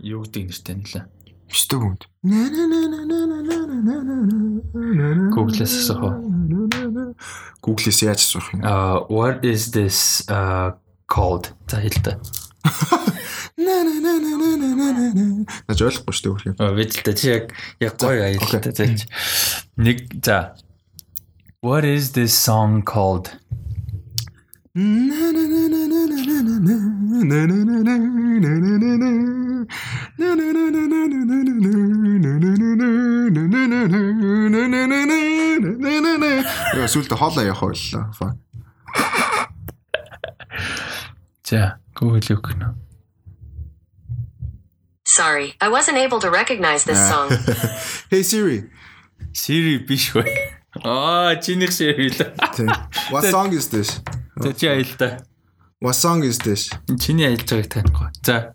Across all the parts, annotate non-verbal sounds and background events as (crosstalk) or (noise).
Юу гэдэг нэртэй нэлээ. Өстөг юм. Google-с асуух. Google-с яаж асуух юм? Uh what is this uh called? За хэлтэ. Наач ойлгохгүй шүү дээ үгүй. Бид л та чи яг яг гоё аялалтай. Нэг за. What is this song called? Сүлдө хоолоо явах байлаа. За, Google юу гэнэ? Sorry, I wasn't able to recognize this song. Hey Siri. Siri биш үү? Аа, чинийх Siri л. What song is this? За чи аялал та. What song is this? Чиний аялж байгааг танихгүй. За.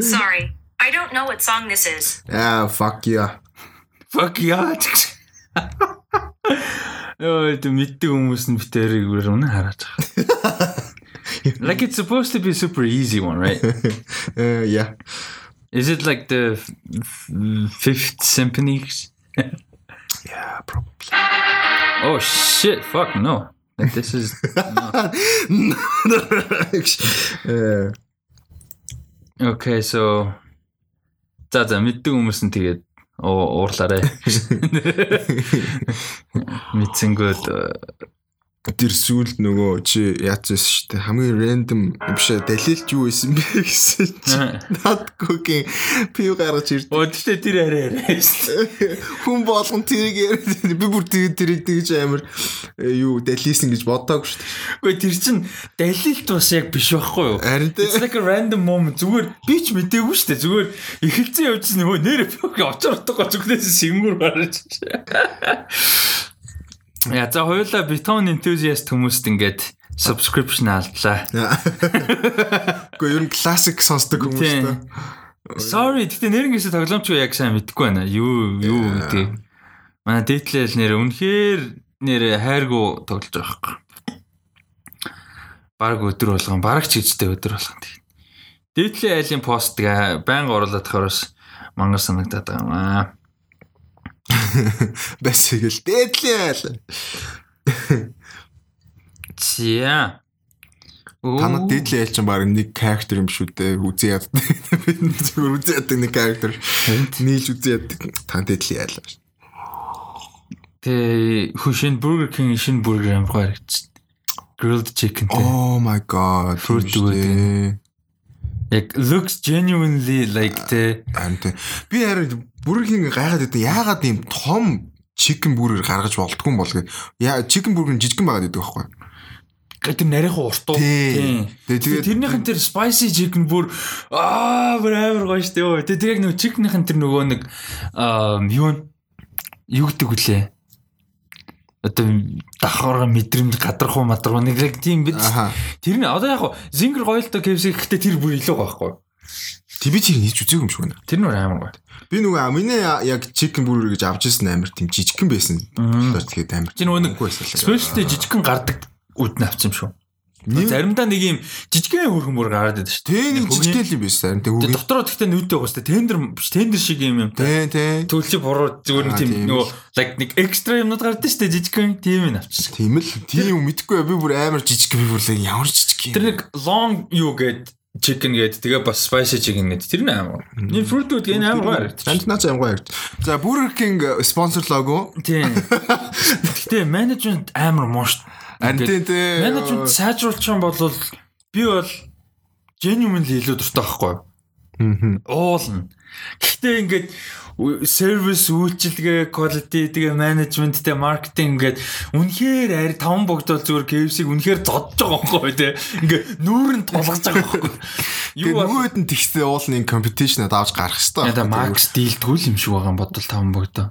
Sorry, I don't know what song this is. Ah, fuck yeah. Fuck yeah. Тэ мэддэг хүмүүс нь битэрийг өрөөнө хараад байгаа. (laughs) (laughs) Like it's supposed to be a super easy one, right? (laughs) Uh, yeah. Is it like the f- f- Fifth Symphony? (laughs) Yeah, probably. Oh shit! Fuck no! Like this is Uh, okay. So за за мэддэг хүмүүс нь тэгээд уу- уурлаарай. Мэдсэнгүүд тэр сүлд нөгөө чи яатсан шүү дээ. Хамгийн рандом биш ээ, далилт юу исэн бэ (laughs) гэсэн чи надгүйгийн пив гаргаж ирд. Тэгтээ тэр арай арай шүү. (laughs) Хүн болгон тэрийг яриад би бүр тэр тэрийг тэгж амар э, юу далилсэн гэж бодоагүй шүү дээ. Гэхдээ тэр чин далилт бас яг биш байхгүй юу? Харин It's тэ. like a random moment. Зүгээр би ч мэдээгүй шүү дээ. Зүгээр эхэлсэн явжсэн нөгөө нэр очор утгагүй зүгнээс сингүр гарч. Я за хоёулаа бетон enthusiast хүмүүст ингээд subscription алдлаа. Гэхдээ ер нь классик сонсдог хүмүүс та. Sorry, гэтээ нэрнгээсээ тоглоомч яг сайн мэдэхгүй байна. Юу юу гэдэг. Манай дээдлэл нэр үнэхээр нэр хайргуу тоглож байгаа байхгүй. Бараг өдөр болгон, бараг ч гэжтэй өдөр болгон тийм. Дээдлээ айлын пост байнга оруулаад тахараас мангар санагдаад байгаа юм аа. (laughs) Басигэл дээдлээ. За. Танад дээдлээ ял чинь баг нэг character юм шүү дээ. Үзээ яд. Би зүгээр үзээ яд нэг character. Нийлж үзээ яд. Тан дээдлээ ял. Тэ хөшин Burger King шин бургер амар гоё харагдчих. Grilled chicken тэ. Oh my god. Fruit дээ. Яг looks genuinely like тэ тийм. Би харин бүргийн гайхаад байдаг. Яагаад ийм том chicken burger гаргаж болдгүй юм бол гэдэг. Яа chicken burger нь жижигэн байгаад байдаг байхгүй. гэдэг нарийнхан урт уу. Тийм. Тэгээ тэгээд- тэрнийхэн тэр spicy chicken бүр аа бүр амар гоё штэ ёо. Тэгээ тэр яг нөгөө chicken-ийн тэр нөгөө нэг юу нь юу гэдэг үлээ. Одоо давхар мэдрэмж гадархуу мадруу нэг яг тийм бид тэр нь одоо яг зингэр гоё л доо KFC гэхдээ тэр бүр илүү байхгүй. Тэг би чи хийж үзээгүй юм шиг байна. Тэр нь бүр амар гоё. Би нөгөө миний яг chicken burger гэж авч ирсэн амар тийм жижигхэн байсан. Тэгэхээр тэгээд амар. Чи нөгөө нэг. Specialty жижигхэн гардаг үднэ авсан юм шүү. Заримдаа нэг юм жижигхэн хөрхөн бүр гараад байдаг шүү. Тэ нэг л юм байсан. Тэг Тэгээ үгүй. дотроо тэгтээ байгаа шүү. Тендер биш тендер шиг юм юм. Тэ тэ. Төлчи буруу зүгээр нэг тийм нөгөө like нэг экстра юмнууд гардаг шүү жижигхэн тийм юм авчихсан. Тийм л тийм юм мэдгүй би бүр амар жижиг би бүр ямар жижиг юм. Тэр нэг long юу гэд chicken гэд тэгээ бас spicy chicken гэд тэр нь амар. Энэ fruit food энэ амар гоё. Танд наач амар гоё. За Burger King спонсор лого. Тийм. Гэтэ менежмент амар мууш. Тийм тий. Менежмент сайжруулах юм бол би бол genuinely илүү дуртай байхгүй? Мгм. уулна. Гэхдээ ингээд сервис үйлчилгээ quality тэгээ менежмент тэгээ маркетинг ингээд үнэхээр ари таван богдол зүгээр KFC-г үнэхээр зодж байгаа байхгүй тий. Ингээд нүүрэн тулгаж байгаа байхгүй. Юу нөгөөд нь тэгсээ уулын компетишн авч гарах яда Max дийлдгүй л юм шиг байгаа юм бодвол таван богдоо.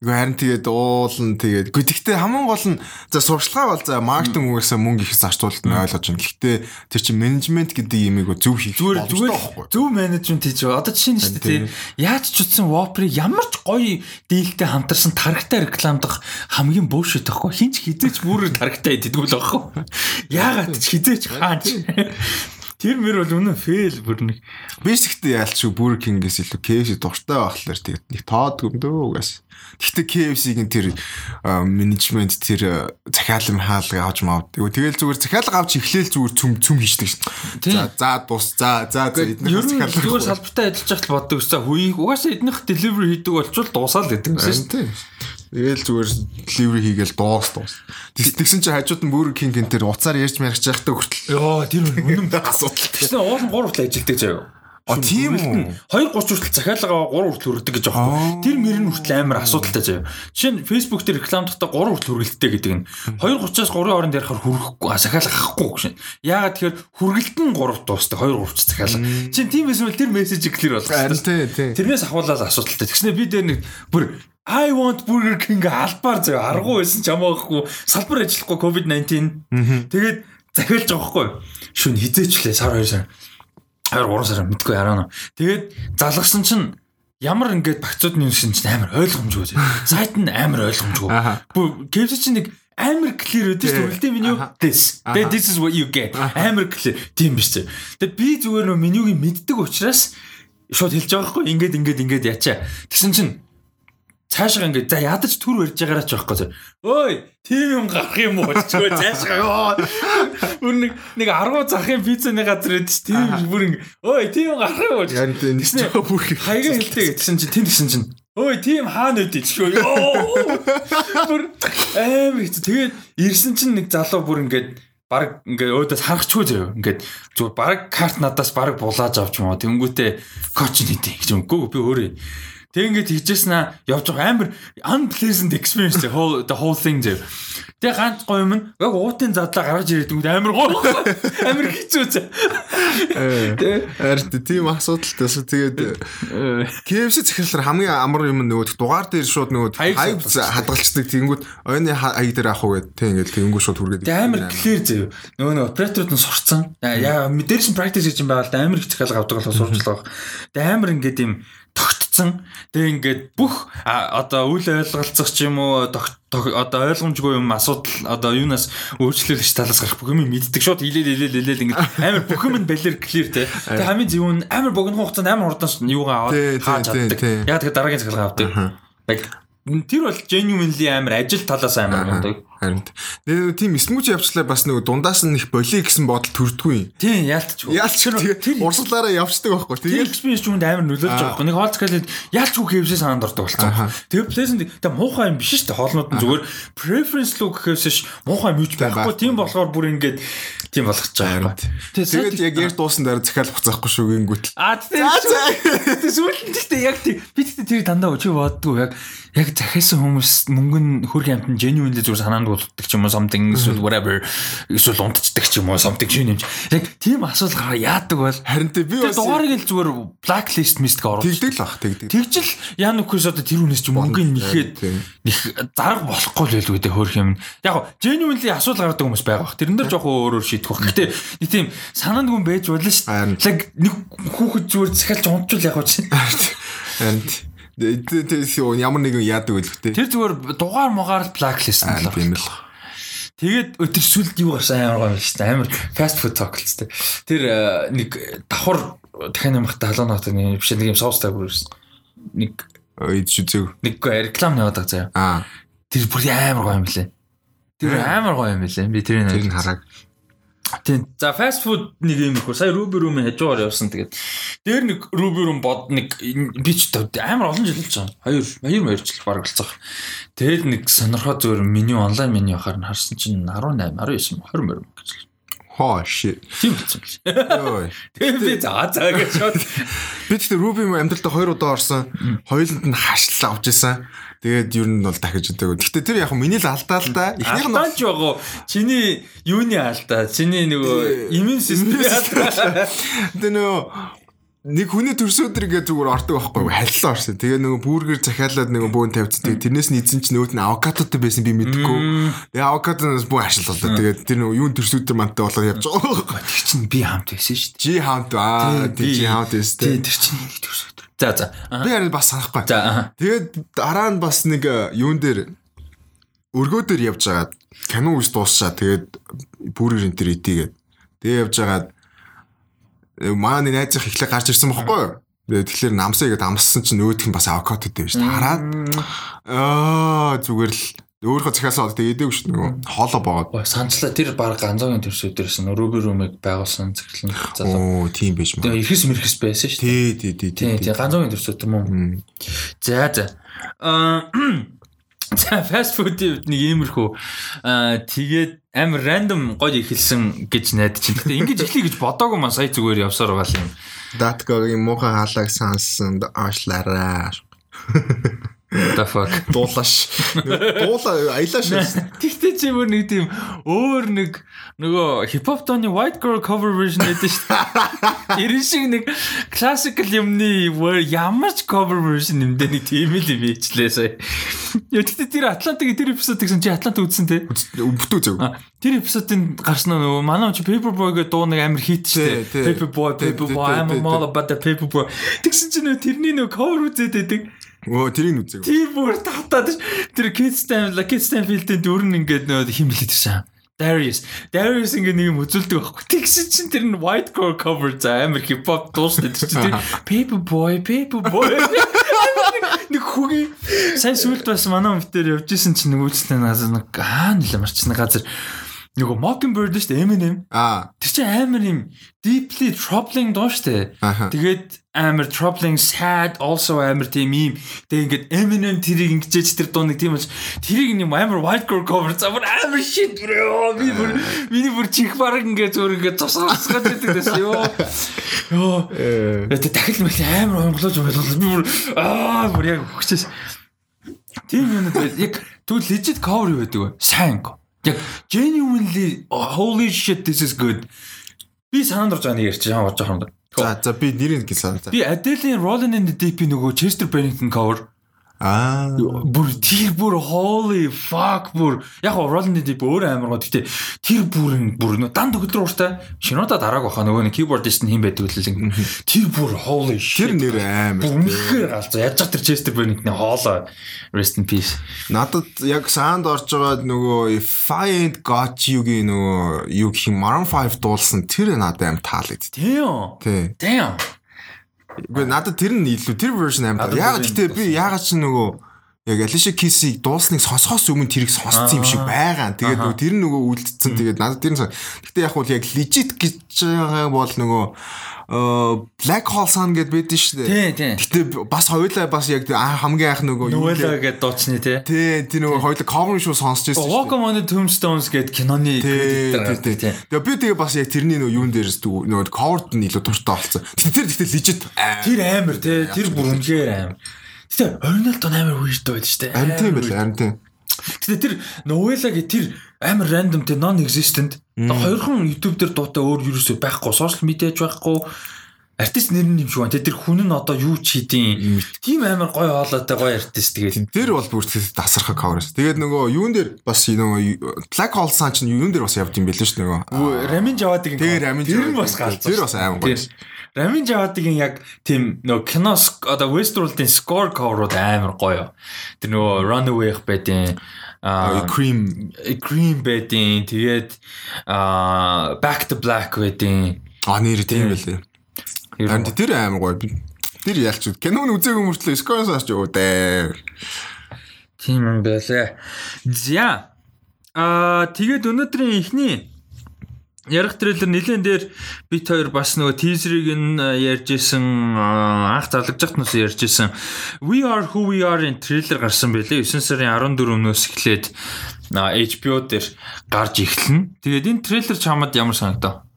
Үгүй харин тэгээд уулан тэгээд. Гэхдээ гэхдээ хамгийн гол нь за сурчлага бол за маркетинг үгээсээ мөнгө ихс зарцуулалт нь ойлгож байна. Гэхдээ тэр чинь менежмент гэдэг юмыг зөв хийх зүгээр зүгээр зөв менежмент хийж байгаа. Одоо жишээ нь шүү дээ. Яаж ч утсан Whopper ямар ч гоё дийлтэй хамтарсан таргтай рекламдах хамгийн буушит байхгүй. Хинч хизээч бүрээр таргтай иддэг л байхгүй. Яагаад ч хизээч хаач. Тэр мөр бол үнэн фейл бүр нэг. Basically ялч Burger King-гээс илүү KFC дуртай байхлаар тэгээд нэг тоод гомдөө угаас. Гэхдээ KFC-ийн тэр менежмент тэр захиалан хаалга авч мав. Тэгэл зүгээр захиалга авч эхлээл зүгээр цүм цүм хийдэг шин. За за дус за за эднийх захиалга. Зүгээр салбартаа ажиллаж байхад боддог гэсэн. Хүйг угаасаа эднийх delivery хийдэг болчвол дуусаад гэдэг юм шин. Тэгэл зүгээр delivery хийгээл дуус дуус. Тэгсэн чинь хажууд нь Burger King энэ тэр уцаар ярьж мэрч яхдаг хүртэл. Йоо тэр үнэн (laughs) асуудал. Тэгсэн уул 3 хүртэл ажилтдаг заяа. А тийм үү. 2 30 хүртэл захиалгаа 3 хүртэл хүрдэг гэж аахгүй. Тэр мөр нь хүртэл амар асуудалтай заяа. Жишээ нь Facebook дээр рекламдахтаа 3 хүртэл хүргэлттэй гэдэг нь 2 30-аас 3-ын хооронд ярихаар хүргэхгүй захиалга авахгүй гэж. Яагаад тэгэхээр хүргэлт нь 3 дуусдаг 2 30 захиалга. Чин тийм эсвэл тэр мессежийг клэр болгох хэрэгтэй. Тэрнээс ахуулаад асуудалтай. Тэгснэ би дээр нэг бүр I want Burger King албаар зөө аргу байсан ч ямаахгүй салбар ажиллахгүй COVID-19. Тэгээд захиалж байгаа хгүй. Шүн хизээчлээ сар 2 сар. 2 3 сар мэдгүй яраа. Тэгээд залгасан чинь ямар ингээд багцууд нь юмшин чинь амар ойлгомжгүй. (laughs) Сайт нь амар ойлгомжгүй. KFC чинь нэг амар clear өдөө шүү дээ меню this this is what you get амар clear тийм биш chứ. Тэгээд би зүгээр нөө менюгийн мэддэг учраас шууд хэлж байгаа хгүй ингээд ингээд ингээд ячаа. Тэгсэн чинь цаашаа ингээд за ядаж төр барьж байгаараа ч байхгүй. Ой, тийм юм гарах юм уу ч гоо цаашаа. Бүр нэг нэг 10 захын пиццаны газар эд чи тийм бүр ингээд ой, тийм юм гарах юм уу. Тийм нэг бүр хаяга хэлдэг гэсэн чинь тэнд гисэн чинь Ой, тийм хаана үдээ ч шүү. Бүр амар хэцүү. Тэгээд ирсэн чинь нэг залуу бүр ингээд баг ингээ өөдөөс харахчгүй зөө. Ингээд зүгээр баг карт надаас баг булааж авч уу. Тэнгүүтээ коч нийтээ гэж юм. Гүү би өөрөө Тэг ингээд хийжсэн аа явж байгаа амар unpleasant experience the whole the whole thing зэ. Тэг ганц гоё юм яг уутын задлаа гаргаж ирээд үгүй амар гоё. (laughs) Амар хэцүү зэ. Ард тийм асуудалтайс тэгээд KFC захирлаар хамгийн амар юм нөгөө дугаар дээр шууд нөгөө хайп хадгалцдаг тэнгүүд ойны хаяг дээр авах уу гэдэг тийм ингээд тэнгүүд шууд хүргээд. Тэг амар clear зэ. Нөгөө нөгөө операторууд нь сурцсан. Яа мэдэрсэн practice гэж юм байгаад амар их захиалга авдаг болохоо сурчлаа. Тэг амар ингээд юм тогтцсон. Тэгээ ингээд бүх одоо үйл ойлголцох ч юм уу одоо ойлгомжгүй юм асуудал одоо юунаас өөрчлөлт талаас гарах бүх юм мэддэг шууд хилээл хилээл хилээл ингээд (laughs) амар бүх юм балер clear те. Тэгээ хамгийн зөв нь амар богино хугацаанд амар хурдан юугаа аваад хааж чаддаг. Яа тэгээ дараагийн цаглаа авдаг. Яг тэр бол genuinely амар ажил талаас амар мундаг. Харин тийм смүүч явчлаа бас нөгөө дундаас нь их болиё гэсэн бодол төрдгүй. Тийм яалтч. Яалтч тэгээ урсгалаараа явцдаг байхгүй. Тэгээд experience юунд амар нөлөөлж байгаа байхгүй. Нэг хоолц гэлээд яалтч үг хэвсээ санаанд ордог болсон. Тэгээ pleasant тэгээ муухай юм биш шүү дээ. Хоолнууд нь зүгээр preference лүү гэхээсш муухай юм юуч байхгүй. Тийм болохоор бүр ингээд тийм болгож байгаа юм. Тэгээд яг ярь дуусан дараа захиал буцаахгүй шүү гингүүт. Аа тийм. Сүүлд нь гэхдээ яг тийм би тэгтээ тэр дандаа өчөө боддгоо яг яг захиасан хүмүүс мөнгө нь хөрх амтан genuinely зүгээр санаанд дууддаг ч юм уу something эсвэл whatever эсвэл унтцдаг ч юм уу something шинэ юм. Яг тийм асуудал гараа яадаг бол харин тэ би бас дугаарыг л зүгээр blacklist мистик оруулж тэгдэг л бах тэгдэг. Тэгжил яа нүхээс одоо тэр хүнээс ч мөнгөний нэхэд них зарга болохгүй л байлгүй дээ хөөх юм. Яг genuinely асуудал гардаг хүмүүс байгаа бах. Тэрэн дээр жоохон өөрөөр шийдэх бах. Гэтэ нэг тийм санаанд хүн байж болно шүү. Яг нэг хүүхэд зүгээр захиалж унтчул яг чинь. Харин Тэр ямар нэгэн яадаг те. Тэр зүгээр дугаар могаар blacklist л юм л. Тэгээд өтер сүлд юу гарсан амар гоё шүү дээ. Амар fast food дээ. Тэр нэг давхар дахин амх талаанаад нэг биш нэг юм соустай бүрсэн. Нэг ойд шүзэг. Нэг реклам яваад байгаа заяа. Аа. Тэр бүр амар гоё юм лээ. Тэр амар гоё юм лээ. Би тэрийг харааг. Тийм. За fast food нэг юм ихгүй. Сая Ruby Room-ийн хажуугаар явсан. Тэгээд дээр нэг Ruby Room бод нэг би ч амар олон жил болж байгаа. Хоёр, хоёр хоёр жил баг болцох. Тэгээд нэг сонирхоо зөөр меню онлайн меню ахаар нь харсан чинь 18, 19, 20 мөр гэж. Хоо shit. Тийм болсон. Йоо. Тэгээд би заа заа гэж шууд. Би тэгтээ Ruby амьдралдаа хоёр удаа орсон. Хоёуланд нь хашлал авч исэн. Тэгээд ер нь бол дахиж өдөг. Гэхдээ тэр яг миний л алдаа л да. Эхнийх нь алдаач байгаа. Чиний юуны алдаа? Чиний нөгөө иммун системийн алдаа. Тэгээ нөгөө нэг хүний төрс өдөр ингээ зүгээр ордог байхгүй? Халилаа орсон. Тэгээ нөгөө бүргэр захиалаад нөгөө бөөн. Тэгээ тэрнээс нь эзэн чинь нөгөөд нь авокадотой байсан би мэдгүй. Тэгээ авокадоноос бүх ашиглалаа. Тэгээд тэр нөгөө юун төрс өдөр мантай болоод явж байгаа. Тэр чинь би хамт байсан шүү дээ. Жи хаунт аа тий жи хаунт Тий, өстэй. тэр чинь нэг төрс өдөр. За за. Би харин бас санахгүй. За. Тэгээд дараа нь бас нэг э, юун дээр өргөө дээр явж байгаад кино үс дуусчаа. Тэгээд бүргэр энэ төр итийгээд. Тэгээ явж байгаад э, маань найзах ихлэ гарч ирсэн бохгүй юу? Тэгээд тэгэхээр намсаа игээд амссан чинь өөдөх нь бас авокадотэй байж тараад аа зүгээр л өөрийнхөө захиасаа бол тэгээд идээгүй шүү дээ нөгөө хоолоо боогод. Ой, санацлаа тэр баг ганцаагийн төрс өдөрсөн Ruby Room-ыг байгуулсан цэглэн залуу. Оо тийм байж маа. Тэгээ ихэс мэрхэс байсан шүү дээ. Тий, тий, тий, тий. тийм ганцаагийн төрс өдөр мөн. За за. Аа (clears throat) За фаст фудын нэг иймэрхүү аа тэгээд амар рандом гоё ихэлсэн гэж найдаж байна. Гэтэ ингэж эхлэе гэж бодоагүй маань сая зүгээр явсаар байгаа юм. Даткогийн муухай хаалаг сансан аашлаараа. The fuck. (laughs) Дуулаш. Дуула аялааш. Тэгтээ чи бүр нэг тийм өөр нэг нөгөө хипхоп тооны white girl cover version гэдэг шүү дээ. Ирэн шиг нэг classical юмны ямар ч cover version юм дээ нэг тийм л юм ичлээ сая. Яа тэгтээ тэр Атлантик тэр эпизод гэсэн чи Атлант үзсэн те. Бүтүү зөв. Тэр эпизодын гарснаа нөгөө манай чи Paperboy гэдэг дуу нэг амар хит штэ. тий. Paperboy, Paperboy, I'm all about the Paperboy. Тэгсэн чи нөгөө тэрний нөгөө cover үзээд байдаг. Өө тэрийг үзег. Тэр бүр татаад ш- тэр Kid Stan, Kid Stanfield-ийн дүрн ингээд нөгөө хим билээ тэр шаа. Darius. Darius ингээд нэг юм үзүүлдэг байхгүй. Тэгсэн чинь тэр нь white core cover за амар hip hop дуусна тэр чинь тэр (laughs) Paperboy, Paperboy. Нэг хүүгийн сайн сүлд бас манай өмтөр явж исэн чинь нэг үйлчлээ надад нэг аа нэлээ марчсан газар нөгөө Mockingbird шүү дээ Eminem. Аа. Тэр чинь амар юм deeply troubling дуу шүү дээ. Тэгээд амар troubling sad also амар тийм юм. Тэгээд ингээд Eminem тэрийг ингэж тэр дуу нэг тийм болж тэрийг юм амар white girl cover замар амар shit bro. Би бүр миний бүр чих бараг ингээд зөөр ингээд тусгаалцгаад байдаг дэс ёо. Ёо. Тэгээд дахил мэл амар хонглож байлаа. Би бүр аа бүр яг хөчөөс. Тийм юм уу яг тэгвэл legit cover юу байдаг вэ? Сайн. Яг genuinely holy shit this is good. Би санаанд орж байгаа нэг ярьчих жаа жоохон. За за би нэрийг гэлсэн. Би Adele-ийн Rolling in the Deep-ийн нөгөө Chester Bennington cover Аа. бүр тэр бүр holy fuck бүр. Яг гоо Rolling Deep өөр амар гоо. Гэхдээ тэр бүр бүр нөө дан төгөлдөр ууртай шинода дарааг баха. Нөгөө нэг keyboardist нь хин байдаг л ингэ тэр бүр holy shit. Тэр нэр амар. үнэхээр галзуу. Яаж ч тэр Chester Bennington хоолоо rest in peace. Надад яг саунд орж байгаа нөгөө If I Ain't Got You-гийн нөгөө юу гэх юм Maroon 5 дуулсан. Тэр надад аим таалагдчих. damn. Тий. damn Үгүй надад тэр нь илүү тэр version Яг version гэтээ би ягаад ч нөгөө яг Alicia Keys-ийг дуусныг сонсохоос өмнө тэрийг сонссон юм шиг байгаа. Тэгээд нөгөө тэр нөгөө үлдсэн. Тэгээд надад тэр нь Гэтээ яг бол яг legit гэж байгаа бол нөгөө э, Black Hole Sun гэдээ байдэн шүү дээ. тий тий Гэтээ бас хоёлаа бас яг хамгийн анх нөгөө юу гэдэг дууцны тий Тий, тэр нөгөө хоёлаа cover шүү сонсч байсан. Welcome on the Tombstones гэдэг киноны Тий, credit тий, тий. Тэгээ би тэгээ бас яг тэрний нөгөө юун дээрс нөгөө cover-д нь илүү дуртай болсон. Тэр гэхдээ legit Тэр амар тий тэр бүр үнэхээр амар. Гэтэ оригинал тон амар weird байл штэ. харин тийм байл харин тийм. Гэтэ тэр гэ тэр амар random тэр non existent. Хоёрхан YouTube дээр дуутай өөр юусоо байхгүй, social media ч байхгүй. Артист нэр нь юм шиг байна. Тэ тэр хүн нь одоо юу ч хийдин. Тийм амар гоё хоолойтой гоё артист тэгээд. Тэр бол бүр тэр дасархаа cover-с. Тэгээд нөгөө юун дээр бас нөгөө Black Hole Sun ч юун дээр бас явд юм бэлээ шүү нөгөө. Рамин Жавадыг Тэр Рамин тэр нь бас галзуу. тэр бас аймаг гоё. Рамин Жавадигийн яг тийм нөгөө кино одоо Westworld-ийн score cover-ууд амар гоё. Тэр нөгөө Runaway-х байдیں۔ Аа Cream Cream байдیں۔ Тэгээд аа Back to Black байдیں۔ А нэр тийм байлээ. Танд тэр амар гоё. Тэр ялчуд киног үзээгүй мөртлөө score-оос харж яваа дээ. Тийм юм байлээ. За. Аа тэгээд өнөөдрийн эхний ярих трейлер нэлен дээр бит хоёр бас нөгөө тизерийг нь а, ярьж исэн а, анх залгажт нас ярьж исэн We Are Who We Are-ийн трейлер гарсан байлээ 9 сарын 14-өөс эхлээд а, HBO дээр гарч эхэлнэ. Тэгээд энэ трейлер чамд ямар санагдав?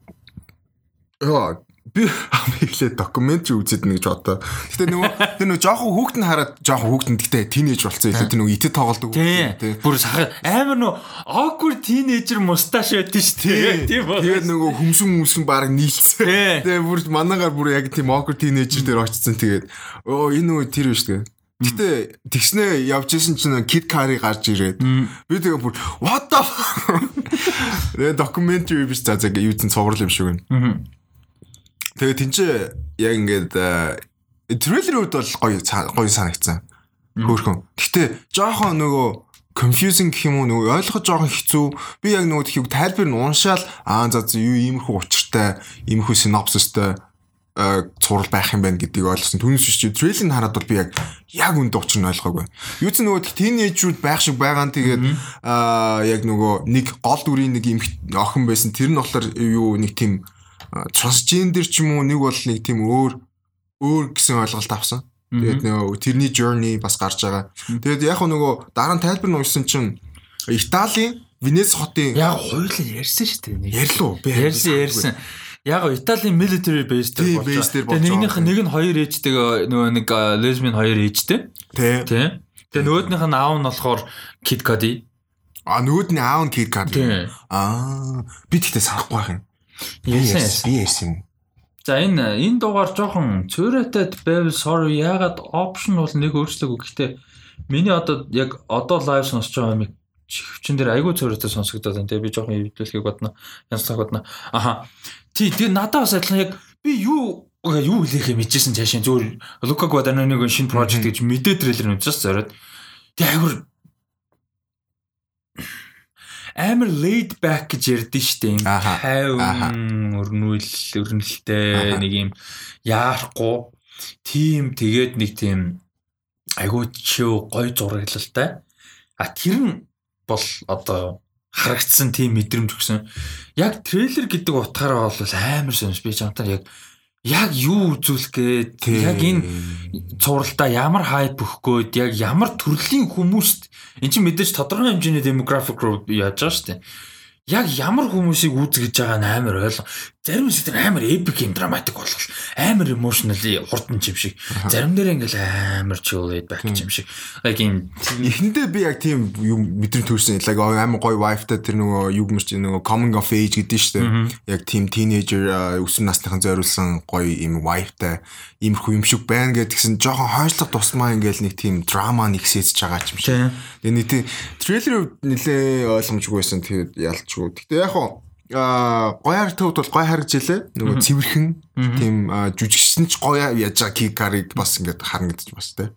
Яа, би хамааглаа докюментари үзээд нэг гэж бодоо. Гэтэ нөгөө тэр нөгөө жоохон хүүхэд нь хараад жоохон хүүхэд нь гэтэ тинейж болцсон илүү тэр нөгөө итэд тоглодог Тий. Бүр сахар амар нөө awkward teenager мусташ байдаг шүү дээ. Тийм ба. Тэгээд нөгөө хүмсэн хүмсэн баг нийлцсэн. Тий. Тэгээ бүр манаагаар бүр яг тийм awkward teenager дээр очсон тэгээд оо энэ нөгөө тэр биш тэгээ. Гэтэ тэгснээ явж исэн чинь Kid Curry гарч ирээд би тэгээ бүр what the? Тэгээ documentary биш за за юу зэн цуврал юм шиг байна. Тэгээ тэнцээ яг ингээд трейлерүүд бол гоё гоё санагдсан. Хөөхөн. Гэтэ жоохон нөгөө confusing гэх юм уу нөгөө ойлгоход жоохон хэцүү. Би яг нөгөө тхийг тайлбар нь уншаал аа за юу иймэрхүү учиртай, иймэрхүү synopsisтэй э цуврал байх юм байна гэдгийг ойлгосон. Түүнээс биш чи трейлерыг хараад бол би яг яг үндэ учир нь ойлгоогүй. Юу ч нөгөө тинейжүүд байх шиг байгаа нь тэгээд аа яг нөгөө нэг гол дүрийн нэг охин байсан. Тэр нь болохоор юу нэг тийм трансгендер ч юм уу нэг бол нэг тийм өөр өөр гэсэн ойлголт авсан. Тэгээд нөгөө тэрний journey бас гарч байгаа. Тэгээд яг нөгөө дараа нь тайлбар нь уншсан чинь Италийн Венес хотын Яг хоёулаа ярьсан шүү дээ. ярьлуу би Ярьсан ярьсан. Яг Италийн military base дээр болж байгаа. Тэгээ нэгнийх байгаа. нэг нь хоёр ээжтэйгээ нөгөө нэг lesbian хоёр ээжтэй. Тэ. Тий. Тэгээ нөгөөднийх нь аав нь болохоор Kid Cudi. А нөгөөд нь аав нь Kid Cudi. Аа би тэгтээ санахгүй байх юм. Ярьсан ярьсан. Би ярьсан юм. За энэ энэ дугаар жоохон цөөрөтөд байвал sorry ягаад option бол нэг өөрчлөөгүй. Гэхдээ миний одоо яг одоо live сонсож байгаа юм хөвчин дээр айгүй цөөрөтөд сонсогдоод байна. Тэгээ би жоохон эвдүүлэхийг бодно. Янзлах бодно. Аха. Тий, тэгээ надад бас адилхан яг би юу юу хэлэхээ мэдчихсэн цаашаа зөвөр Лука Гваданоны шинэ project гэж мэдээ трейлер нь үзэж зориод. Тэгээ айгүй амар laid back гэж ярдэн штэ юм. Өрнүүл өрнөлттэй Аха. нэг юм яарахгүй. Тийм тэгээд нэг тийм айгуу чив гой зураглалтай а тэр нь бол одоо харагдсан тийм мэдрэмж өгсөн. Яг трейлер гэдэг утгаараа бол амар сонирс би чамтар яг яг юу үзүүлэх гээд яг энэ цувралдаа ямар хайп өгөх гээд яг ямар төрлийн хүмүүст эн чинь мэдээж тодорхой хэмжээний demographic role яаж байгаа шүү дээ. Яг ямар хүмүүсийг үзгэж байгаа нь амар ойлго. Зарим дээр амар epic юм dramatic болгош. Амар emotionally хурдан юм шиг. Зарим дээр ингээл амар chill back юм шиг. Like юм Эхэндээ би яг тийм юм мэдрэмж төрсэн. Яг амар гоё wife-тай тэр нөгөө юу гэмэрч нөгөө coming of age гэдэг нь шүү дээ. Яг тийм teenager өсвөр насныхан зориулсан гоё юм wife-тай иймэрхүү юм шиг байна гэдгсэн жоохон хойшлох тусмаа ингээл нэг тийм драма нэгсэж байгаа юм шиг. Тэгээ тийм трейлер нэлээ ойлгомжгүй байсан. Тэгээд ялчгүй. Гэтэ яг хоо а гоёар төвд бол гоё харагдж илээ. Нөгөө цэвэрхэн тийм а, жүжигчсэн ч гоё яаж байгаа кикарыг бас ингээд харагдаж бас тэ.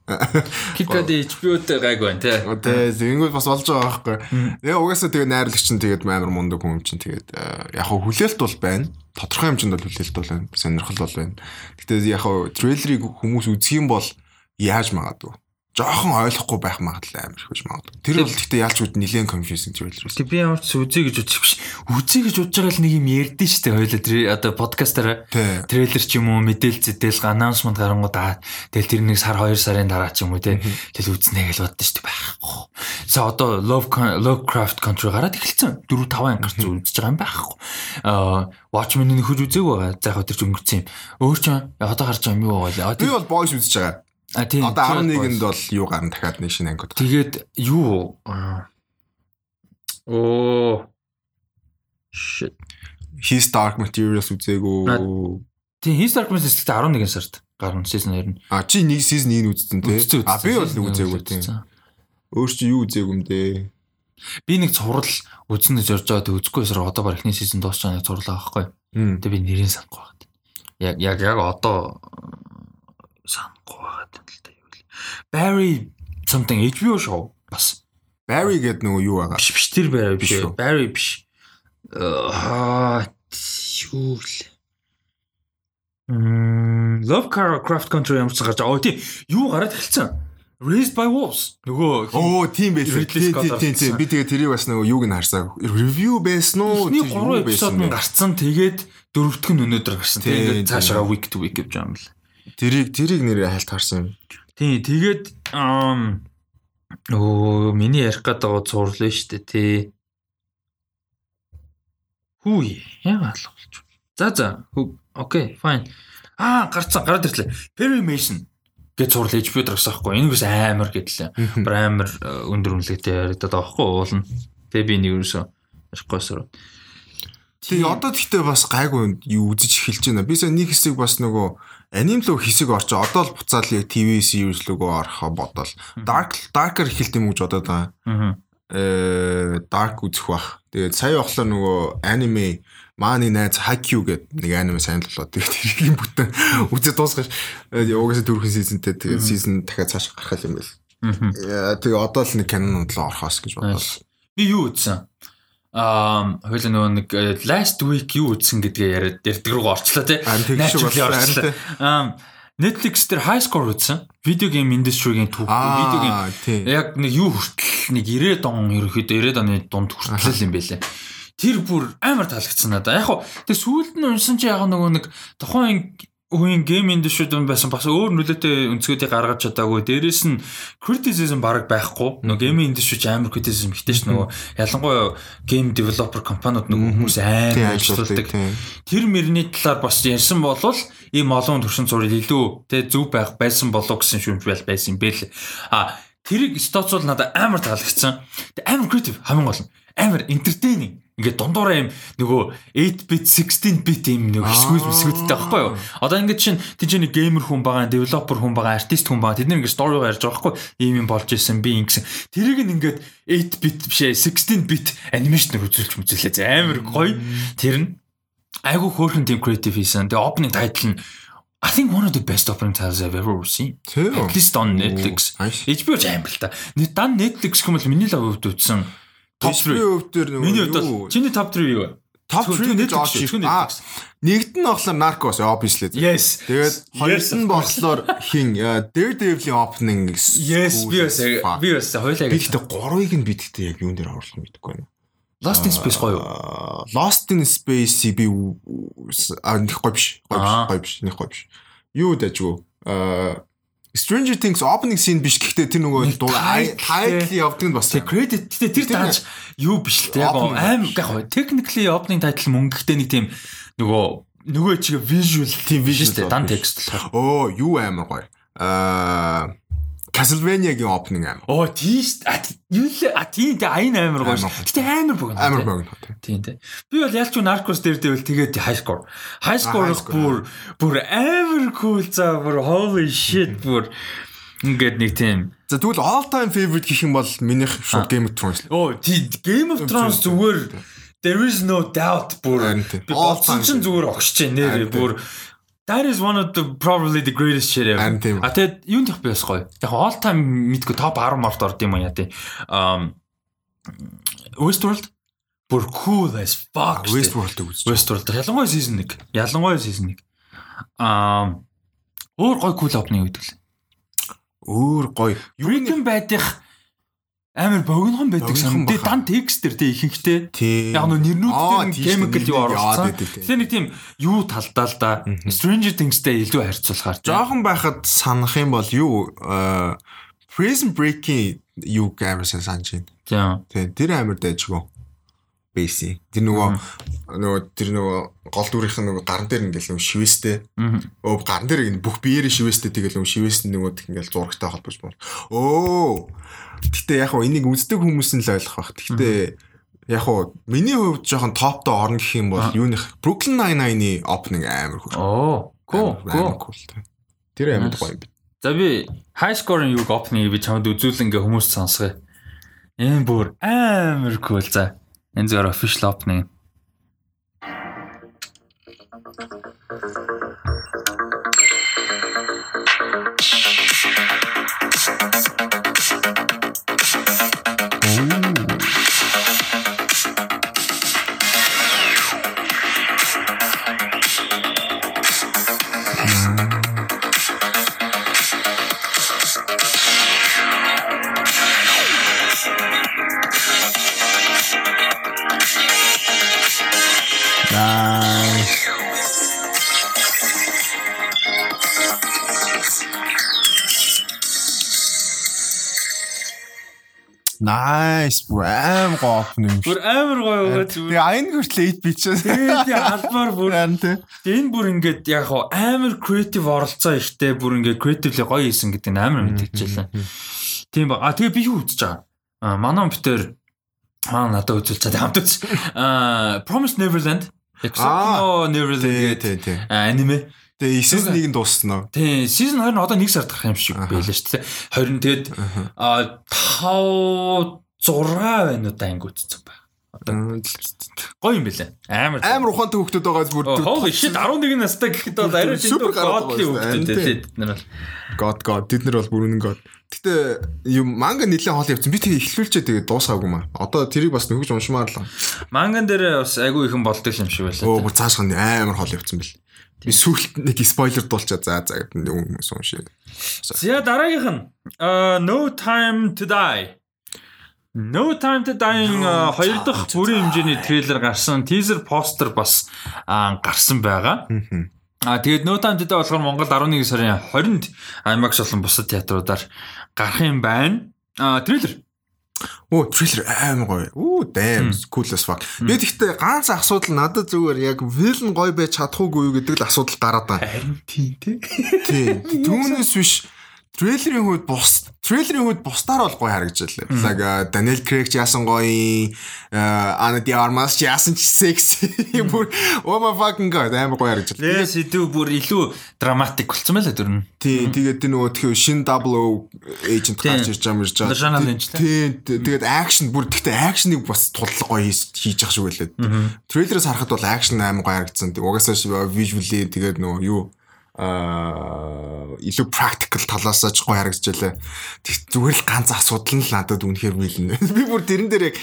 Kikad HBO-тэй гайг байна тий. Тэ зэнгүүд бас болж байгаа байхгүй. Тэгээ угаасаа тэгээ найрлагч чинь тэгээд амар мундаг хүн чинь тэгээд яг хүлээлт бол байна. Тодорхой хэмжээнд бол хүлээлт бол байна. Сонирхол бол байна. Гэтэ яг трейлерыг хүмүүс үзэх юм бол яаж магадгүй. Жохон ойлгохгүй байх магадлал амар их гэж магадгүй. Тэр бол гэхдээ яалч үд нилээн confusing трейлер байсан. Тэг би ямар ч үзье гэж бодчих биш. Үзье гэж бодож байгаа л нэг юм ярьдэн штэ хоёлаа тэр одоо подкастаараа трейлер ч юм уу мэдээл зэтэл анонсмент гарангууд аа тэгэл тэр нэг сар 2 сарын дараа ч юм уу те тэгэл үзнэ гэж боддоо штэ байхгүй. За одоо Love Lovecraft Country гараад эхэлсэн. 4 5 анги гарч үзэж байгаа юм байхгүй. Аа Watchmen-ийг хөж үзээгүй байгаа. За яг тэр ч өнгөрцөн юм. Өөр ч одоо гарч байгаа юм юу вэ? Би бол boys үзэж байгаа. А тийм. Одоо 11-нд бол юу гарна дахиад нэг шинэ ангид. Тэгээд юу Оо. Shit. His Dark Materials үзээгүй. Тийм His Dark Materials гэдэг 11 сард гарна season 2 нь. А чи нэг season 1 үзсэн тий. А би бол нэг үзээгүй үзсэн. тий. Өөр чи юу үзээгүй юм дээ. Би нэг цуврал үзнэ гэж орж байгаа тэг үзэхгүй эсвэл одоо баг эхний season байгаа нэг цуврал байгаа байхгүй. Хм. Тэг би нэрийг санахгүй байна. Яг яг яг одоо санахгүй байгаа юм л да юу л. Barry something HBO show бас Barry гэдэг нөгөө юу байгаа. биш биш тэр Barry биш. Barry биш. Аа юу л. Мм Lovecraft Country ямар ч гарч байгаа. Оо тий юу гараад эхэлсэн. Raised by Wolves. Нөгөө Оо тийм байсан. Тийм тийм тийм. Би тэгээ тэрийг бас нөгөө юуг нь харсаа. Ревю байсан уу? Тэр 3 юу эпизод нь гарцсан. Тэгээд дөрөвдөх нь өнөөдөр гарсан. Тийм, Тэгээд тийм. цаашаа week to week гэж юм л. Тэрийг тэрийг нэрээ хальт харсан юм. Тийм тэгээд оо миний ярих гээд байгаа зурлаа шүү дээ тий. Хүү яагаад л болж. За за. Хүү- Окей, fine. Аа, гарцсан, гараад ирлээ. Perry Mason гэж зурлаа HBO дээр гарсан байхгүй. Энэ бас амар гэдлээ. Бүр амар э, өндөр үнэлгээтэй яриад байгаа байхгүй уул нь. Тэгээ би нэг юусэн ашиггүйсээр. Тэгээ одоо тэгтээ бас гайгүй юу үзэж эхэлж байна. Би сая нэг хэсэг бас нөгөө аним лөө хэсэг орчоо. Одоо л буцаал яг TV series лөгөө орохоо бодоол. Dark Darker эхэлт юм гэж бодоод байгаа. Аа. Э Dark үзэх бах. Тэгээд сая болохоор нөгөө anime Маны найз Haikyuu гэдэг нэг аниме сайн болоод тэгээд тэрийг бүтэн үзэж дуусгаж угаасаа дөрвөн сизонтэй тэгээд сизон дахиад цааш гарах юм байл. Аа. Тэгээ одоо л нэг канонууд л орхоос гэж бодлоо. Би юу үзсэн? Аа, хоёул нөгөө нэг э, last week юу үзсэн гэдгээ яриад ярддаг руу орчлоо тий. Болсон, орчлоо. Аа, Netflix дээр high score үзсэн. Video game industry-гийн түүх, video game яг нэг юу хүртэл нэг 90 он ерөөхдөө 90 оны дунд хүртэл юм байлээ. Тэр бүр амар таалагдсан надаа. Яг хуу тэг сүүлд нь унсан чи яг нөгөө нэг тухайн үеийн гейм индустрид байсан бас өөр нөлөөтэй өнцгүүдийг гаргаж чадаагүй. Дээрээс нь criticism бараг байхгүй. Нөгөө гейм индустрид амар criticism ихтэй ш нөгөө ялангуяа гейм developer компаниуд нөгөө хүмүүс амар ажилладаг. Тэр мөрний талаар бас ярьсан болвол ийм олон төршин зур илүү тэ зөв байх байсан болов гэсэн шүүмж байсан юм бэл. А тэрийг стоцвол надад амар таалагдсан. Амар creative хамгийн гол нь амар entertaining. Ингээд дундуураа юм нөгөө 8 bit 16 bit юм нөгөө хэсгүүс мэсгүүдтэй байхгүй юу? Одоо ингээд чинь тийч нэг геймер хүн байгаа, девелопер хүн байгаа, артист хүн байгаа. Тэд нэг ингээд story ярьж байгаа байхгүй юу? Ийм юм болж исэн би ингэсэн. Тэрийг ингээд 8 bit бишээ 16 bit анимашн үзүүлж мүзүүлээ. Амар гоё. Тэр нь айгу хөөрхөн team creative хийсэн. Тэгээ opening title нь I think one of the best opening titles I've ever seen. At least on Netflix. HBO ч аим л та. Дан Netflix хүмүүс миний л хувьд үзсэн. Top 3. HBO дээр Миний нөгөө хувьд юу бол чиний top 3 юу вэ? Top Зөвхөн 3 гэж Netflix олж шүү, зөвхөн Аа Netflix. нэгд нь болохоор Narcos obviously. Yes. Тэгээд хоёрт нь болохоор хин э, Daredevil-ийн opening. Yes, би бас би бас хоёлаа би гэхдээ гурвыг нь бидгтээ яг юун дээр оруулах мэдэхгүй байна. Lost in Space гоё. юу? Lost in Space би аа нэг гоё биш. Гоё биш. Гоё биш. Нэг гоё биш. Юу дажгүй. Аа Stranger Things opening scene биш гэхдээ тэр нөгөө дуу title- явдаг нь бас Тэг credit гэтээ тэр Тэр тааж юу биш л те яг аим яг technically opening title мөнгө гэхдээ нэг тийм нөгөө нөгөө чигээ visual тийм visual те дан текст болохоор. Оо, юу амар гоё. Аа Castlevania-гийн opening амар. Оо тийш юу л а тийм те айн амар гоё. Амар ш. гоё. Гэтэ амар богино. Амар богино тий. Тийм те. Би бол ялч Narcos дээр дэвэл тэгээд high score. High score бүр бүр амар cool за бүр holy shit бүр ингээд нэг тийм За тэгвэл all time favorite гэх юм бол минийх шууд Game of Thrones. Оо тий Game of Thrones зүгээр there is no doubt бүр time чинь зүгээр Харин тийм. бүр That is one of the probably the greatest shit ever. А тэгээд юунд их байс гоё. Яг all time мэдгүй топ 10 март орд юм яа тий. Um Westworld бүр cool as fuck. штэ. Westworld-ыг үзэж. Westworld ялангуяа season 1. Ялангуяа season 1. Аа өөр гоё cool opening гэдэг л. Өөр гоё. Breaking Bad-их амар богинохон байдаг сан. Тэгээ дан текст дээр тэг ихэнхдээ Тий. яг нөө нэрнүүд тийш chemical юу тий. Тэгээ нэг тийм юу талдаа л да. Stranger Things-тэй илүү харьцуулахаар. Жохон байхад санах юм бол юу аа, Prison Break-ийн юу гэмэрсэн санаж байна. Тий, тэр амар дайжгүй. Бэси. Тэр нөгөө нөгөө тэр нөгөө гол дүрийнх нь нөгөө гарн дээр ингээл нөгөө шивэстэй. Өө гарн дээр бүх биеэрээ шивэстэй тэгэл нөгөө шивэс нь нөгөө ингээл зурагтай холбож байна. Оо. Гэтэ яг хоо энийг үздэг хүмүүс нь л ойлгох бах. Гэтэ яг хоо миний хувьд жоохон топтоо орно гэх юм бол юуных Brooklyn Nine-Nine-ийн opening амар хөө. Оо, cool, cool. Тэр амар гоё юм. би. За би high score-ын юг opening би чамд үзүүлэн ингээ хүмүүс сонсгоё. Энэ бүр амар cool за. Энэ зөвөр official opening. Nice. Nice. Бүр гоо опн юм. Бүр амар гоё зүгээр. Тэгээ айн хүртэл 8 бит ч. Тэгээд албаар бүр. Тэгээ энэ бүр ингээд яг хоо амар креатив оролцоо ихтэй бүр ингээд креативли гоё хийсэн гэдэг нь амар мэдчихлээ. Тийм ба. А тэгээ би юу үзэж байгаа. А манай компьютер аа надад үзүүлж чад хамт үз. А Promise Neverland. Exo Neverland гэдэг аниме. Тэгээ season 1 нь дууссан уу? Тийм, season 2 нь одоо 1 сар дахь юм шиг байлаа шүү дээ. 20 тэгээд а 5 6 байна уу ангиудсан байна. Гоё юм байлаа. Амар Амар ухаантай хүмүүс байгааз бүр Хоол shit 11 настай гэхэд бол дэндүү гараад годлын байгаа дээ. дээ бид нар бол. God God тэд нар бол бүр үнэн God. Гэтэ юм манга нэлээд хоол явцсан. Би тэгээ ихлүүлчээ тэгээ дуусаагүй маа. Одоо тэрийг бас нөхөж уншмаар л. Манган дээр бас айгүй ихэн болдог юм шиг байлаа. Өө бүр цааш хань амар хоол явцсан бэл. Би сүулт нэг спойлер дуулчаа за за гэдэг хүмүүс уншээ. За дараагийнх нь uh, No Time to Die. No Time to Die-ийн uh, хоёр дахь бүрийн хэмжээний трейлер гарсан, teaser постэр бас гарсан байгаа. А тэгээд No Time to Die болохоор Монгол 11 сарын 20-нд IMAX болон бусад театруудаар гарах юм байна. А трейлер Оо трейлер амар гоё. Оо damn cool as fuck. Би тэгтээ ганц асуудал надад зүгээр яг villain гоё байж чадахгүй юу гэдэг л асуудал гараад байгаа. харин тийм тий. Тийм. (laughs) Түүнээс биш трейлерийн хувьд бус трейлерийн хувьд бусдаар бол гоё харагдчихлаа. Like Daniel Craig яасан гоё, Ana de Armas яасан ч секси. Бүр oh my fucking god амар гоё харагдчихлаа. Лээ сэдв бүр илүү драматик болцсон байла дөрн. Тийм. Тэгээд тэр нөгөө тхиw шин 00 agent гарч ирж байгаа мэрж байгаа. Тийм. Тэгээд акшн бүр тэгтээ акшныг бас туллаг гоё хийж ах шиг байлаа. Трейлерээс харахад бол акшн амар гоё харагдсан. Угаасаа visually тэгээд нөгөө юу илүү practical талаас ч гоё харагдчихлаа. Тэг зүгээр л ганц асуудал нь л надад үнэхээр билнэ. (laughs) Би бүр тэрэн дээр яг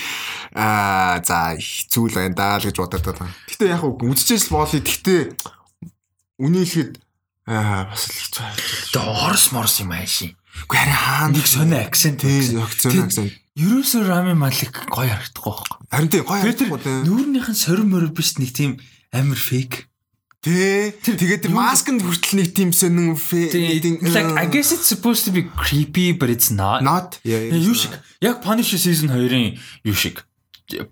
аа за хэцүү л байна даа л гэж бодоод байгаа. Гэтэ яг хөө үзчихээс боолё. Гэтэ үний хэлэхэд аа бас л хэцүү харагдчихлаа. Тэгээ орс морс юм ааши. Үгүй харин хаана Нэг сонио акцент. акцент акцент. Ерөөсөө Рами Малик гоё харагдахгүй байхгүй. Харин тийм гоё харагдахгүй нүүрнийх нь сорим морь биш нэг тийм амар фейк. Тэ. Тэгээд маскнд хүртэл нэг тийм сонин Тийм. Like I guess it's supposed to be creepy but it's not. not yeah. Юу шиг. Яг Punisher season 2-ын юу шиг.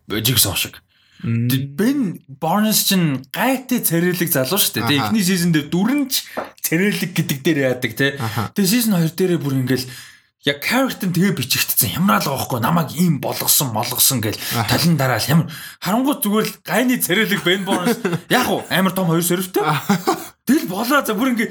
Jigsaw шиг. Ben Barnes чинь гайтай царайлаг залуу шүү дээ. Тэгээ эхний season дээр дүрнч царайлаг гэдэг дээр яадаг те. Тэгээ season 2 дээрээ бүр ингээл яг character нь тэгээ бичигдсэн. Ямраал байхгүй намайг ийм болгосон, молгосон гэл талан дараал ямар харангуй зүгээр л гайны царайлаг Ben Barnes яг уу амар том хоёр сөрөвтэй. Тэгэл болоо за бүр ингээ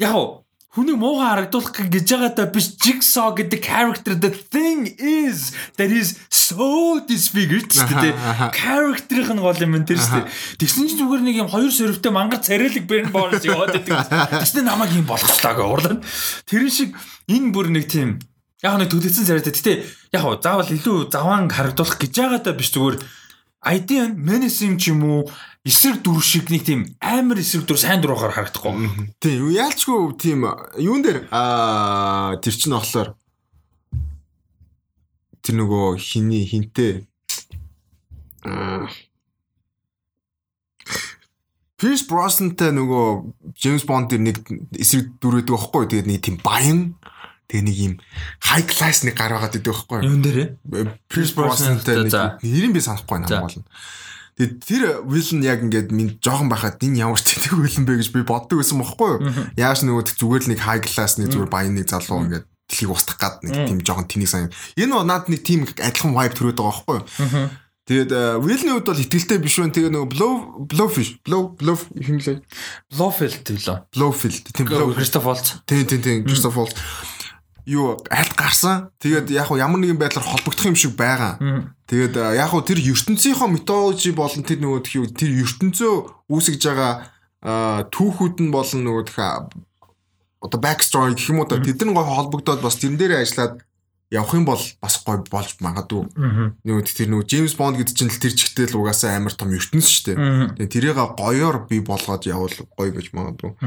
яг уу Хүнийг муухай харагдуулах гэж байгаадаа биш Jigsaw гэдэг character the thing is that is so disfigured гэдэг аха. character-ийн гол юм энэ тийм Тэгсэн чинь зүгээр нэг юм хоёр сөрөвтэй мангар царайлаг бэрн боорс яваад байдаг. Тэгсэн намайг юм болгочлаа гэ урлаа. Тэр шиг энэ бүр нэг тийм яг нэг төлөвсөн царайтай. Гэтэ яг заавал илүү заваан харагдуулах гэж байгаадаа биш зүгээр ID нь menacing ч юм уу эсрэг дүр шиг нэг тийм амар эсрэг дүр сайн дураар харагдахгүй. Тийм яалчгүй тийм юун дээр аа тэр чинь болохоор тэр нөгөө хиний хинтээ Pierce Brosnan-тай нөгөө James Bond дээр нэг эсрэг дүр байдаг байхгүй юу? Тэгээд нэг тийм баян тэгээ нэг юм high class нэг гар байгаад байдаг байхгүй юу? Юун дээр Pierce Brosnan-тай нэг За. нэрийг би санахгүй байна За. болно. Тэгээд тэр villain яг ингээд минь жоохон байхад энэ ямар ч тэтг villain бэ гэж би боддог байсан байхгүй юу? Яаж нөгөө зүгээр л нэг high class нэг зүгээр баян нэг залуу ингээд дэлхийг устгах гад нэг тийм жоохон тэнийг сайн. Энэ наад нэг тийм адилхан vibe төрөөд байгаа байхгүй юу? Тэгээд villain-ийн хувьд бол ихтгэлтэй биш байна. Тэгээ нөгөө blow blowfish blow blow хинглээ. Blofeld лөө. Blowfield тийм blow Christoph Waltz. Тийм тийм тийм Christopher Waltz юу альт гарсан. Тэгээд яг хуу ямар нэгэн байдлаар холбогдох юм шиг байгаа. Тэгээд а, яг хуу тэр ертөнцийнхөө митологи болон тэр нөгөө тхий тэр ертөнцөө үүсгэж байгаа а, түүхүүд нь болон нөгөө тхаа одоо backstory гэх юм уу та тэд нар гой холбогдоод бас тэрэн дээрээ ажиллаад явах юм бол бас гой болж магадгүй. Нөгөө тэр нөгөө James Bond гэдэг чинь л тэр чигтэл угаасаа амар том ертөнц шүү дээ. Тэрийг гоёор би болгоод явал гоё гэж магадгүй.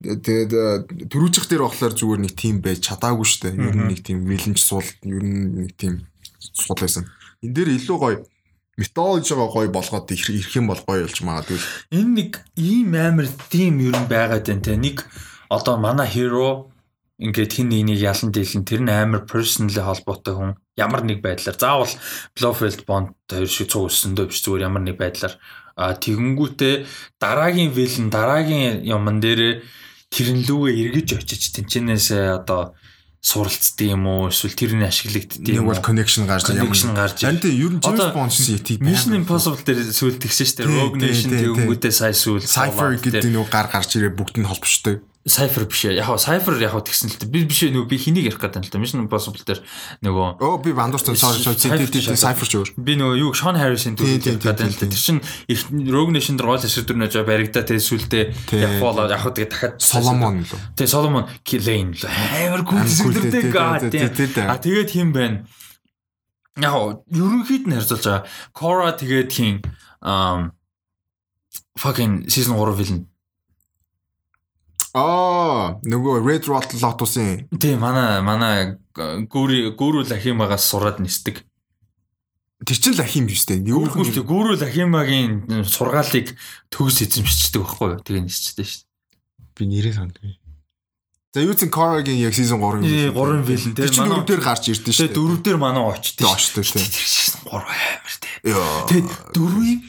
Тэгээд э, төрүүжих дээр болохоор зүгээр нэг тим байж чадаагүй шүү дээ. Ер нь нэг тим виленч суул ер нь нэг тим суул байсан. Энд дээр илүү гоё металлжгаа гоё болгоод ирэх ирэх юм бол гоё болж магадгүй. Энэ нэг ийм амар тим ер нь байгаад байна те. Нэг одоо манай hero ингээд хин нэгнийг ялан дийлэн тэр нь амар personally холбоотой хүн ямар нэг байдлаар. Заавал Blofeld Bond хоёр шиг цугулсандөө биш зүгээр ямар нэг байдлаар. Тэгэнгүүтээ дараагийн вилэн дараагийн юмн дээр тэрэн лүүгээ эргэж очиж тэнчэнээс одоо суралцдаг юм уу эсвэл тэрний ашиглагддаг Нэг юм уу? бол connection гарч ямар connection гарч Харин тийм ер нь James Bond шигтийг Mission Impossible дээр сүүл тэгсэн шүү дээ. Rogue Nation тэгэнгүүтээ сая сүүл Cypher гэдэг нэг гар гарч ирээ бүгд нь холбогчтой. Cypher биш. Яг Cypher яг тэгсэн л. Би биш нөгөө би хэнийг ярих гэдэг юм л да. Mission Impossible дээр нөгөө Оо би бандуурсан sorry Cypher ч өөр. би нөгөө юу Sean тий, ярих гэдэг юм л да. Тэр чинь их Rogue Nation дээр гол ашиг дүр нэж баригдаа тэгээ сүултээ яг Fallout яг тэгээ дахиад Solomon лөө. Тэгээ Solomon Lane л амар гүн зүйлтэй тий. А тэгээд хин байна. Яг ерөнхийд нь харьцуулж байгаа. Cora тэгээд хин fucking season 3 villain. Аа нөгөө Red Rot Lotus-ын Тий, манай манай гүүри гүүрүүл ахимагаас сураад нисдэг. тэр чин лахим биш үү? Гүүрүүл хөө гүүрүүл ахимагийн сургаалыг төгс эзэмшчихдэг байхгүй юу? Тэгээ нисчихдээ шүү би нэрээ сандгүй. За юу чин Cora-гийн яг season 3 дээ. Тий, 3 вилэн Тэр тий. чин Манай дөрөв дээр гарч ирдэ шүү Тэгээ дөрөв дээр манай. Очтой тий. Тэр season 3 амар тий. Яа. Тэгээд дөрвийн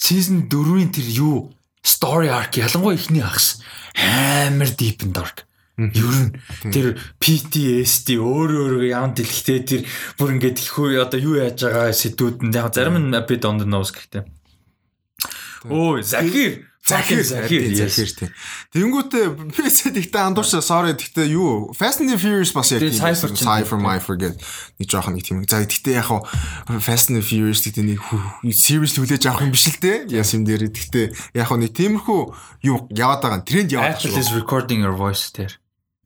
season 4-ийн тэр юу story arc ялангуяа ихний ахс амар deep and dark. Ер нь тэр PTSD өөр өөр яам дэлхтэй тэр бүр ингээд хөө одоо юу яаж байгаа сэдвүүд нь яг зарим нь би донд нуус гэхдээ. Өө Захир Захир Захир Захир Захир тий. Тэнгүүтээ бисээ тэгтээ андууршаа sorry тэгтээ юу Fast and Furious бас яг Тий, Cypher my forget нэг жоохон нэг тийм. За тэгтээ яг Fast and Furious гэдэг нэг series хүлээж авах юм биш л дээ. Яс юм дээр тэгтээ яг нэг тиймэрхүү юу яваад байгаа тренд яваад Apple байгаа. is recording your voice тэр.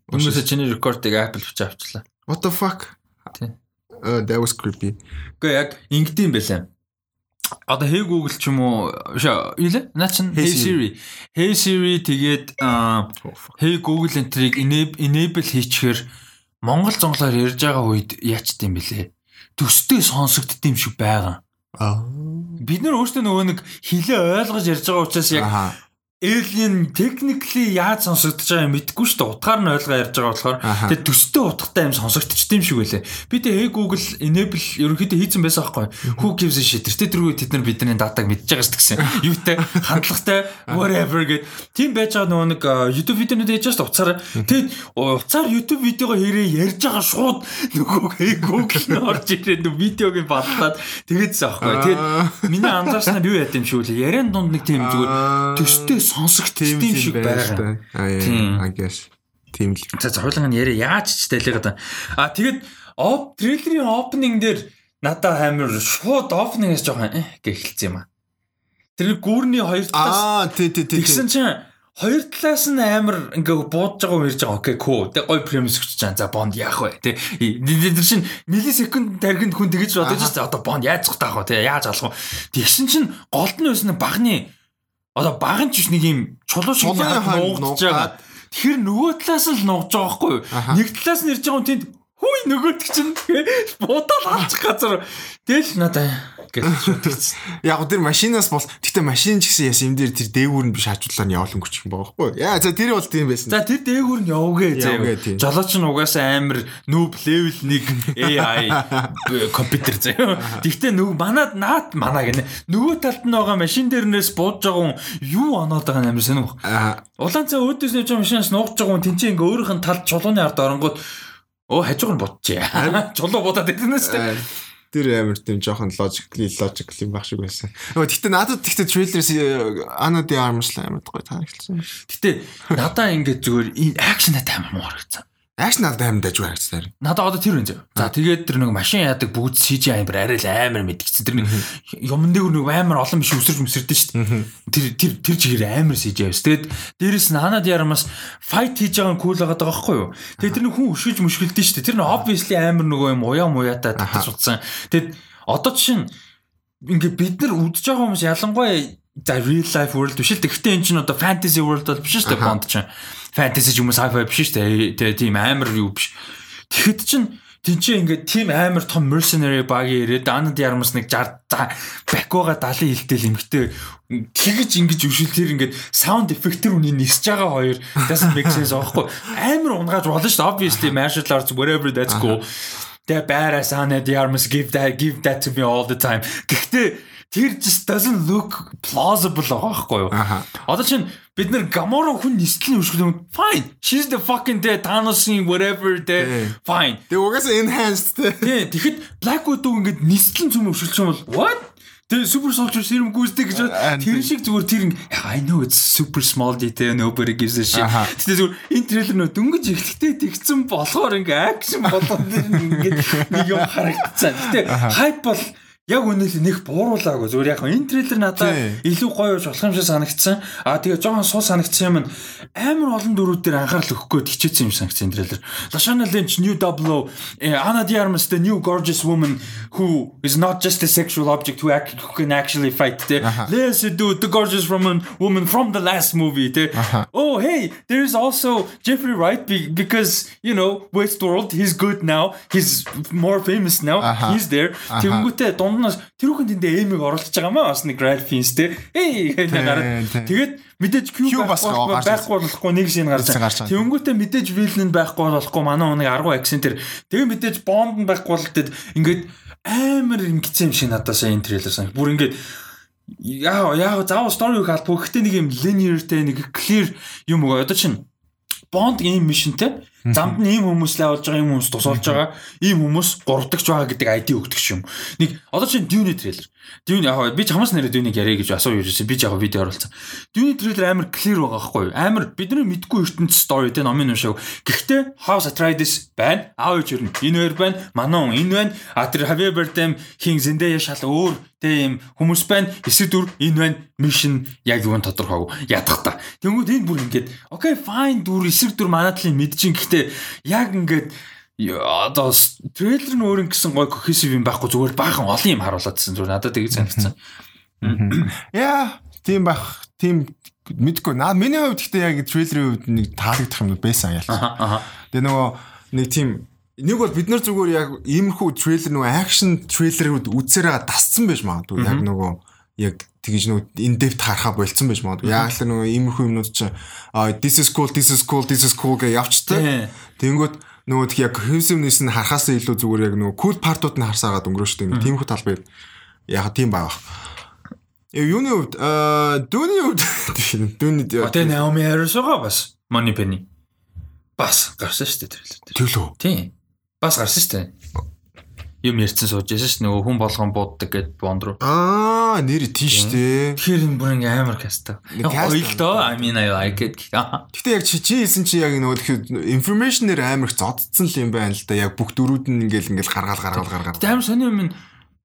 Өмнөөсөө чиний рекордыг Apple хүч авчлаа. What the fuck? Тий. Uh, that was creepy. Гэхдээ яг ингэдэм байлаа. Одоо Hey Google ч юм уу юу наа чин Hey Siri. Hey Siri тэгээд аа, Hey Google энтрийг enable хийчихээр Монгол зонглоор ярьж байгаа үед яачд юм бэлээ. Төстэй сонсогдд юм шиг байгаа. Аа. Бид нар өөрсдөө нөгөө нэг хилээ ойлгож ярьж байгаа учраас яг. Alien technically яаж сонсогдож байгааг мэдэхгүй шүү дээ. Утгаар нь ойлгоо ярьж байгаа болохоор Аха. тэгээд төстэй утгатай юм сонсогдчих юм шиг байлээ. Би тэг hey Google enable ерөнхийдөө хийцэн байсан байхгүй. Who gives a shit. Тэр тэргүй тэд нар бидний датаг мэдж байгаа шүү дээ. Юутай хандлагатай whatever гэд тийм байж байгаа нөгөө нэг YouTube видеонууд ээж байгаа уцаараа. Тэгээд уцаар YouTube видеого хэрэг ярьж байгаа шууд нөгөө hey Google нь орж ирээд нөгөө видеог нь батлаад тэгээдсэн байхгүй. Тэгээд миний анзаарснаар юу яд юм шиг үлээ. Яриан дунд нэг тийм зүгээр төстэй сонсогдчих юм шиг байгаа. Аа Тийм. guess. Тийм л. За zoрлон нь яриа яаж ч тайлгаад. А тэгээд оп трейлерийн опенинг дээр надад амар шууд опенингээс жоохон э гэх хэлсэн юм а. Тэр гүүрний хоёр талаас Аа тий тий тий. тэгсэн чинь хоёр талаас нь амар ингээ буудж байгаа юм ярьж байгаа. Окей, cool. Тэг гой премис өгч чана. За бонд яах вэ? Тэ тэр чинь миллисекунд тархинд хүн тэгэж бодож байгаа. Одоо бонд яаж зах таах вэ? Тэ яаж алах вэ? Тэгсэн чинь голд нь байсан багны одоо багын ч биш нэг юм чулуу шиг нуугдж байгаа. Тэгэхээр нөгөө талаас нь л нуугж байгаа байхгүй юу? Нэг талаас нь ирж байгаа хүн тэнд хүй нөгөөд чинь буудал алчих газар. Тэгэл надаа гэж бодчихсон. Яг тэр машинаас бол гэтээ машин ч гэсэн яс юм дээр тэр дээгүүр нь биш хажуулаар нь явуулан гүчих юм байгаа байхгүй. Яа за тэр бол тийм байсан. За тэр дээгүүр нь явуугээ заяа. Жолооч нь угаасаа амар noob level 1 AI компьютер заяа. Тэгтээ нөгөө манад наад манаа гинэ. Нөгөө талд нь байгаа машин дээрнээс бууж байгаа хүн юу оноод байгаа юм амар сонирм. Аа Улаан цай өөдөөс явж машинаас нуугч байгаа хүн тэнцээ ингээ өөрийнх нь талд чулууны ард оронгууд оо хажууг нь бутчихъя. Чулуу будаад идэнэс тээ. аа, тэр амар тийм жоохон logically logical юм байх шиг байсан. Өө гэтээ надад гэтээ трейлерс Anna de Armas амар гоё таалагдсан. Гэтэ надаа ингээ зүгээр энэ акшн амар муу харагдсан. Акшн надад амар дажгүй харагдсан. Надад одоо тэр үнэ. За тэгээд тэр нэг машин яадаг бүгд CGI амар арай л амар мэдгдсэн. Тэр нэг юмн дээр нэг амар олон биш өсөрж өсөрдөн шүү дээ. Тэр тэр тэр чигээр амар CGI байсан. Тэгээд дээрэс нь ханад ярамаас fight хийж байгаа нь cool байгаа байхгүй юу? Тэгээд тэр нэг хүн өшгөж мөшгөлдөн шүү дээ. Тэр нь obviously амар нөгөө юм уяа муяатай татаж утсан. Тэгээд одоо чинь ингээ бид нар үдж байгаа хүмүүс ялангуяа за real life world биш л тэгтээ эн чинь одоо fantasy world бол биш шүү дээ бонд чинь fantasy ч юм уу sci-fi биш шүү дээ. Тэгээ тийм амар юу биш. Тэгэхэд чинь Тинчээ ингээд тийм амар том mercenary багийн ирээд de Armas нэг 60 бакуга 70 хилтэл эмгтэй тэгэж ингэж өвшил тэр ингээд sound effect-эр үний нисэж байгаа хоёр. Doesn't make sense аахгүй. Амар унгааж болно шүү дээ obviously martial arts whatever that's cool. The badass Anna de Armas give that give that to me all the time. Гэхдээ тэр just doesn't look plausible байхгүй юу? Одоо чинь бид нэр Gamora хүн нислэлийн өшгөл fine she's the fucking dead Thanos-ийн whatever the fine Тэгээ угаасаа enhanced. Тий, тэгэхэд Black Widow ингээд нислэн зүм өвшөлч юм бол what? Тэгээ Super Soldier Serum гүйцэтгэх гэж тэр шиг зүгээр тэр ин- I know it's super small detail nobody gives a shit. Аха. Тэгтээ зүгээр энэ трейлер нөө дөнгөж эхлэхдээ тэгсэн болохоор ингээ акшн болоод ингээд нэг юм харагдсан. Гэтэ хайп бол яг үнэхээр нэг бууруулаагүй зүгээр яг энэ трейлер надад илүү гоё болж болох юм шиг санагдсан. Аа тэгээ жоохон суу санагдсан юм амар олон дөрүүд дээр анхаарал өгөх гээд хичээсэн юм санагдсан трейлер. Lashana Lynch new double eh, Anna de Armas the new gorgeous woman who is not just a sexual object who, act, who can actually fight. Lea Seydoux the gorgeous woman woman from the last movie. Oh hey, there is also Jeffrey Wright be, because you know Westworld he's good now. He's more famous now. He's there. Тэнгүүтээ дунднаас тэр хүн тэндээ эймиг оруулж байгаа маа бас нэг Ralph Fiennes те. Эй гэж гараад. Тэгээд мэдээж Q байхгүй болохгүй нэг шин байгаа. Тэнгүүтээ мэдээж villain байхгүй болохгүй манай нэг 10 акцент тэр. Тэгээ мэдээж Bond нь байхгүй бол тэгээд ингээд амар ингэсэн юм шиг надад сая энэ трейлер санаг. Бүр ингээд яа яа заавал story үг албагүй. Гэхдээ нэг юм linearтэй нэг clear юм уу. Одоо чинь Bond ийм мишнтэй замд нь ийм хүмүүс л авалж байгаа ийм хүмүүс тусалж байгаа ийм хүмүүс гуравдагч байгаа гэдэг ID өгдөг юм. Нэг одоо чинь Dune трейлер. Dune яг би ч хамаас нэрээ Dune-ийг яриа гэж асуу юусэн. Би ч яг видео оруулсан. Dune трейлер амар clear байгаа байхгүй юу? Амар бидний мэдгүй ертөнд story тэ номын уншааг. Гэхдээ House Atreides байна. Аав ээж өрн. Энэ хоёр байна. Манон энэ байна. А тэр Javier Bardem хин Zendaya шал өөр тэ юм хүмүүс байна. Эсэд дүр энэ байна. Mission яг юу нь тодорхойгүй. Ядах та. Тэнгүүд энэ бүр ингээд окей fine дүр эсрэг дүр манай талын мэдчихин гэхдээ яг ингээд Яа, одоо трейлер нь өөр ингэсэн гой cohesive юм байхгүй зүгээр баахан олон юм харууладсан зүгээр надад тэгж санагдсан. Яа, тийм бах, тийм мэдгүй. Наа миний хувьд гэхдээ яг трейлерийн хувьд нэг таалагдах юм байсан аха. Тэгээ нөгөө нэг тийм нэг бол бид нар зүгээр яг иймэрхүү трейлер нөгөө акшн трейлерүүд үзсээрээ дасцсан байж магадгүй. Яг нөгөө яг тэгж нөгөө in depth харахаа болцсон байж магадгүй. Яг л нөгөө иймэрхүү юмнууд чинь this is cool, this is cool, this is cool гэж явцтай. Тэнгүүд нөгөө тэг яг хэвсэмнээс нь харахаас илүү зүгээр яг нөгөө cool part-ууд нь харсаагаад өнгөрөө шүү дээ. Тиймэрхүү талбай яг тийм байгаа. Э юуны хувьд аа дүүний хувьд (laughs) дүүний Naomi Harris байгаа бас. Money Penny. Бас гарсан дээ трейлер дээр. төлөө. Тийм. Бас гарсан дээ. Юм ярьсан сууж яасан шүү нөгөө хүн болгон бууддаг гэд Bond руу. Аа нэр тийш дээ. Тэгэхээр энэ бүр ингээ амар каста. Нэг cast Ойл доо I mean I like it. (laughs) Гэтэ яг чи чи хэлсэн чи яг нөгөө информашнэр амар их зодцсон л юм байна л да. Яг бүх дөрүүд нь ингээл ингээл гаргаал гаргаал гаргаал. Амар сони юм нэг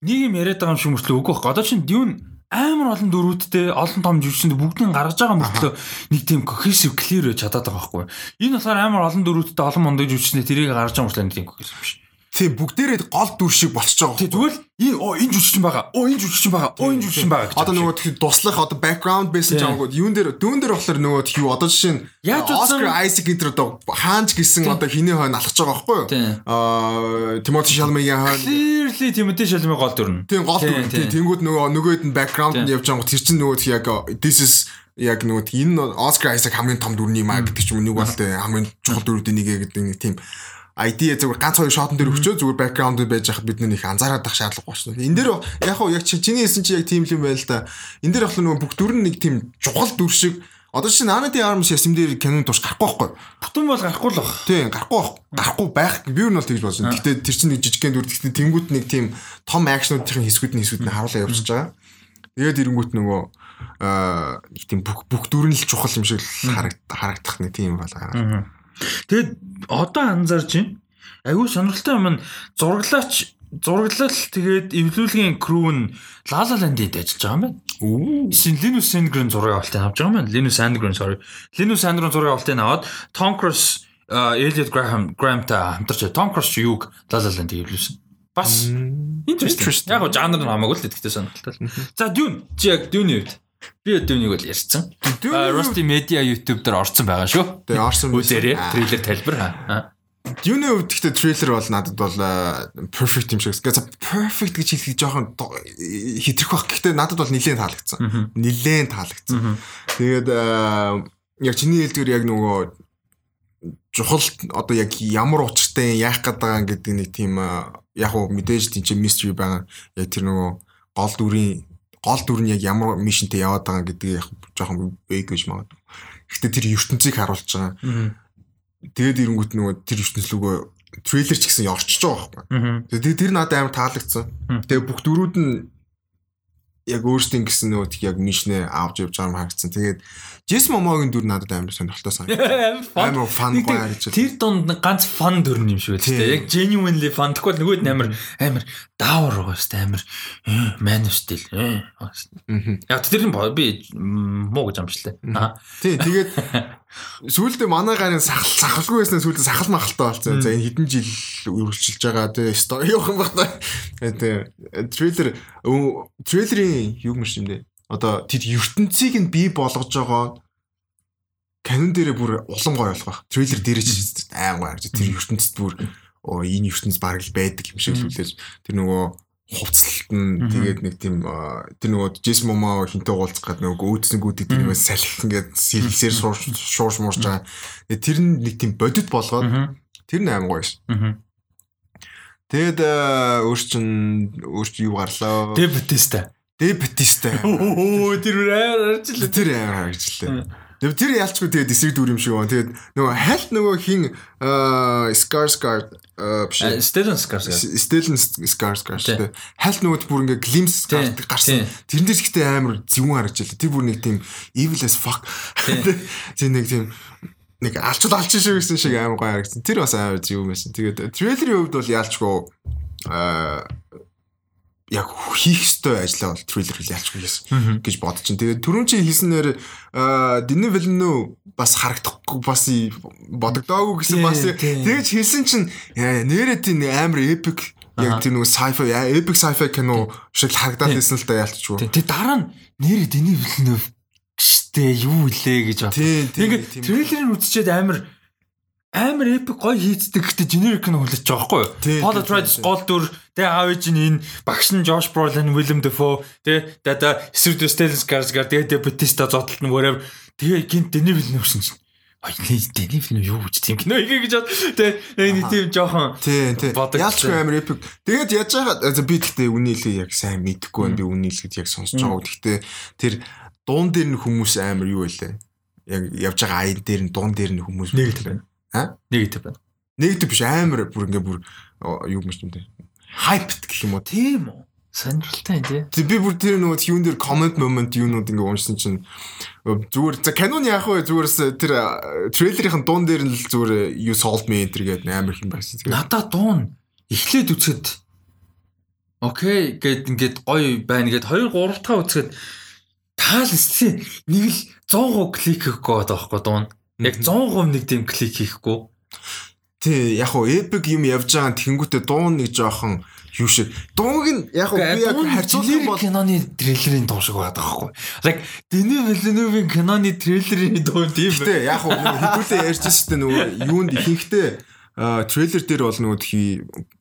юм яриад байгаа юм шиг мөртлөө үгүй байхгүй. Одоо чинь Dune амар олон дөрүүдтэй олон том жүжигчэнд бүгдийг гаргаж байгаа мөртлөө нэг тийм cohesive clear байж чадаад байгаа байхгүй. Энэ болохоор амар олон дөрүүдтэй олон мондыг жүжигчнээ тэрийг гаргаж байгаа мөртлөө нэг тийм cohesive биш. Тийм бүгдээрээ гол дүр шиг болчихж байгаа. Тэг зүгээр л энэ оо энэ жүжигчин байгаа. Оо энэ жүжигчин байгаа. Оо энэ жүжигчин байгаа гэж. Одоо нөгөө тэгэхээр туслах одоо background байсан жаангууд юун дээр дүүн дээр болохоор нөгөө юу одоо жишээ нь утсан- Oscar Isaac энэ одоо хаанч гисэн одоо хиний хойно алхаж байгаа байхгүй юу? Тийм. Аа Timothy Chalamet-ийн хойно clearly Timothy Chalamet гол дүрнэ. Тийм гол Тийм, дүр. тийм. Тийм тэнгууд нөгөө нөгөөд нь background нь Тийм. явж байгаа тэр чинь нөгөө яг this is яг нөгөө энэ Oscar Isaac хамгийн том дүрний маа гэдэг ч юм уу нэг бол тэ хамгийн чухал дүрүүдийн нэг гэдэг нэг тийм ID зүгээр ганц хоёр шотон дээр өчөө зүгээр background байж хахад бид нэг анзаараад ах шаардлага болчихно. Энэ дээр яг хоо яг чи- чиний хэлсэн чи яг тийм л юм байл та. Энэ дээр болохоор нөгөө бүх дүр нь нэг тийм чухал дүр шиг одоо чи Nana de Armas ясэм дээр кинон турш гарахгүй байхгүй. Бүтэн бол гарахгүй л баг. Тийм гарахгүй байх. Гарахгүй байх. Би юу нь бол тэгж байна. Гэтэ тэр чинь нэг жижигхэн дүр гэхдээ тэнгуут нэг тийм том акшнуудын хэсгүүд нь хэсгүүд нь харуулаа явуулчихж байгаа. Тэгээд ирэнгүүт нөгөө аа нэг тийм бүх бүх дүр нь л чухал юм шиг харагдах нэг тийм юм байна. Тэгэд одоо анзаарч байна. Аюу сонирхолтой юм нь зураглаач зураглал тэгээд эвлүүлгийн crew нь La La Land-д ажиллаж байгаа юм байна. Оо. Эсвэл Linus Sandgren зураг авалтыг авч байгаа юм байна. Linus Sandgren sorry. Linus Sandgren зураг авалтыг аваад Tom Cruise Elliot Graham Graham-тай хамтарч Tom Cruise ч юуг La La Land-ийг эвлүүлсэн. Бас interesting. Яг жанр нь хамаагүй л тэгтээ сонирхолтой. За Dune чи яг Dune-ийн үед би Dune-ийг бол ярьсан. Rusty Media YouTube дээр орсон байгаа шүү. Тэгээ орсон. Үзээрэй. Трейлер тайлбар. Юуны хувьд гэхдээ трейлер бол надад бол perfect юм шиг. За perfect гэж хэлэх жоохон хэтрэх бах. Гэхдээ надад бол нилээн таалагдсан. Нилээн таалагдсан. Тэгээд яг чиний хэлдгээр яг нөгөө чухал одоо яг ямар учиртай яах гээд байгаа гэдэг нэг тийм яг уу мэдээж тийм чи mystery байгаа. Яг тэр нөгөө гол дүрийн гол дүр нь яг ямар мишнтэй яваад байгаа гэдгийг яг жоохон бэг гэж магадгүй. Гэхдээ тэр ертөнцийг харуулж байгаа. Тэгээд ирэнгүүт нөгөө тэр ертөнц рүүгөө трейлер ч гэсэн орчиж байгаа байхгүй. Тэгээд тэр надад амар таалагдсан. Тэгээд бүх дөрүүд нь яг өөрсдийн гэсэн нөгөө яг мишнэ авч явж байгаа юм харагдсан. Тэгээд Джес Момогийн дүр надад амар сонирхолтой санагдав. (laughs) Амар фан гоё харагдаж байна. Тэр дунд нэг ганц фан дүр юм шиг Тийм. байлээ. Яг genuinely fun. Тэгвэл нөгөөд нь амар амар даавар байгаа шүү дээ. Амар man of steel. Яг тэр нь би муу гэж амжилттай. Тий, тэгээд (laughs) сүүлдээ манай гарын сахал сахалгүй байсан сүүлдээ сахал махалтай болсон. За энэ хэдэн жил үргэлжилж байгаа тий стори явах юм байна. Тий. Трейлер трейлерийн юу юм шиг юм дээ. Одоо тэр ертөнцийг нь бий болгож байгаа канон дээрээ бүр улам гоё болох байх. Трейлер дээрээ ч айн гоё харж тэр ертөнцид бүр оо энэ ертөнц баг л байдаг юм шиг сүлээж тэр нөгөө хувцалт нь тэгээд нэг тийм тэр нөгөө Джейсон Момо хинтээ уулзах гэдэг нөгөө өөдсөнгүүдийг тэр нөгөө салхи ингээд сэлсээр шуурш муурж байгаа. Тэр нь нэг тийм бодит болгоод тэр нь аим гоё ш. Мгм. Тэгээд аа, өөр чин өөр чи юу гарлаа? Дэв Батиста. Оо тэр амар арчлаа. Тэр амар харагдлаа. Тэгээд тэр ялчгүй тэгээд эсрэг дүр юм шиг байна. Тэгээд нөгөө хальт нөгөө хин аа, биш ээ. Стелен Скарс. Stellan Skarsgård шүү дээ. Хальт нөгөөд бүр ингээ glimpse гарсан. Тэрнээс ихтэй амар зөвүүн харагдж байлаа. Тэр бүр нэг тийм evil as fuck. Тийм (laughs) нэг тийм нэг алчд алчин шиг гэсэн шиг амар гоё харагдсан. Тэр бас амар зөвүүн байсан. Тэгээд трейлерийн хувьд бол яалчгүй аа яг хийх ёстой ажлаа бол трейлер хэл гэсэн гэж бодож чинь. Тэгээд түрүүн чи хэлснээр Дини Вилнүү бас харагдахгүй бас бодогдоогүй гэсэн бас тэгэж хэлсэн чинь нэрээ тийм амар epic яг тэр нэг sci-fi epic sci-fi кино шиг харагдаад байсан л да ялчгүй. Тэг дараа нь нэр Дэни Вилнев гэжтэй юу илээ гэж Тэгээд тийм. трейлерыг үзчихэд амар амар эпик гоё хийцдэг гэхдээ generic нь хүлээж байгаа байхгүй юу? Paul Atreides гол дүр тэгээ аав ээж нь энэ багш нь Josh Brolin, Willem Dafoe тэгээ дада дэ Stellan Skarsgård тэгээ Batista зодтолт нь whatever тэгээ гинт Denis Villeneuve шин чинь Ай Denis Villeneuve юу гэж тийм кино хийгээ гэж бод тэгээ нэг тийм жоохон бодогдсон. Ялчгүй амар epic. Тэгээд яаж байгаа би гэхдээ үний хэлээ яг сайн мэдэхгүй байна. Би үний хэлгээд яг сонсож байгаа. Гэхдээ тэр дуун дээр нь хүмүүс амар юу байлаа. Яг явж байгаа аян дээр нь дуун дээр нь хүмүүс Negative байна. Аа? Negative байна. Негатив биш амар бүр ингээ бүр юу юм шүү дээ. Hyped гэх юм уу. Тийм үү? Сонирхолтой тий. Тэг би бүр тэр нөгөө юун дээр comment moment юунууд ингээ уншсан чинь зүгээр за канон яах вэ зүгээрс тэр а, трейлерийн дуун дээр нь л зүгээр you sold me enter гэдэг амар хэм байсан. Надаа дуун эхлээд үцхэд окей гэд ингээд гоё байна гэд 2 3 дахь үцхэд таал эслийн нэг л 100% клик хийхгүй байгаа байхгүй дуун. Яг 100% нэг тийм клик хийхгүй. Тий, яг хуу эпик юм явж байгаа тэгэнгүүтээ дуун нэг жоохон юу шиг. Дуунг нь яг хуу би яг харьцуулах юм бол киноны трейлерийн дуу шиг байгаа байхгүй. Like Дэни Вилленевийн киноны трейлерийн дуу тийм байна. Гэтэ яг хуу хэдүүлээ ярьжсэн тэ нөгөө юунд ихэнхдээ трейлер дээр бол нөгөө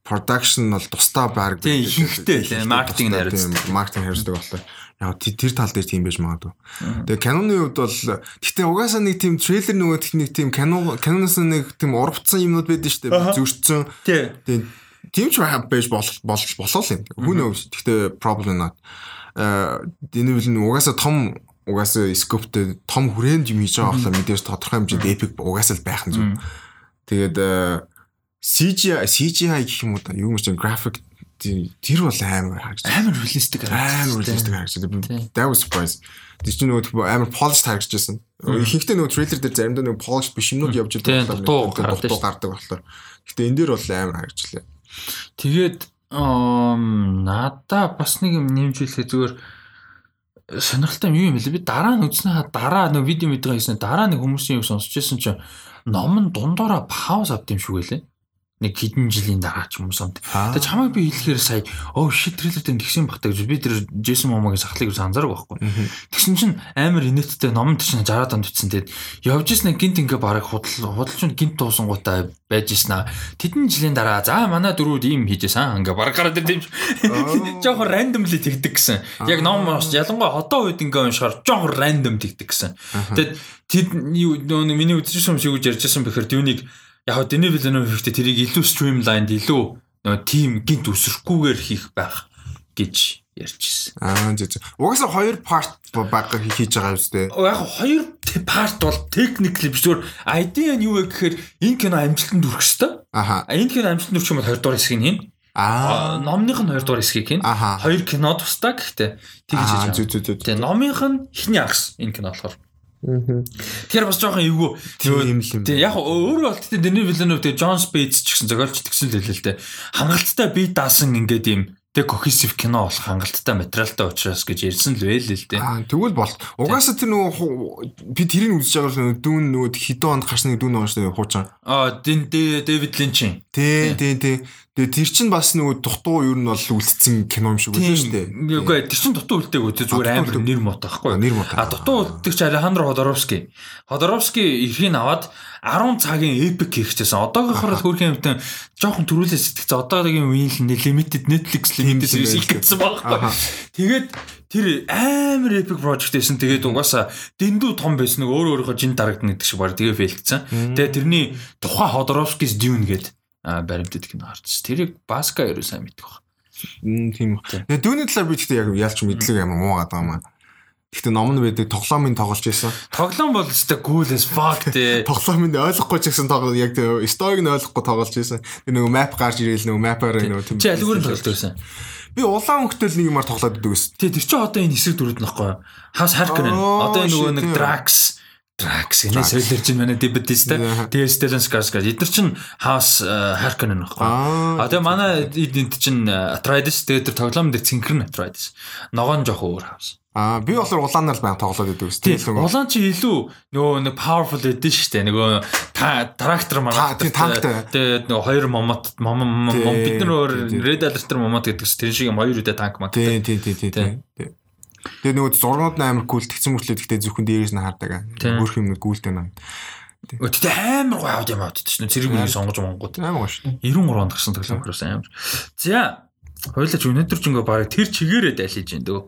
production бол тусдаа баг Тий, ихэнхдээ тий, маркетинг хариуцдаг. маркетинг хариуцдаг болохоор яг тэр тал дээр тийм байж магадгүй. Тэгээ каноны хувьд бол гэтээ угаасаа нэг тийм трейлер нөгөө техник тийм кино каноноос нэг тийм урвцсан юмнууд байдаг шүү дээ. Зүрчсэн Тий. Тийм тийм ч байж болох болох болоо л юм. Who knows. Гэхдээ problem not. Э дэнэвэл нь угаасаа том угаасаа скоптэй том хүрээнд юм хийж байгаа болохоор мэдээж тодорхой хэмжээнд epic угаасаа л байх нь зүг. Тэгээд э, CGI CGI гэх юм уу да юу юм чинь graphic тэр бол амар харагдаж. Амар реалистик амар реалистик харагдаж байна. That was surprise. Тэр чинь нөгөө амар polished харагдаж байсан. Ихэнхдээ нөгөө трейлер дээр заримдаа нөгөө polished биш юмнууд явж байгаа дутуу гардаг шүү. болохоор. Гэхдээ энэ дээр бол амар харагдчихлаа. Тэгээд ам надаа бас нэг юм нэмж хэлэхэд зүгээр сонирхолтой юм юм бэ? Би дараа нь үзснээр дараа нэг видео мэдээ хийсэн дараа нэг хүмүүсийн юм сонсч байсан чинь ном нь дундаараа пауз авд юм шиг байлээ. Нэг хэдэн жилийн дараа ч юм уу санд. Аа. Тэгээ чамайг би хэлэхээр сая оо shit трейлер дээр тэгсэн бахта гэж би тэр Джейсон Момогийн сахлыг анзаарах байхгүй. Тэгсэн чинь амар инээдтэй номон тийш 60 донд утсан тэгээд явж ирсэн гинт ингээ бараг худал худалч гинт туусангуудаа байж ирсэн аа. Тэдэн жилийн дараа за манай дөрүүд ийм хийжсэн ингээ бараг гараад ирдэм. (laughs) Жохон randomly тэгдэг гэсэн. Яг ном ялангуяа одоо үед ингээ уншихаар жохон random тэгдэг гэсэн. Тэгээд тэд юу миний үзчихсэн юм шиг үж ярьжсэн бэхэр түүнийг яг Дэни Вилленов ихтэй тэрийг илүү streamlined илүү нөгөө тим гинт өсрөхгүйгээр хийх байх гэж ярьжсэн. Аа зэ зэ. Угаасаа хоёр part баг хийж байгаа юм зү. Яг хоёр part бол technically биш зүгээр idea нь юу вэ гэхээр энэ кино амжилтанд хүрэх ёстой. Аха. Энэ кино амжилтанд хүрэх юм бол 20 дугаар хэсгийг хийн. Аа. Номных нь 2 дугаар хэсгийг хийн. Хоёр кино тусдаа гэхдээ тэгж хийж байгаа. зүү зүү. Тэгээ номынх нь ихний агс энэ кино болохоор. Тэгэхээр бас жоохон эвгүй. Тийм л юм. Тэгээ яг өөрөө бол тэгтээ Дэни Вилленов тэгээ Джон Спейдс ч гэсэн зохиолч тэгсэн л хэлээ л дээ. Хангалттай бие даасан ингээд юм тэг cohesive кино болох хангалттай материалтай учраас гэж ярьсан л байл л дээ. Аа тэгвэл бол угаасаа тэр нөгөө би тэрийг үзэж байгаа л нөгөө дүүн нөгөө хэдэн онд гарсныг дүүн онош нөгөө хуучаа. Аа Дэвид Линчин. Тий, тий, тий. Тэгээ тэр чинь бас нөгөө дутуу юу нь бол үлдсэн кино юм шиг үлдсэн шүү дээ. Үгүй тэр чин дутуу үлдээг үү зүгээр амар нэр мот байхгүй. Нэр мот. А дутуу үлдэх чи Алехандро Ходоровский. Ходоровский эрхийг аваад 10 цагийн epic хийчихсэн. Одоогийнхоор л хөрхийн юмтай жоохон төрүүлээ сэтгэцээ. Одоогийн үеийн limited Netflix limited гэсэн байхгүй. Тэгээд тэр амар epic project байсан. Тэгээд угаасаа дэндүү том байсан. Өөр өөрийнхөө жин дарагдана гэдэг шиг баг тэгээ фейлдсэн. Тэгээд тэрний тухай Ходоровский's Dune гэдэг а баримтат кино харчихсан. Тэрийг Баска ерөө сайн мэддэг баг. Мм тийм. Тэгээ дүүний талаар би гэхдээ яг ялч мэдлэг юм уу гадаг юм аа. Гэхдээ ном нь байдаг тоглоомын тоглож байсан. Тоглоом бол өстой cool as fuck те. (laughs) Тоглоомын ойлгохгүй ч гэсэн тоглоо яг сториг нь ойлгохгүй тоглож байсан. Тэр нөгөө map гарч ирээл нөгөө map-аар нөгөө тийм. Чи алгоритм тоглож байсан. Би улаан хөлтөл нэг юмар тоглоод идэг гэсэн. Тэ тэр чи одоо энэ хэсэг дөрөд нөхгүй. Harkonnen. Аа, Одоо энэ нөгөө нэг. Drax Drax гэнэ солиор чинь манай. Yeah. Тэгээ Stellan Skarsgård. Эдгээр чинь House э, Harkonnen. Аа. А тэгээ манай эдэнт чинь э, Atreides тэгээ тэр тоглоом дээр цэнхэр Atreides. Ногоон жоох өөр House. Аа би болохоор улаанаар л баян тоглоод идэг гэсэн. Тийм. Улаан чи илүү нөгөө нэг powerful эдэн шүү дээ. Нөгөө трактор манай. тийм, танктай. Тэгээ нөгөө хоёр момот мом мом бид нар өөр. Red Alert момот гэдэгс тэр шиг юм хоёр үдэ танк мат. Тий, тий, тий, тий. Тэгээ нөгөө зургууд нь амар кул тэгсэн мөртлөө гэхдээ зөвхөн дээрээс нь хардаг. Бүх юм нэг гүйлтэй наа. Өтөд амар гоё авд юм авд чинь зэрэг нэг сонгож монгод. Амар гоё шүү. 93 онд гарсан тоглоом хөрөөс амар. За хоёулаа ч өнөөдөр ч ингээ баг тэр чигээрээ дайлж байна дөө.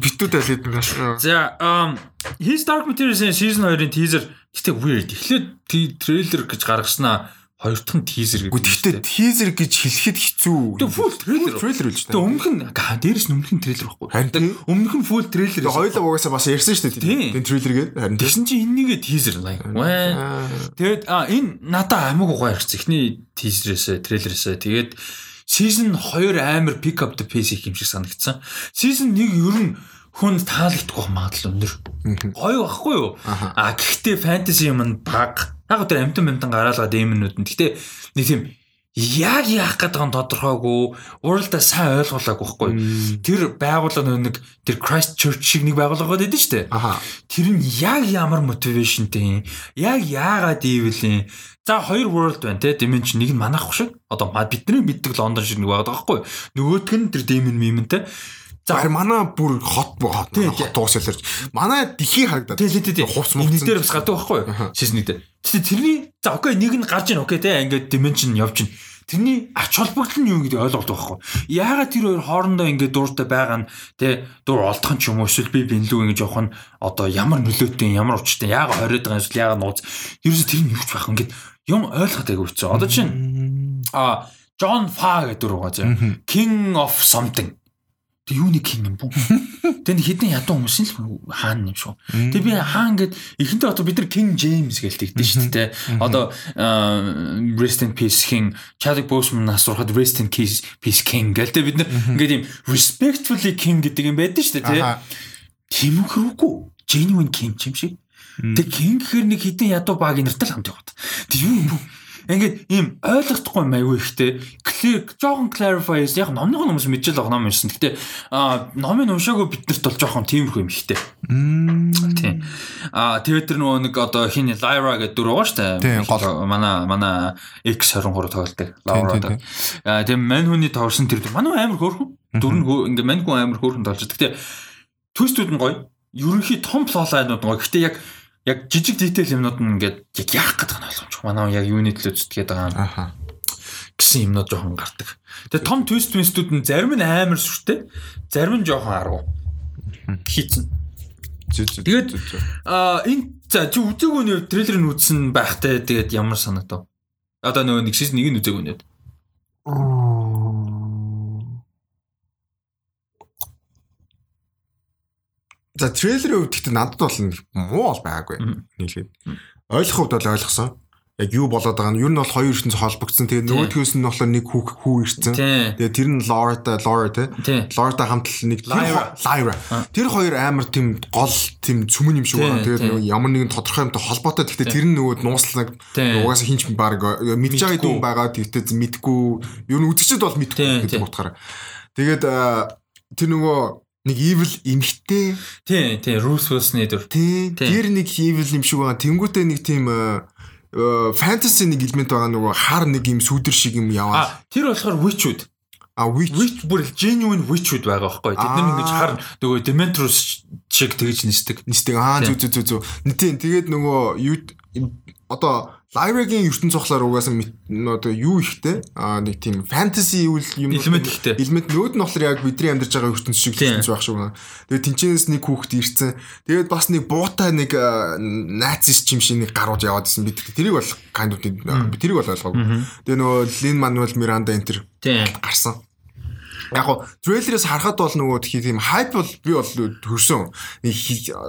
Битүүд алид нэг ашиг. За His Dark Materials-ийн season 2-ын teaser гэтээ weird. Эхлээд трейлер гэж гаргаснаа хоёр дахь нь teaser гэж. Гэхдээ тизер гэж хэлэхэд хэцүү. Тэгээ trailer. трейлер үл шүү Тэгээ дээ. өмнөх нь дээрээс нь өмнөх нь трейлер байхгүй. Харин. Өмнөх нь full трейлер. Тэгээ хоёулаа угаасаа бас ярьсан шүү дээ. Den трейлер гээд. Харин. Тэгсэн чинь энийгээ teaser like. Ваа. Тэгээд а энэ надад амиг угаа ирсэн. Эхний teaser-ээсээ, трейлерээсээ. Тэгээд season 2 амар pick up the pace их юм шиг санагдсан. Season 1 ер нь хүн таалагдах магадлал өндөр. Гоё байхгүй юу? А гэхдээ fantasy юм баг. Яг тэр амтан амтан гараалгаад эмнүүд нь. Гэхдээ нэг тийм яг яах гэдэг нь тодорхойгүй уралдаа сайн ойлгуулаагүй байхгүй. Тэр байгууллага нэг тэр Christchurch шиг нэг байгууллага байдаг шүү дээ. Тэр нь яг ямар мотивашнтэй юм? Яг яагаад ийвэл юм? За хоёр world байна те dimension нэг нь манайх шиг. Одоо бидний мэддэг Лондон шиг нэг байдаг байхгүй. Нөгөөх нь тэр demon meme-нтэй. За манай бүр хот бо хот Тий, хот уусалж. Манай дэлхий харагдаад. тий тий тий. Хувц мувц. дээр бас гадаг байхгүй. Шишнэг дээр. Тэгтээ тэрний за окей нэг нь гарч ийн окей те ингээд dimension явж ийн. Тэрний ач холбогдол нь юу гэдэг ойлголт байхгүй. Яагаад тэр хоёр хоорондоо ингээд дууртай байгаа нь те дур олдох ч юм уу эсвэл би бинлүү ингэж явах нь одоо ямар нөлөөтэй ямар учиртай яагаад хориод байгаа юм эсвэл яагаад нууц. Ерөөсө тэр нь юу ч байх ингээд юм ойлгоход айгүй хэцүү. Одоо чинь а Джон Фа гэдэг дүр байгаа заа. King of something. Тэг юуны king юм бүү. (laughs) Тэнд хідэн ядуу хүмүүс л хаан юм шүү. Тэг би хаан гэд эхэнтэй одоо бид нар King James гэж тэгдэж шүү дээ. Одоо Rest in Peace King Chadwick Boseman асуухад Rest in Peace King гэдэг бид нар ингээд юм respectfully King гэдэг юм байдаг шүү дээ. Тийм үхрүүгүй. Genuine King юм шиг. Тэг King гэхэр нэг хідэн ядуу баг нэртэл хамт яваад. Тэг юу юм бүү? Ингээд ийм ойлгохдохгүй юм аягүй ихтэй. Clear жоохон clarify яг номных нь хүмүүс мэдчихэл байгаа ном юмсан. Гэтэ а номын уншаагүй биднэрт бол жоохон тиймэрхүү юм ихтэй. Тийм. А тэгээд тэр нөгөө нэг одоо хин Lyra гэдэг дүр байгаа шүү дээ. Манай манай X23 тоглолтыг Laura тийм, одоо. А тийм мань хүний тоглосон тэр дүр. Манай амар хөөрхөн. Дүр нь хөө- ингээ мань хүн амар хөөрхөн толж. Гэтэ твистүүд нь гоё. Ерөнхий том плотлайнууд гоё. Гэтэ яг яг жижиг детейл юмнууд нь ингээд яг яах гэдэг нь ойлгомжгүй. Манай яг юуны төлөө зүтгээд байгаа юм Аха. гэсэн юмнууд жоохон гардаг. Тэгээ том твист твистүүд нь зарим нь амар сүртэй, зарим нь жоохон аргу. Хийцэн. Тэгээд-. Аа энэ за чи үзээгүй нэ трейлерыг үзсэн байхтай тэгээд ямар санагдав? Одоо нөгөө нэг шийс нэг нь үзээгүй нэ. За трейлерын хувьд гэхдээ надад бол муу бол байгаагүй. Мгм. Нийлээд. Ойлгох хувьд бол ойлгосон. Яг юу болоод байгаа нь ер нь бол хоёр ертөнц холбогдсон. Тэгээд Тийм. нөгөөдгөөс нь болохоор нэг хүүх хүү ирсэн. Тий. Тэгээд тэр нь Laura те. Тий. Laura-та хамт л нэг Lyra. Тэр хоёр амар тийм гол тийм цөмөн юм шиг байна. Нөгөө ямар нэгэн тодорхой юмтай холбоотой. Гэхдээ тэр нь нөгөө нууцлаг угаасаа хинч баг мэдж байгаа юм байгаа. Тэгтээ мэдгүй. Ер нь үдгчэд бол мэдгүй гэдэг утгаараа. Тэгээд тэр нөгөө нэг evil эмхтэй Тий, тий, Bruce Willis-ний дүр. тий тэр нэг evil юм шиг байгаа. Тэнгүүтээ нэг тийм фэнтези нэг элемент байгаа нөгөө хар нэг юм сүдэр шиг юм яваа. Тэр болохоор Witchwood. А witch Witch бүр genuine Witchwood байгаа байхгүй. Тэд нар ингэж хар нөгөө Demetrius шиг тэгж нисдэг. нисдэг. Аа зү зү зү зү. Тийм тэгээд нөгөө одоо Lyra-гийн ертөнц цохлоор нөө одоо юу ихтэй аа нэг тийм фэнтези үйл юм Элемент ихтэй. элемент нөөд нь болохоор яг бидний амьдарч байгаа ертөнц шиг ертөнц байх байна. Тэгээд тэнчэнээс нэг хүүхэд ирсэн. Тэгээд бас нэг буутай нэг нацист юм шиг нэг гарууд яваад исэн бид тэрийг бол бид тэрийг бол ойлгоогүй. Тэгээд нөгөө Lin Manuel Miranda энэ төр гарсан. Яг го трейлерээс харахад бол нөгөө тийм хайп бол би бол төрсөн.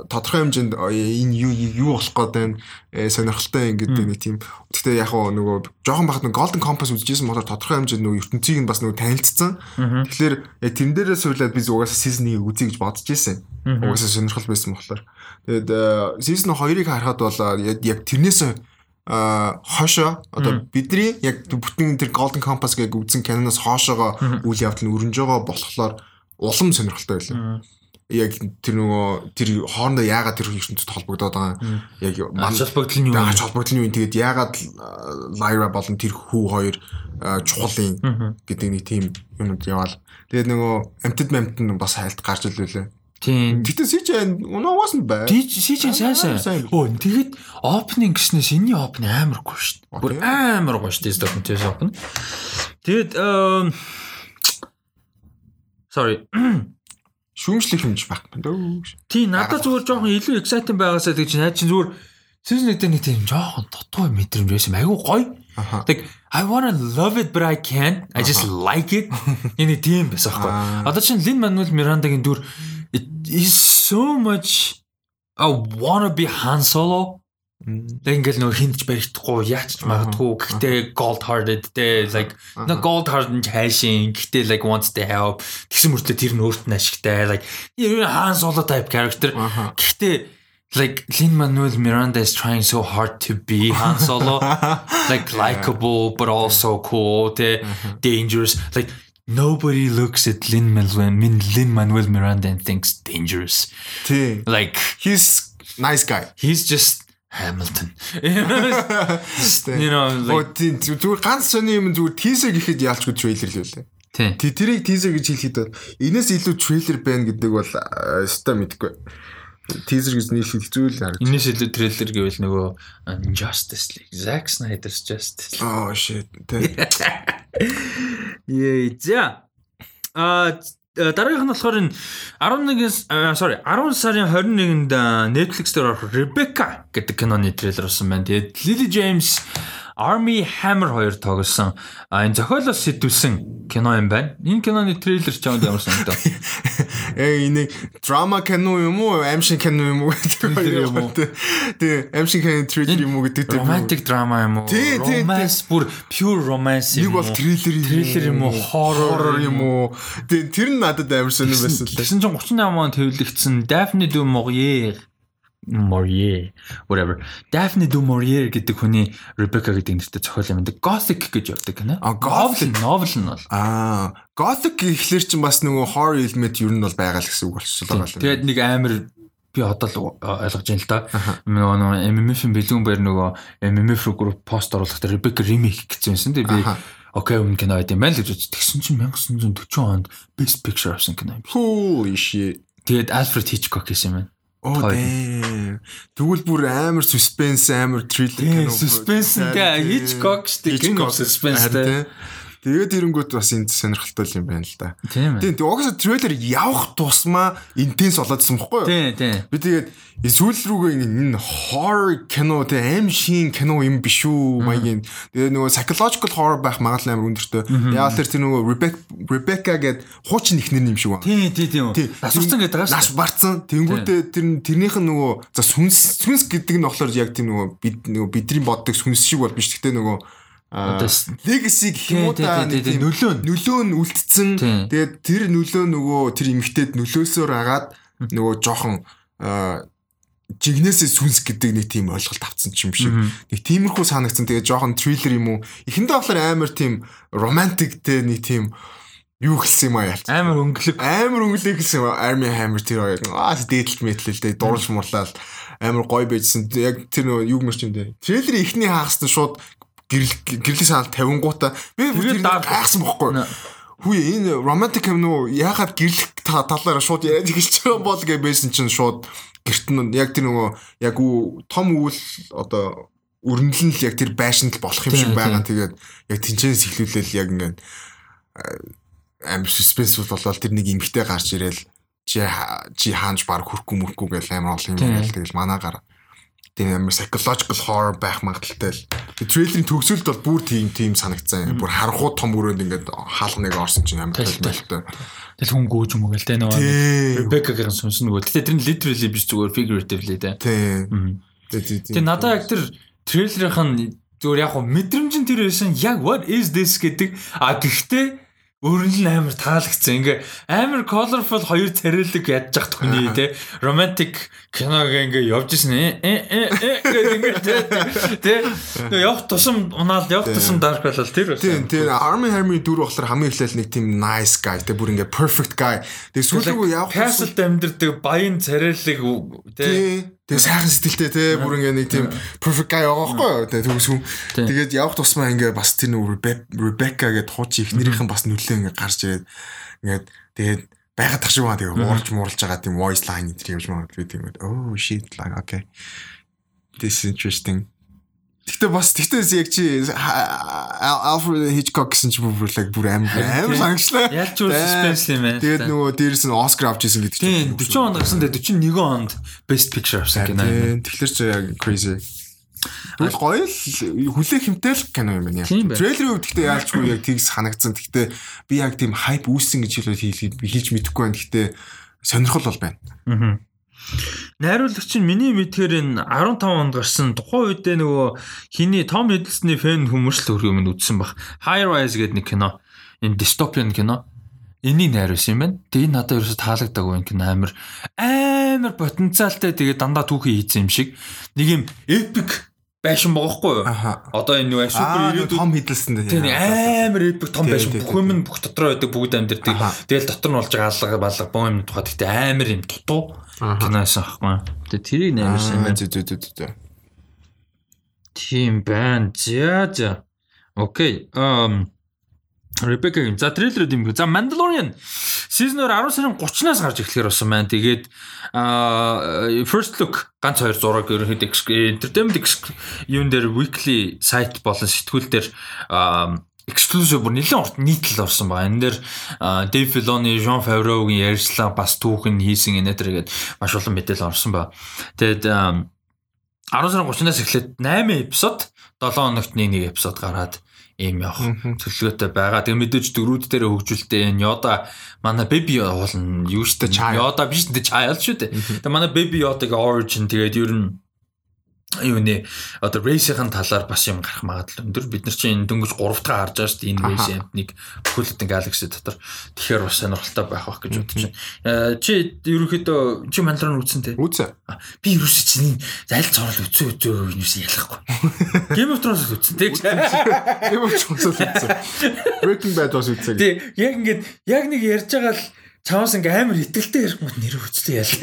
Тодорхой хэмжээнд э, энэ юу юу болох гээд байна. э, Сонирхолтой ингээд нэг тийм. Гэхдээ яг го нөгөө жоохон бахад нэг Golden Compass үзчихсэн болохоор тодорхой хэмжээнд нөгөө ертөнцийг нь бас нөгөө танилцсан. Тэгэхээр яг тэн дээрээ суулаад би угаасаа season 1-ийг үзье гэж бодож ирсэн. Угаасаа сонирхол байсан болохоор. Тэгээд э, season 2-ыг харахад бол э, яг яг тэрнээс а хошоо одоо бидний яг бүтэн тэр Golden Compass гэж үзсэн киноноос хоошоогоо үйл явдал нь өрнөж байгаа болохоор улам сонирхолтой байлаа. Яг тэр нөгөө тэр хоорондоо яагаад тэр ертөнцид холбогдоод байгаа яг Ач холбогдол нь юу? ач холбогдол нь юу? Тэгээд яагаад Lyra болон тэр хүү хоёр а, чухал юм гэдэг нэг тийм юмуд яваал. Тэгээд нөгөө амтд амтд бас хайлт гарч илвэлээ. Тийм. Гэтэ CJ унаагаас нь бай. Сижин сайн сайн. Өө тэгэд opening гэснээс энэний opening амар гоё шүү дээ. Бүр амар гоё шүү дээ documentary open. Тэгэд Sorry. (clears throat) Шүүмжлэх юмч баг. Дөө. Тий надад зүгээр жоохон илүү exciting байгаасаа тэгж найд чинь зүгээр 1 дээр нэг тийм жоохон дутуу мэдрэмж байсан. Айгу гоё. Like I wanna love it but I can't. I just like it. (laughs) Энэ тийм байсан Аа. байхгүй. Одоо чинь Lin Manuel Miranda-гийн дүр it is so much I wanna be Han Solo. Тэг ингээл нөө хинч баригдахгүй яач ч магадгүй. Гэхдээ gold hearted те like no gold hearted хайшин. Гэхдээ like wants to help. Тэгсэн мөртлөө тэр нь өөрт нь ашигтай. Like Han Solo type character. Гэхдээ like Lin Manuel Miranda is trying so hard to be Han Solo. (laughs) Like likable but also cool те dangerous. Like nobody looks at Lin Manuel Lin Manuel Miranda and thinks dangerous Тий. like He's nice guy. he's just Hamilton (laughs) you know like зүгээр ганц сони юм зүгээр teaser гэхэд яалчгүй трейлер л байлаа. тий Тэ тэрийг teaser гэж хэлэхэд бол энэс илүү трейлер байна гэдэг бол өстой мэдгүй. Teaser гэж нийлхийд хэцүү л харагдав. Инээс илүү трейлер гэвэл нөгөө Justice League Zack Snyder's Justice League. Oh shit. Яа. (laughs) За. А дараагийнх нь болохоор энэ 11 а, sorry 10 сарын 21-нд а, Netflix дээр орох Rebecca гэдэг киноны трейлер болсон байна. Тэгээд Lily James Army Hammer хоёр тоглосон. А энэ зохиолоос сэтүүлсэн кино юм байна. Энэ киноны трейлер ч чамд ямар санагдав? Э энэ драма кино юм уу? Аимшиг кино юм уу гэдэг юм уу? Тэ аимшиг кино трейлер юм уу гэдэг тийм. Romantic drama юм уу? Romance бүр pure romance Нэг юм бол уу? трейлер юм. Трейлер юм уу? Horror юм уу? Тэ тэр нь надад амар сонир байсан л. Тэгсэн чинь 38 он төвлөгдсөн Daphne du Maurier Morier whatever. Daphne du Maurier гэдэг хүний Rebecca гэдэг нэртэй зохиол юм. Gothic гэж явдаг гэнэ. А, Gothic. novel нь бол. Аа, Gothic гэхлээр чинь бас нөгөө horror element ер нь бол байгаа л гэсэн үг болчихлоо гал. Тэгээд нэг амар би одоо л ойлгож байна л да. Нөгөө нөгөө MMF-ийн бэлгүүн баяр нөгөө MMF руу пост оруулахдаа Rebecca remake гэсэн юмсэн. Тэгээд би окей өмнө кино байд юм байна л гэж бодсон. Тэгсэн чинь 1940 онд Best Picture авсан кино юм. Holy shit. Тэгээд Alfred Hitchcock гэсэн юм байна. Оо. Тэгвэл бүр амар suspense, амар thriller кино. Suspense ингээ Hitchcock штэ кино suspense тэ. Тэгээд ирэнгүүт бас энэ сонирхолтой юм байна л да. Тийм ээ. Тийм, угсаа трейлер явах тусмаа интенс болоодсан бохгүй юу? Тийм тийм. Би тэгээд сүүл рүүгээ энэ horror кино тэ аим шин кино юм биш үү маягийн. Тэгээд нөгөө psychological horror байх магадлал амар өндөртэй. Яагаад тэр тэр нөгөө Rebecca гэд хуучин ихнэр юм шиг байна. Тийм тийм тийм. Насурсан гэдэг байгаа Нас шүү. барцсан. Тэнгүүтээ тэр тэрнийх нь нөгөө за сүнс сүнс гэдэг нь болохоор яг тийм нөгөө бид нөгөө бидний боддог сүнс шиг бол биш. Гэтэ нөгөө Одоо легаси гэх юм уу та нөлөө нөлөө нь үлдсэн. Тэгээд тэр нөлөө нөгөө тэр эмгтээд нөлөөсөөр агаад нөгөө жоохон жигнэсээ сүнс гэдэг нэг тийм ойлголт авцсан ч юм шиг. Нэг тиймэрхүү санагдсан. Тэгээд жоохон триллер юм уу? Эхэндээ болохоор амар тийм романтиктэй нэг тийм юу хэлсэн юм аа ялц. Амар өнгөлөг. Амар өнгөлөг гэсэн юм. Army Hammer тэр хоёр. Аа дээдэлт мэтлэлтэй дуурж мурлал амар гоё байжсэн. Яг тэр нөгөө юу мэрч юм дээ. Трейлерийн эхний хагас нь шууд гэрэл гэрлийн санал 50 гуута. Би даа- гайхсан бохгүй. Хүү энэ юм нуу ягаад гэрлэх та- талаараа шууд яриад эхэлж байгаа юм бол байсан чинь шууд гэрт нь яг тэр нөгөө яг том үйл одоо өрнөлн л яг тэр байшинд л болох юм шиг байгаа. Тэгээд яг тэнцэнээс эхлүүлээл яг ингээд амар суспенсфул болоод тэр нэг эмгтэй гарч ирээл чи чи хаанч баг хөрхгүй мөрхгүй гэл амар олон юм байл тэгэл манаагаар тийм амар psychological horror байх магадaltaй л. Трейлерийн төгсөлд бол бүр тийм тийм санагцсан бүр харанхуу том өрөөнд ингээд хаалганыг орсон чинь амар толмолтой Тэгэл. хүн гөөж юм уу гээл тэ нөгөө. Rebecca-гийн сүнс нөгөө. Гэтэ тэр нь literally биш зүгээр figuratively тэ. тийм Тэгээ надад яг тэр трейлерийнх нь зүгээр яг хөө мэдрэмж нь тэр байсан. Яг what is this гэдэг. А гэхдээ өөрөөр нь амар таалагдсан. Ингээ амар colorful хоёр царилэг ядж захт хүний те romantic киног ингээ явж исэн э э э ингээ те явах тусам унаал явах тусам dark болол тэр. Тийм тийм Army Hammer дүр болохоор хамгийн эхлээл нэг тийм nice guy. Те бүр ингээд perfect guy. Тэгээ сүүлрүү явах Castle амьдэрдэг баян царилэг те Тэгээ сайхан сэтгэлтэй те бүр ингээ нэг тийм perfect guy байгаа байхгүй юу? Тэгээ төгсгүн. Тийм. Тэгээд явах тусмаа ингээ бас тэр Rebecca гэд хуучин ихнэрийнхэн бас нүлээ ингээ гарч ирээд ингээд тэгээд байгаад тах шиг байна. Тэгээ уурж муурж байгаа тийм voice line энэ явж байгаа би тийм oh shit like okay. This is interesting Гэтэ бас гэтээ яг чи Al- Alfred Hitchcock гэсэн чи бүр like бүр амар амар санагчлаа. Ялч үл suspense юм байна. Тэгээд нөгөө дээрээс нь Oscar авч ирсэн гэдэг Тийм 40 онд гарсан дээр 41 онд best picture авсан кино. юм. Тэгэхээр ч яг crazy. Тэгвэл гоё л хүлээх хэмтэл кино юм байна. Трейлерийн үед гэхдээ яалчгүй яг тэгс санагдсан. Гэхдээ би яг тийм хайп үүссэн гэж хэлээд хэлж хэлж мэдэхгүй байна. Гэхдээ сонирхол бол байна. Аа. Найруулагч нь миний мэдхээр энэ 15 онд гарсан тухайн үедээ нөгөө хиний Том Hiddleston-ы фэн хүмүүс л хөргөө минь үзсэн баг. High Rise гэдэг нэг кино. Энэ dystopian кино. Энийг найруулсан юм байна. Тэгээ энэ надад ерөөсө таалагдаагүй энэ кино амар амар потенциалтай тэгээ дандаа түүхий хийсэн юм шиг. Нэг юм epic байшин богохгүй юу? Одоо энэ нөгөө супер ирээдүйд том хидэлсэн дээ. Тийм амар эпик том байшин бүх юм нь бүх дотроо байдаг бүгд амьдэрдэг. Тэгэл дотор нь болж байгаа алга балга боо юм тухайд гэхдээ амар юм дутуу киносэн ахгүй. Тэгээ тэрийг юм Аа, байна. зөө зөө зөө. Тийм байна. За за. Окей. Эм Ребекка юм. За трейлерүүд юм. За Mandalorian season 2 10 сарын 30-наас гарч эхлэхээр болсон байна. Тэгээд аа first look ганц хоёр зураг ерөнхийдөө entertainment юун дээр weekly site болон сэтгүүл дээр аа exclusive бүр нэлээд урт нийтлэл орсон байгаа. Энэ дээр Dave Filoni, Jean Favreau-гийн ярьслаа бас түүхэн хийсэн энэ төргээд маш олон мэдээлэл орсон ба. Тэгээд аа, 10 сарын 30-наас эхлээд 8 эпизод 7 хоногт нэг эпизод гараад ийм явах төлөвлөгөөтэй байгаа. Тэгээ мэдээж дөрүүд дээр хөгжүүлтэй энэ Yoda манай Baby Yoda болно. Юу штэ. Yoda биш дээ Child шүү дээ. Тэгээ манай Baby Yoda-гийн origin тэгээд ер нь юу нэ одоо рейсийн талаар бас юм гарах магадлал өндөр бид нар чинь дөнгөж 3 дахь харж байгаа шүү дээ энэ рейс амтныг бүхэлдэн галакси дотор тэгэхээр бас сонирхолтой байх байх гэж бодож байна. Э, Чи ерөнхийдөө чи манлрын үзсэн те. Үзээ. А, Би ерөөсөө чинь аль цорол үзээ үзээ юус ялахгүй. (laughs) Game of Thrones үзсэн те. Юм ч сонсоод үзээ. Breaking Bad бас үзээ. Тэг яг ингээд яг нэг ярьж байгаа л чамаас ингээ амар итгэлтэй ярих мод нэр үзтээ ял.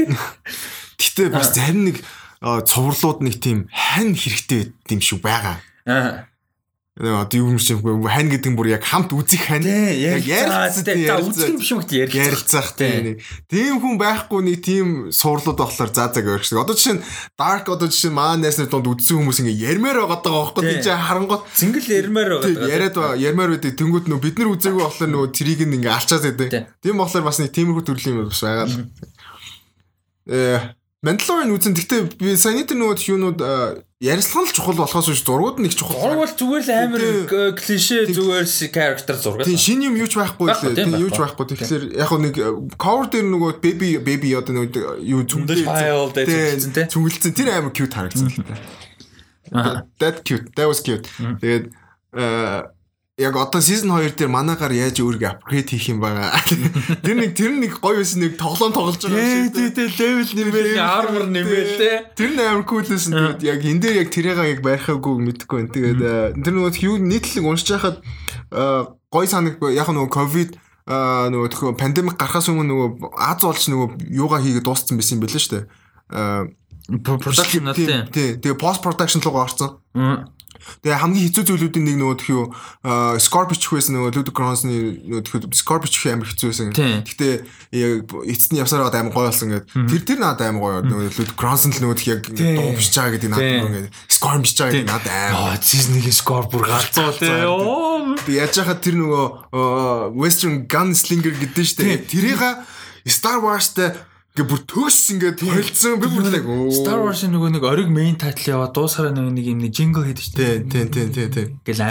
Гэтэ бас зарим нэг цувралууд нэг тийм хань хэрэгтэй юм шиг байгаа. Аа. Одоо юу юм шиг хань гэдэг нь бүр яг хамт үзэх хань. Яг ярилцсан. За үзэх юм биш юм ярилцсан. ярилцах тийм. Тийм хүн байхгүй нэг тийм суурлууд болохоор заа заа гэрчдэг. Одоо жишээ нь Dark одоо жишээ нь Маань найсны дунд үзсэн хүмүүс ингээ ярмаар байгаа даа байхгүй Тийм. чи харангуут Зингэл ярмаар байгаа. Яриад ярмаар байдаг тэнгууд нөө бид нар үзээгүй болохоор нөгөө трийг ингээ алчаад байдаг. Тийм болохоор бас нэг тиймэрхүү төрлийн юм бас байгаа л. Э Mandalorian үзэн гэхдээ би саяны тэр нөгөө юунууд ярилцлага л чухал болохоос биш зургууд нэг чухал. Зураг бол зүгээр л амар э, клишэ зүгээр си- character зураг. Тийм шин юм юу ч байхгүй лээ. тийм Тийм юу ч байхгүй. Тэгэхээр яг нэг э, cover дээр нөгөө baby baby одоо нөгөө юу Зөндөл тийм. Цүнгэлцэн тэр амар cute харагдсан л та. That cute. That was cute. Тэгээд э яг одоо season 2 дээр манагаар яаж өөрийгөө апгрейд хийх юм байгаа. (laughs) Тэр нэг тэр нэг гоё байсан нэг тоглоом тоглож байгаа юм шиг. Тий, тий, level нэмэл, armor нэмэл те. Тэр нь амар cool байсан. Тэгээд яг энэ дээр яг тэрийг яг барихаагүй мэдэхгүй байна. Тэгээд э, тэр нөгөө юу нийтлэг уншиж байхад э, гоё санаг яг нөгөө ковид а нөгөө төхөө пандемик гарахаас өмнө нөгөө Аз олж нөгөө юугаа хийгээд дууссан байсан юм билээ шүү дээ. Аа Production нэ. тий. Тэгээ пост production руу орсон. Тэгээ хамгийн хэцүү зүйлүүдийн нэг нөгөө тхиүү Scorpion байсан нөгөө Göransson-ы нөгөө тхиүү Scorpion их амар хэцүү байсан. Гэхдээ яг эцэстний явсаар байгаа амар гоё болсон гэдэг. Тэр тэр надад амар гоё. Нөгөө Ludwig Göransson л нөгөө тхиүү яг Тийм. дуу биш байгаа гэдэг надад бүр ингээд Scorpion биш байгаа гэдэг надад амар. Season 1-ийн score бүр галзуу. Оо. Тэг яаж хахад тэр нөгөө Western Gunslinger гэдэг нь шүү дээ. Тэрийг Star Wars-тай ингээ бүр төгс ингээд холилдсон би бүр яг оо. Star Wars-ын нөгөө нэг ориг main title яваа дуусараа нөгөө нэг юм нэг jingle хийдэг шүү дээ. Тий, тий, тий, тий, тий. Гэл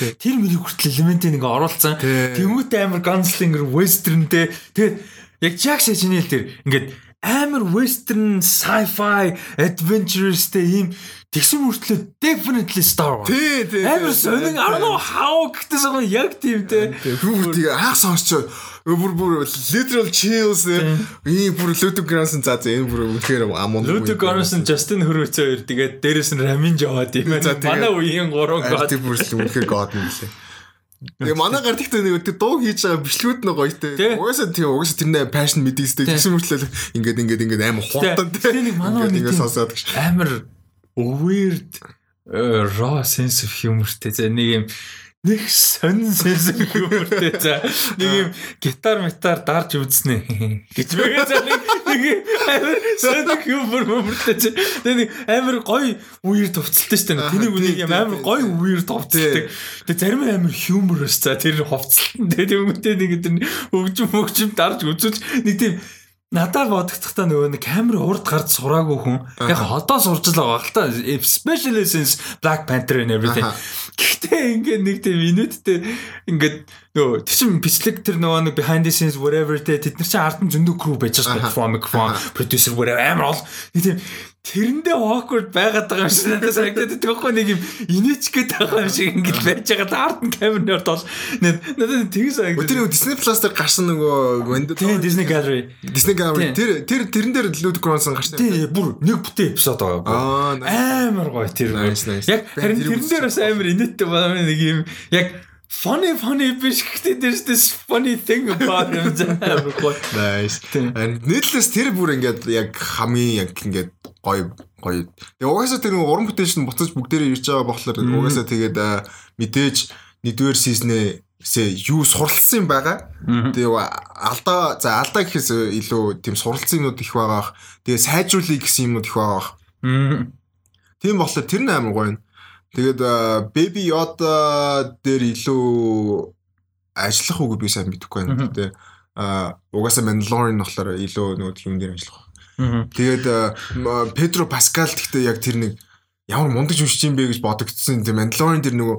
тий. Тэр миний хүртэл элементийг нэг оруулсан. Тэмүүтэй амар gunslinger western те. Тэгээд яг Jack Channel тэр ингээд амар western sci-fi adventurous те ийм тэгсэн мөртлөө definitely Star Wars. Тий, тий. Амар сонин I don't know how гэхдээ согон яг тийм те. Бүр тийм анх сонсч бүр бүр literal chills ийм бүр Ludwig Göransson за за энэ бүр үнэхээр амун. Ludwig Göransson, Justin Hurwitz хоёр тэгээд дээрэс нь Ramin За, ээ. тэгээд- Манай үеийн гурван God тийм бүр л үнэхээр god юм лээ. Тэгээ манай гард ихтэй нэг тийм дуу хийж байгаа бичлэгүүд нь гоё. Тий. Угаасаа тийм угаасаа тэрнээ passion мэдээстэй Тий. тэгсэн мөртлөө ингээд ингээд ингээд амар хурдан. Тэгээ нэг манай нэг тийм сонсоод гэж. амар weird э, raw sense of humorтэй. За нэг юм нэг сонин sense of humorтэй. За нэг юм гитар метар дарж үзнэ гэж байгаа за нэг нэг юм амар сонин humor humorтэй. За нэг амар гоё weird хувцалтай дээ. Тэнийг үнийг юм амар гоё weird хувцалтай тэгээ зарим амар humorous. За тэр хувцалтан тэгээ үүнтэй нэг тэр хөгжим хөгжим дарж үзүүлж нэг тийм Надад бодогдохдоо нөгөө нэг камер урд гарч сураагүй хүн. Яг одоо сурж л байгаа л та. Especially since Black Panther and everything. Гэхдээ ингээд нэг тийм минуттэй ингээд нөгөө тийм бичлэг тэр нөгөө нэг behind the scenes whatever тэ тэд нар чинь ард нь зөндөө crew байж байгаа microphone microphone producer whatever амар ол тийм тэрэндээ awkward байгаад байгаа юм шиг надад санагдаад байгаа нэг юм инээч гээд байгаа юм шиг ингээд байж байгаа ард нь камерны орд бол надад тийм санагдаад. Тэр Disney Plus дээр гарсан нөгөө Windows Тийм Disney Gallery. Disney Gallery Тийм. тэр тэр тэрэн дээр Ludwig Göransson гарсан. Тий, бүр нэг бүтэн эпизод байгаа. Амар гоё тэр. Яг харин Тэр тэрэн дээр бас амар инээдтэй байна нэг юм яг funny funny биш гэхдээ there's this funny thing about him. (laughs) Nice. Тийм. And нийтлээс тэр бүр ингээд яг хамгийн яг ингээд гоё гоё. Тэгээ угаасаа тэр нэг уран бүтээлч нь буцаж бүгдээрээ ирж байгаа болохоор угаасаа тэгээд мэдээж нэгдүгээр сизнээсээ юу суралцсан юм байгаа. Тэгээ алдаа за алдаа гэхээс илүү тийм суралцсан юмнууд их байгаа. Тэгээ сайжруулъя гэсэн юмнууд их байгаа. Мм. Тийм болохоор тэр нь амар гоё. юм. Тэгээд Baby Yoda дээр илүү ажиллах уу би сайн мэдэхгүй байна. Гэтэ а угаасаа Mandalorian болохоор илүү нөгөө юм дээр ажиллах. Тэгээд м- Педро Паскал гэхдээ яг тэр нэг ямар мундаж уншиж юм бэ гэж бодогдсон. Тэр Mandalorian дээр нөгөө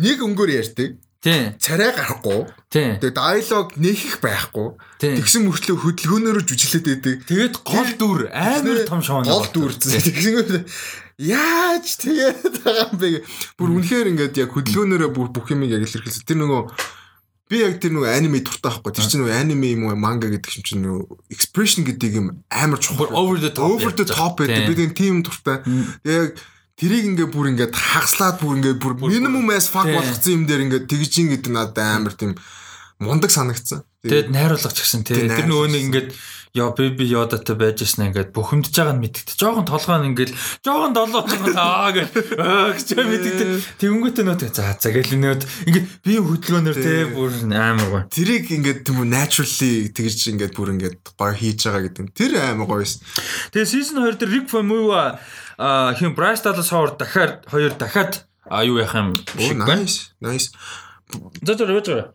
нэг өнгөөр ярьдаг. Тий. царай гарахгүй. Тий. Тэгээ диалог нэхэх байхгүй. Тэгсэн мөртлөө хөдөлгөөнөөрөө жүжиглээд байдаг. Тэгээд гол дүр амар том шоу гол дүрцэн. Тэгсэн яаж тэгээд байгаа юм бэ? Бүр үнэхээр ингээд яг хөдөлгөөнөөрөө бүх юм яг илэрхийлсэн. Тэр нөгөө би яг тэр нөгөө аниме дуртай байхгүй. Тэр чинь нөгөө аниме юм уу манга гэдэг юм чинь нөгөө expression гэдэг юм амар чухал. over the top. over the top гэдэг. Би тийм team дуртай. Яг тэрийг ингээ бүр ингээ хагаслаад бүр ингээ бүр minimum as fuck болгоцсон юм дээр ингээ тэгж ин гэдэг надад амар тийм мундаг санагдсан. Тэгээд найруулга ч гэсэн тий. Тэр нөгөө нэг ингээд яа беби yodaтай байж яснаа ингээд бухимдж байгаа нь мэддэг. Жохон толгой нь ингээд жохон долоо аа гэж гэж мэддэг. Тэнгүүтээ нөт за за гэл нөт ингээд би хөдөлгөөнөр тий бүр амар гоё. Тэрийг ингээд тийм үү naturally тэгж ингээд бүр ингээд гоё хийж байгаа гэдэг. нь. Тэр амар гоёс. Тэгээ season 2 дээр Rick Famuyiwa а хин Bryce Dallas Howard дахиад хоёр дахиад а юу юм байна. nice. Nice. За за за.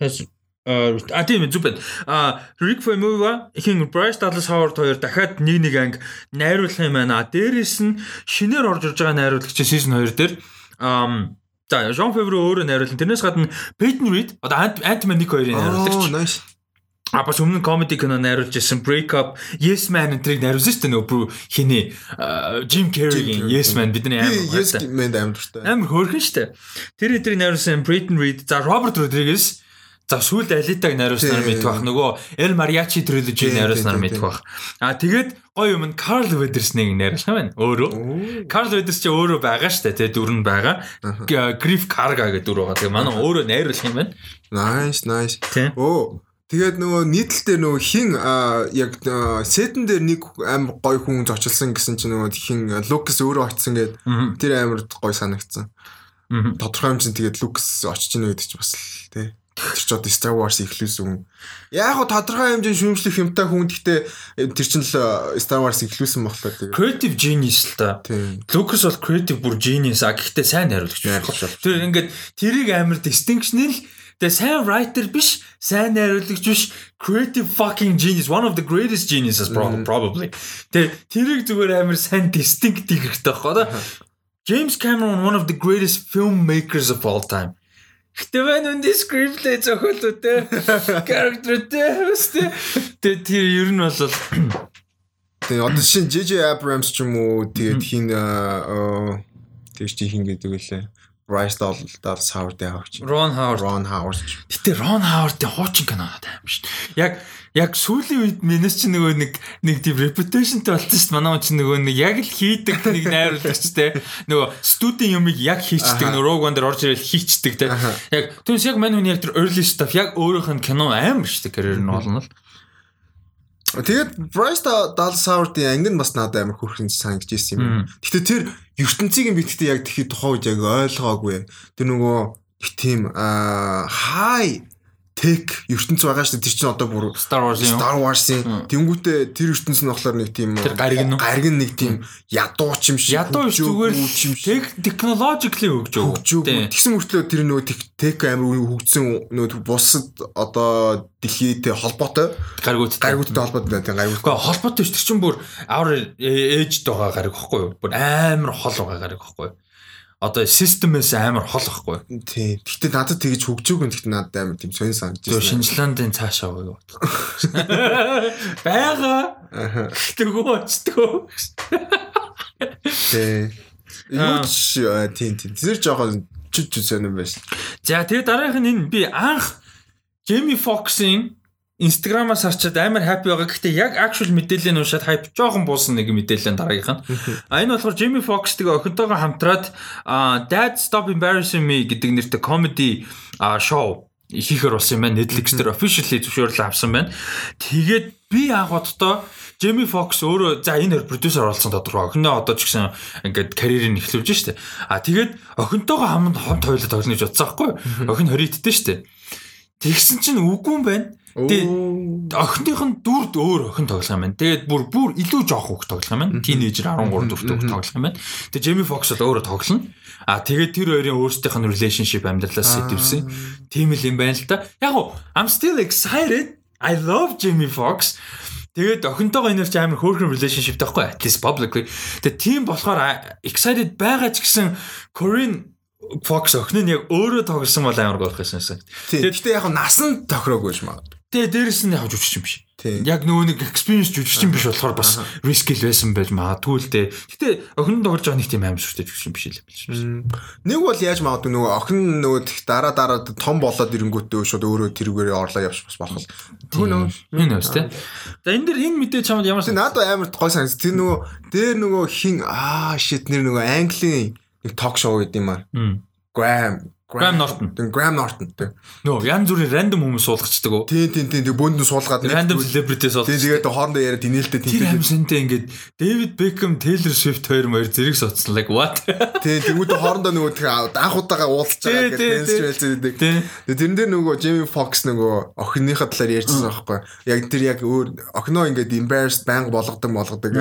Хэс а тийм байна. А Rick Famuyiwa хин Bryce Dallas Howard хоёр дахиад нэг нэг анги найруулах юм байна. А дээрэс нь шинээр орж ирж байгаа найруулагч season 2 дээр ам За, Jean Favreau өөрөө найруулсан. Тэрнээс гадна Peyton Reed одоо Ant- Ant-Man 1-2-ын Оо найруулагч. А бас өмнө comedy кино найруулж ирсэн Break Up, Yes Man энтрийг найруулсан шүү дээ нөгөө хиний Jim Carrey-ийн Carrey. Yes Man бидний амар yes мэд амар дуртай. Амар хөөрхөн шүү дээ. Тэр эдрийг найруулсан Peyton Reed, за Robert Rodriguez За сүүлд Алитаг найруулснаар мэдэх бах нөгөө El Mariachi trilogy найруулснаар мэдэх бах. А тэгээд гоё юм нь Carl Weathers-ыг найруулсан байна. Өөрөө. Carl Weathers ч өөрөө байгаа шүү дээ. Тэгээ дүр нь байгаа. Griff Karga гэдэг дүр байгаа. Тэгээ манай өөрөө найруулах юм байна. Nice, nice. Оо. Тэгээд нөгөө нийтлэлтэй нөгөө хин яг сетэн дээр нэг амар гоё хүн зочилсан гэсэн чинь нөгөө хин Лукас өөрөө очсон Мгм. тэр амар гоё санагдсан. Тодорхой хэмжээнд тэгээд Лукас очиж ийн гэдэг чи бас л тий. Тэр ч одоо Star Wars ихлүүлсэн. Яг го тодорхой хэмжээнд шүүмжлэх юмтай хүн гэхдээ тэр чинь л аа, Star Wars ихлүүлсэн болохоор тэгээд Creative genius л та. Lucas бол creative бүр genius а гэхдээ сайн найруулагч Найруулагч биш. Тэр ингээд тэрийг амар distinction-эл тэгээ сайн writer биш, сайн найруулагч биш, creative fucking genius, one of the greatest geniuses prob- probably. Тэгээ тэрийг зүгээр амар сайн distinct хийх хэрэгтэй байхгүй юу? James Cameron one of the greatest filmmakers of all time. Гэтэ байна үндэ screenplay зохиолтой (laughs) characterтэй өстэй. Тэгээ тэр ер нь бол (coughs) Тэгээ одоо шин JJ Abrams ч юм уу тэгээд хин тэгж чи хин гэдэг үлээ. Bryce Dallas Howard яваач. Ron Howard Ron Howard. Гэтэ Рон Хавардын хуучин кино надад аим шүү дээ. Яг яг сүүлийн үед минус чи нөгөө нэг нэг тийм reputationтэй болсон шүү дээ. Манай хүн чи нөгөө нэг яг л хийдэг нэг найруулагч те. Нөгөө студийн юмыг яг хийчдэг нөгөө Rogue One дээр орж ирэл хийчдэг те. Яг түнс яг мань хүн яг тэр early stuff яг өөрийнх нь кино амар шүү дээ. Карьер нь болно л. Тэгээд Bryce Dallas Howard-ийн ангин бас надад амар хөрхэн санагдаж ирсэн юм. Гэтэ тэр ертөнцийг би гэхдээ яг тэгэхэд тухайн үед яг ойлгоогүй. Тэр нөгөө их тийм аа high tech ертөнц байгаа шүү дээ. Тэр чинь одоо бүр Star Wars-ийн Star Wars-ийн тэнгуүтэ тэр ертөнц нь болохоор нэг тийм тэр гариг нь гариг нь нэг тийм ядуу ч юм шиг ядуу зүгээр tech technologically хөгжөв. Тэгсэн мөртлөө тэр нөгөө tech амир хөгжсөн нөгөө бусад одоо дэлхийтэй холбоотой гаригуудтай гаригуудтай холбоотой гаригууд. Гэхдээ холбоотой шүү. Тэр чинь бүр our age байгаа гариг واخгүй юу? Бүр амар хол байгаа гариг واخгүй юу? одоо системээс амар холохгүй. Тий. Гэтэ надад тэгж хөгжөөгүй гэхдээ надад амар тийм сонь санаж байна. Шинжлэндийн цаашаа уу. (laughs) Бага. Тэггүй очтгоо. Тий. Юу ч э, тий тий. Зэр жоохон чүч чүч сонирм байсан. За тэгээ дараагийнх нь энэ би анх Jamie Foxx-ийн Instagram-аас харчаад амар happy байгаа. Гэхдээ яг actual мэдээлэл нь уншаад hype жоохон буусан нэг мэдээлэл нь дараагийнх нь. А энэ болохоор Jamie Fox тэгээ охинтойгоо хамтраад Dad Stop Embarrassing Me гэдэг нэртэй comedy show хийхэр болсон юм байна. Netflix дээр officially зөвшөөрөл авсан байна. Тэгээд би анх боддоо Jamie Fox өөрөө за энэ хоёр продюсер оролцсон тодорхой. Охиноо одоо ч гэсэн ингээд карьерийг эхлүүлж штэ. А тэгээд охинтойгоо хамт хамт хоёулаа тоглоно гэж бодсон байхгүй? Охин 20 идтэй штэ. Тэгсэн чинь үгүй юм байна. Тэгээд охиных нь дүрд өөр охин тоглох юм байна. Тэгээд бүр бүр илүү жоох хөх тоглох юм байна. Тинейжер 13 дуртай хөх тоглох юм байна. Тэгээд Jamie Fox бол өөрөө тоглоно. А тэгээд тэр хоёрын өөрсдийнх нь relationship амьдралаас сэтвсэн. Тийм л юм байна л та. Яг уу I'm still excited. I love Jamie Fox. Тэгээд охинтойгоо энэ ч амар хөөрхөн relationship таахгүй at least publicly. Тэгээд тийм болохоор excited байгаа ч гэсэн Corinne Fox охин нь яг өөрөө тоглосон бол амар гоох юм. Тийм. Гэхдээ яг насан тохироогүй ш магадгүй. Тэгээ дээрэс нь яг жүжигч юм биш. Яг нөгөө нэг experience жүжигч юм биш болохоор бас risk л байсан байж магадгүй л дээ. Гэтэ охин тоглож байгаа нэг тийм амар шүртэй жүжигч юм биш л юм. Нэг бол яаж магадгүй нөгөө охин нөгөө тех дараа дараа том болоод ирэнгүүтээ шууд өөрөө тэрүүгээрээ орлоо явж бас болох. Нөгөө энэ бас тий. За энэ дэр энэ мэдээ чамд ямар надад амар гой санагд. Тэр нөгөө дээр нөгөө хин аа shit нэр нөгөө Английн нэг ток шоу гэдэг юм аа. Мм. Graham Norton. Тэг Graham Norton тэг. Нөө янз бүрийн random хүмүүс суулгачдаг уу? Тийм тийм тийм тэг бөөнд нь суулгаад нэг- Random celebrities Тийм суулгачдаг. тэгээд хоорондоо яриад инээлтэй тийм. аим сэнтэй ингээд David Beckham, Taylor Swift хоёр мөр зэрэг соцсон like what? Тийм тэгмүүд хоорондоо нөгөө тэг анхудаага уулзж Тий, байгаа гэдэг тий. хэлцээдэг. Тэгээ тэрэн дээр нөгөө Jamie Foxx нөгөө охиныхаа талаар ярьжсэн байхгүй. Яг тэр яг өөр охиноо ингээд embarrassed банг болгодог болгодог.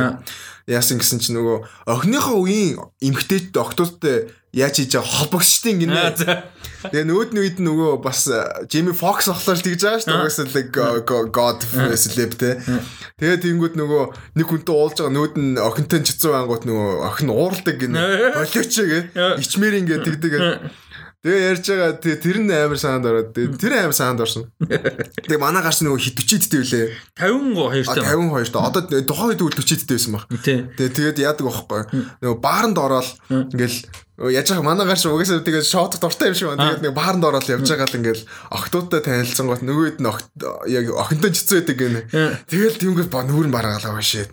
Яасан гэсэн чинь нөгөө охиныхоо үеийн эмгтээчд октоодтэй яаж хийж байгаа холбогчдын Аа, гинэ. Тэгээ нөгөөд нь үед нөгөө бас э, Jamie Foxx болохоор тэгж байгаа шүү дээ. Угсаа л go- god celeb те. Тэгээ тэнгүүд нөгөө нэг хүнтэй уулж байгаа нөгөөд нь охинтой чицүү ангууд нөгөө охин уурладаг гинэ. Болооч гээ. Ичмэр ингээд тэгдэг. Тэгээ ярьж байгаа тэр нь амар саанд ороод тэр амар саанд орсон. Тэгээ манай гарч нөгөө хит 40-д үлээ. 50 гоо А хоёртой. 52 та. Одоо тухайн үед үл 40-д байсан баг. Тэгээ тэгээд яадаг байхгүй. Нөгөө бааранд ороод ингээл яаж байгаа манай гарч угаасаа тэгээд шоотод дуртай юм шиг байна. Тэгээд нэг бааранд ороод явж байгаа л ингээл охтуудтай танилцсан гот нөгөөд нь яг охинтой чицүү байдаг гинэ. Тэгэл тэнгүүд ба нүүрэн барагалаа шээ.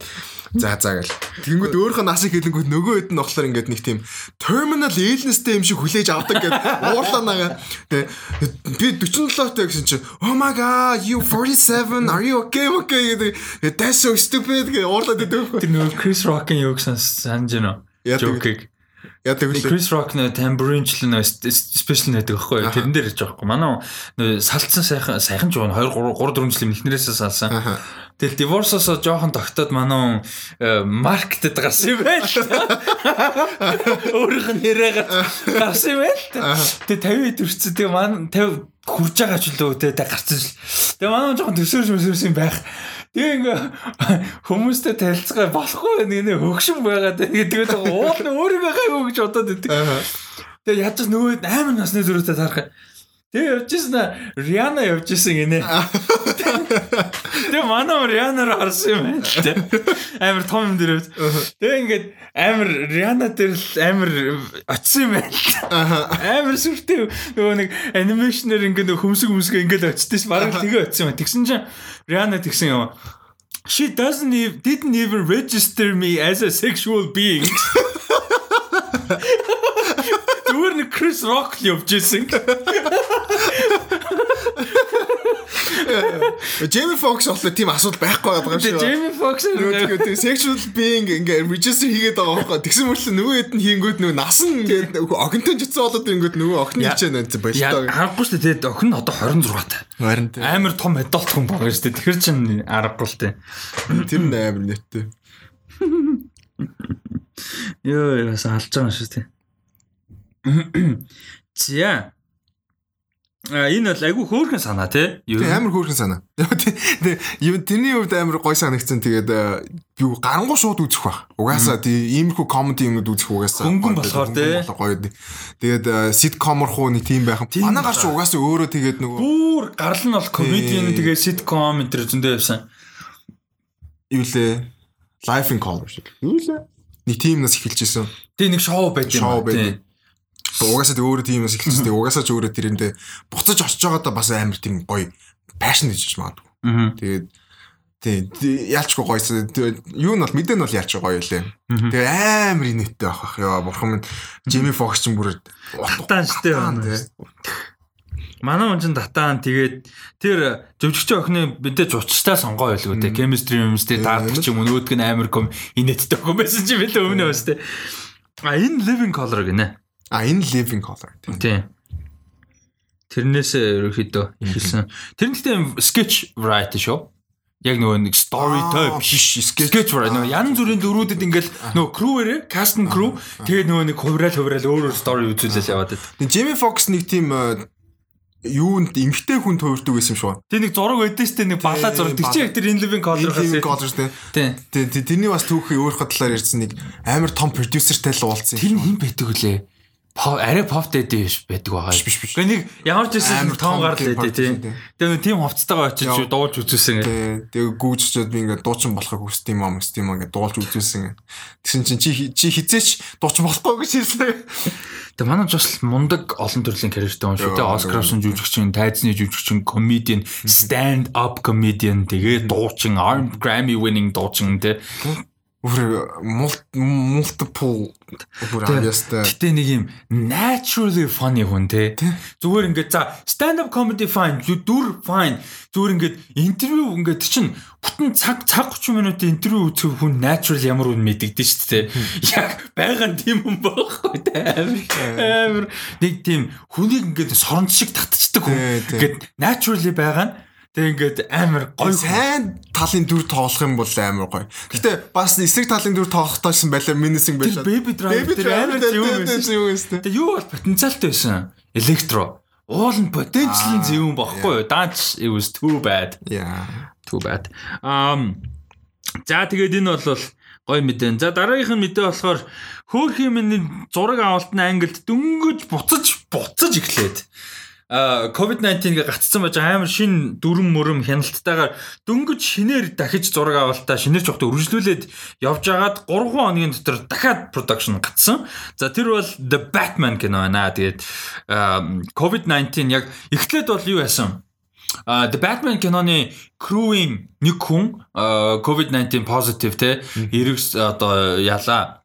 За за гэл. Тэнгүүд өөрийнхөө насыг хэлэнгүүт нөгөө хэд нь болохоор ингээд нэг тийм terminal illnessтэй юм шиг хүлээж авдаг гэдэг уурлаанаа. Тэгээ би 47 таа гэсэн чинь oh my god you 47 are you okay okay гэдэг that's so stupid гэж уурлаад байдаг. Тэр нөгөө Chris Rock-ын юу гэсэн санаж байна уу? Joke-ийг. Яадаг үлээ. Chris Rock нөө нөө special байхгүй юу? Тэрэн дээр яж байгаа байхгүй. Манай нөө салцсан сайхан сайхан ч 2 3 3 4 жилийн эхнэрээсээ салсан. Тэгэл divorce-оос жоохон тогтоод манай маркетед гарсан юм байл. Өөрийнх нь нэрээ гарсан юм байл. Тэгээ 50 төрсөн. Тэгээ манай 50 хурж байгаа ч лөө тэгээ гарсан шил. Тэгээ манай жоохон төсөөрч өсөрсөн байх. Тэгээ ингээ хүмүүстэй танилцгаа болохгүй нэг хөгшин байгаад тэгээ тэгээд уул нь өөрийгөө гайгүй гэж бодоод идэг. Тэгээ яаж ч нөгөө амар насны зөрүүтэй тарах. Тэгээ явжсэн Риана явжсэн гинэ. Тэгээ манай Рианаар харсан юм байна. тэ. Амар том юм дэрээ. Тэгээ ингээд амар Риана дээр л амар очсон юм байна. Амар сүртэй нөгөө нэг анимашнэр ингээд хөмсг хөмсгөө ингээд очдсон ш. Бараг тэгээ очсон юм. Тэгсэн чинь Риана тэгсэн юм. She doesn't even didn't even register me as a sexual being. (laughs) Chris Rock л явжсэн. Jamie Foxx болохоор тийм асуудал байхгүй байгаа юм шиг. Jamie Foxx Нөгөө тэгээ sexual being ингээ register хийгээд байгаа байхгүй. Тэгсэн мөртлөө нөгөө хэд нь хийнгүүт нөгөө насан ингээд охинтой жицээ болоод ирэнгүүт нөгөө охин хичээн нэ болтой. Яа аргагүй шүү дээ. Охин нь одоо 26 таа. Харин Амар том адult хүн байгаа шүү дээ. Тэгэхэр чин аргагүй л дээ. тэр нь амар нэттэй. Йоо яас алж байгаа юм шүү дээ. (coughs) За. А энэ бол айгүй хөөрхөн санаа тий. Юу амар хөөрхөн санаа. (laughs) Тэг юм тэрний хувьд амар гой санагдсан. Тэгээд юу гарангуй шууд үзэх баг. Угаасаа тийм иймэрхүү комеди юмнууд үзэх угаасаа. Хөнгөн болохоор тий. гоё. Тэгээд ситкомор хуу нэг тийм байх. Манай гарч угаасаа өөрөө тэгээд нөгөө бүр гарал нь бол комедиан Тий. тэгээ ситком энэ төр зөндөө явсан. юу лээ Life in Color шиг. Юу лээ? Нэг тийм нас эхэлж исэн. Тэгээ нэг шоу байд юм Шоу аа. Угаасаа өөрөө тийм нас эхэлж исэн. Угаасаа ч өөрөө тэрэндээ буцаж очиж байгаадаа бас амар тийм гоё passion гэж магадгүй. Тэгээд тий яалчгүй гоёсэн. Юу нь бол мэдэн бол яалч гоё лээ. Тэгээ амар инээдтэй байх ах. Ёо бурхан минь Jimmy Fox ч бүр Татаан, байна. Манай хүн чинь татаан тэгээд тэр зөвжигч охины мэдээж учиртай сонгоо байлгүй те. Chemistry юмстэй таардаг ч юм уу нөгөөдг нь амар ком инээдтэй охин байсан ч юм билээ өмнө бас те а энэ living color гинэ А энэ Living Color тий. тий Тэрнээсээ ерөөхдөө ихэлсэн тэр нь гэхдээ sketch variety show яг нөгөө нэг story type биш, sketch. variety нөгөө янз бүрийн дөрүүдэд ингээл нөгөө crew-ээрээ cast and crew тэгээд нөгөө нэг хувраал хувраал өөр өөр story үзүүлэл яваад байт Тэгээ Jimmy Fox нэг тийм юунд эмгтэй хүн төвөрдөг байсан юм байна. Тэр нэг зураг өгдөө штэ нэг балаа зураг. Тэр чинь яг тэр in living color хасаа. Color. Тэгээ тэ- тэрний бас түүхий өөрийнхөө талаар ярьсан нэг амар том продюсертэй л уулзсан. Тэр нь хэн байдаг вүлээ? Арай pop биш байдаг байгаа. Биш, биш. Гэхдээ нэг ямар ч Амар том гарал тийм лээ тийм. Тэгээ нэг тийм хувцастайгаа очиж дуулж үзүүлсэн гэх. Тэгээ гүүжчихэд би ингээд дуучин болохыг хүсдэг юм аа мэсдэг юм аа ингээд дуулж үзүүлсэн. Тэгсэн чинь чи чи хизээч дуучин болохгүй гэж хэлсэн. Тэгээ манай бас мундаг олон төрлийн карьертэй хүн шүү. Тэгээ Яа, Оскар авсан жүжигчин, тайзны жүжигчин, comedian, stand up comedian, тэгээ дуучин, Grammy winning дуучин тий. Бүр multiple бүр аяастай. Гэтэ нэг юм naturally funny хүн те. Зүгээр ингээд за stand up comedy fine, дүр fine. Зүгээр ингээд интервью ингээд чинь бүтэн цаг цаг 30 минутын интервью үзэх хүн natural ямар үн мэдэгдэн шүү дээ. Яг байгаа нь тийм хүн байхгүй те. Амар амар нэг тийм хүнийг ингээд соронч шиг татчихдаг хүн. Ингээд naturally байгаа нь тэг ингээд амар гоё сайн талын дүр тоглох юм бол амар гоё. Гэтэ бас эсрэг талын дүр тоглохтойсэн байлаа минисинг Тэр байлаа. baby driver амар зөв юм байсан. Тэгээ юу бол потенциалтай байсан? Электро. Уул нь potentially зөв юм багхгүй юу? Dance it was too bad. Яа. Too bad. Um за тэгээд энэ бол гой мэдэн. За дараагийнх нь мэдээ болохоор хөөхий миний зураг авалтны ангилд дөнгөж буцаж буцаж эхлээд COVID-19-гээ гацсан байж амар шин дүрм мөрөм хяналттайгаар дөнгөж шинээр дахиж зураг авалтаа шинээр жоохтой үргэлжлүүлээд явж агаад 3 хоногийн дотор дахиад production гацсан. За тэр бол The Batman кино байна. Тэгээд а, COVID-19 яг эхлээд бол юу яасан? А The Batman киноны crew-ийн нэг хүн а, COVID-19 positive те эргэс одоо яла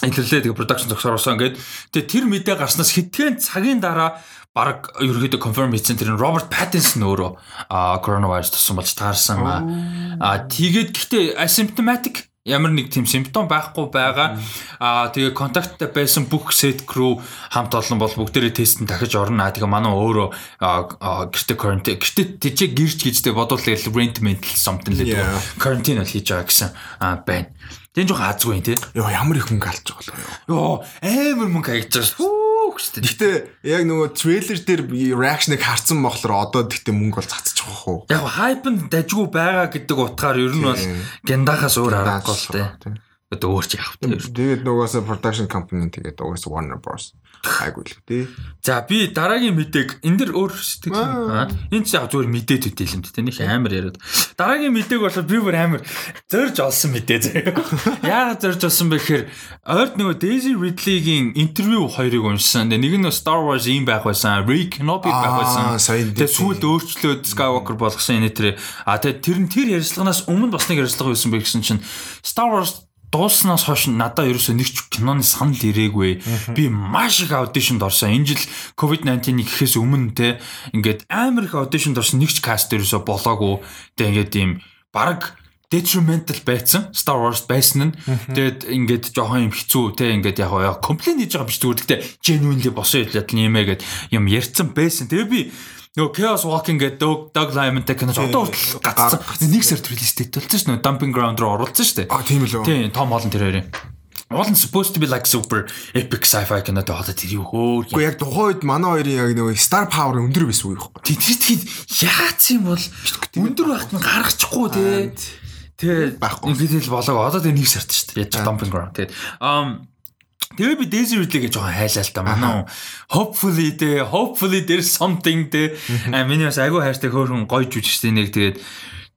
илэрлээ тэгээ production зогсоорсон ингээд тэгээ тэр мэдээ гарснаас хэдхэн цагийн дараа баг ерөөдөө confirm хийсэн тэр нь Роберт Паттинсон өөрөө коронавирус туссан болж таарсан а тэгээд гэхдээ asymptomatic ямар нэг тийм симптом байхгүй байгаа. А тэгээ контакттай байсан бүх set crew хамт олон бол бүгдээрээ тестэн дахиж орно. Тэгээ манай өөрөө гэрте quarantine гэрте тийч гэрч гэжтэй бодвол rent mental something л гэдэг. Quarantine бол хийж байгаа гэсэн байна. Тэн жоох азгүй тий. Йоо ямар их мөнгө алж байгаа болоо. Йоо амар мөнгө хаягдж байгаа шүү. Гэхдээ Гэтэ яг нөгөө трейлер дээр реакшныг харсан болохоор одоо тэгтээ мөнгө бол цацчих واخ уу. яг хайп нь дажгүй байгаа гэдэг утгаар ер нь бол Тийм. гяндахаас өөр аргагүй л тий. Тийм. Одоо өөр ч яах вэ? Тэгээд нөгөөсө production company тэгээд угаас Warner Bros. Айгуул тий. За би дараагийн мэдээг энэ дэр өөр Аа. энэ ч яг зүгээр мэдээд юм тий. Нэг амар яриад. Дараагийн мэдээг бол би бүр амар зорж олсон мэдээ заяа. Яагаад зорж олсон бэ гэхээр ойрт нөгөө Daisy Ridley-гийн интервью хоёрыг уншсан. Нэг нь Star Wars ийм байх байсан, Rick Kenobi байх байсан. Тэгээ сүүлд өөрчлөөд Skywalker болгосон энэ тэр. А тэгээ тэр нь тэр ярилцлаганаас өмнө бас нэг ярилцлага байсан бэ гэсэн чинь Star Wars дууснаас хойш надад ерөөсөө нэг ч киноны санал ирээгүй. Би маш их аудишнд орсон. Энэ жил COVID-19-ийн гэхээс өмнө те ингээд амар их аудишнд орсон нэг ч каст ерөөсөө болоогүй. Тэгээ ингээд ийм баг detrimental байцсан Star Wars байсан нь тэгээд ингээд жоохон юм хэцүү те ингээд яг яа комплейн хийж байгаа биш зүгээр гэхдээ genuinely босон ядлал нэмэ гэд юм ярьсан байсан тэгээ би нөгөө Chaos Walking гэдэг Doug Doug Liman-тай кино одоо хүртэл гацсан нэг сард релиз дэйт болсон шүү дээ Dumping Ground руу оруулсан шүү дээ А тийм л үү. Тийм Том Холланд тэр хоёрын All supposed to be like super epic sci-fi кино тэ хоолой тэр юу хөөр Гэхдээ яг тухайн үед манай хоёрын яг нөгөө star power өндөр байсан үе байхгүй. Тэр тэр тийм яац юм бол өндөр байхад нь гаргачихгүй те. Тэгээ Байхгүй. ингээд л болоог одоо тэр нэг сард шүү дээ. Яаж dumping ground те. Um Тэгээ би Daisy Ridley гэж жоохон хайлаа л та манай. Hopefully те hopefully there's something те. А миний бас айгүй хайртай хөөрхөн гоё жүжигчтэй нэг тэгээд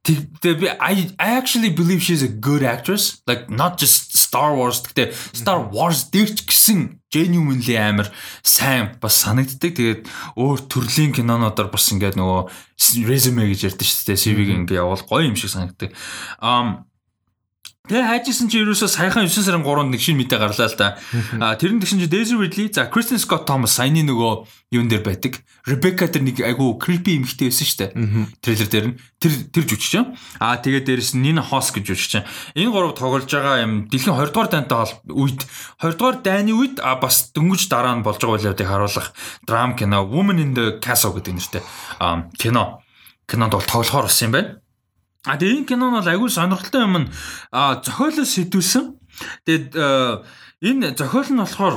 тэгээ би I, actually believe she's a good actress. Like not just Star Wars гэхдээ Star Wars дээр ч гэсэн genuinely амар сайн бас санагддаг. Тэгээд өөр төрлийн кинонуудаар бас ингээд нөгөө resume гэж ярьдэн шүү дээ CV-г ингээд явуул гоё юм шиг санагддаг. Um Тэгээ хайжсэн чи ерөөсөө саяхан 9 сарын 3-нд нэг шинэ мэдээ гарлаа л да. (laughs) А тэр нь тэгсэн чи Daisy Ridley, за Kristen Scott Thomas саяны нөгөө юун дээр байдаг. Rebecca тэр нэг айгу creepy эмэгтэй байсан шүү дээ. Трейлер дээр нь тэр тэр жүжигч. А тэгээд дээрэс нь Nina Hoss гэж жүжигч. Энэ гурав тоглож байгаа юм дэлхийн 20 дугаар дайнтай үед 20 дугаар дайны үед а бас дөнгөж дараа нь болж байгаа байлаадыг харуулах драм кино Woman in the Castle гэдэг нэртэй кино кинонд бол тоглохоор болсон юм байна. А тэгээ энэ кино нь бол агүй сонирхолтой юм нь зохиолоос сэтүүлсэн. Тэгээд энэ зохиол нь болохоор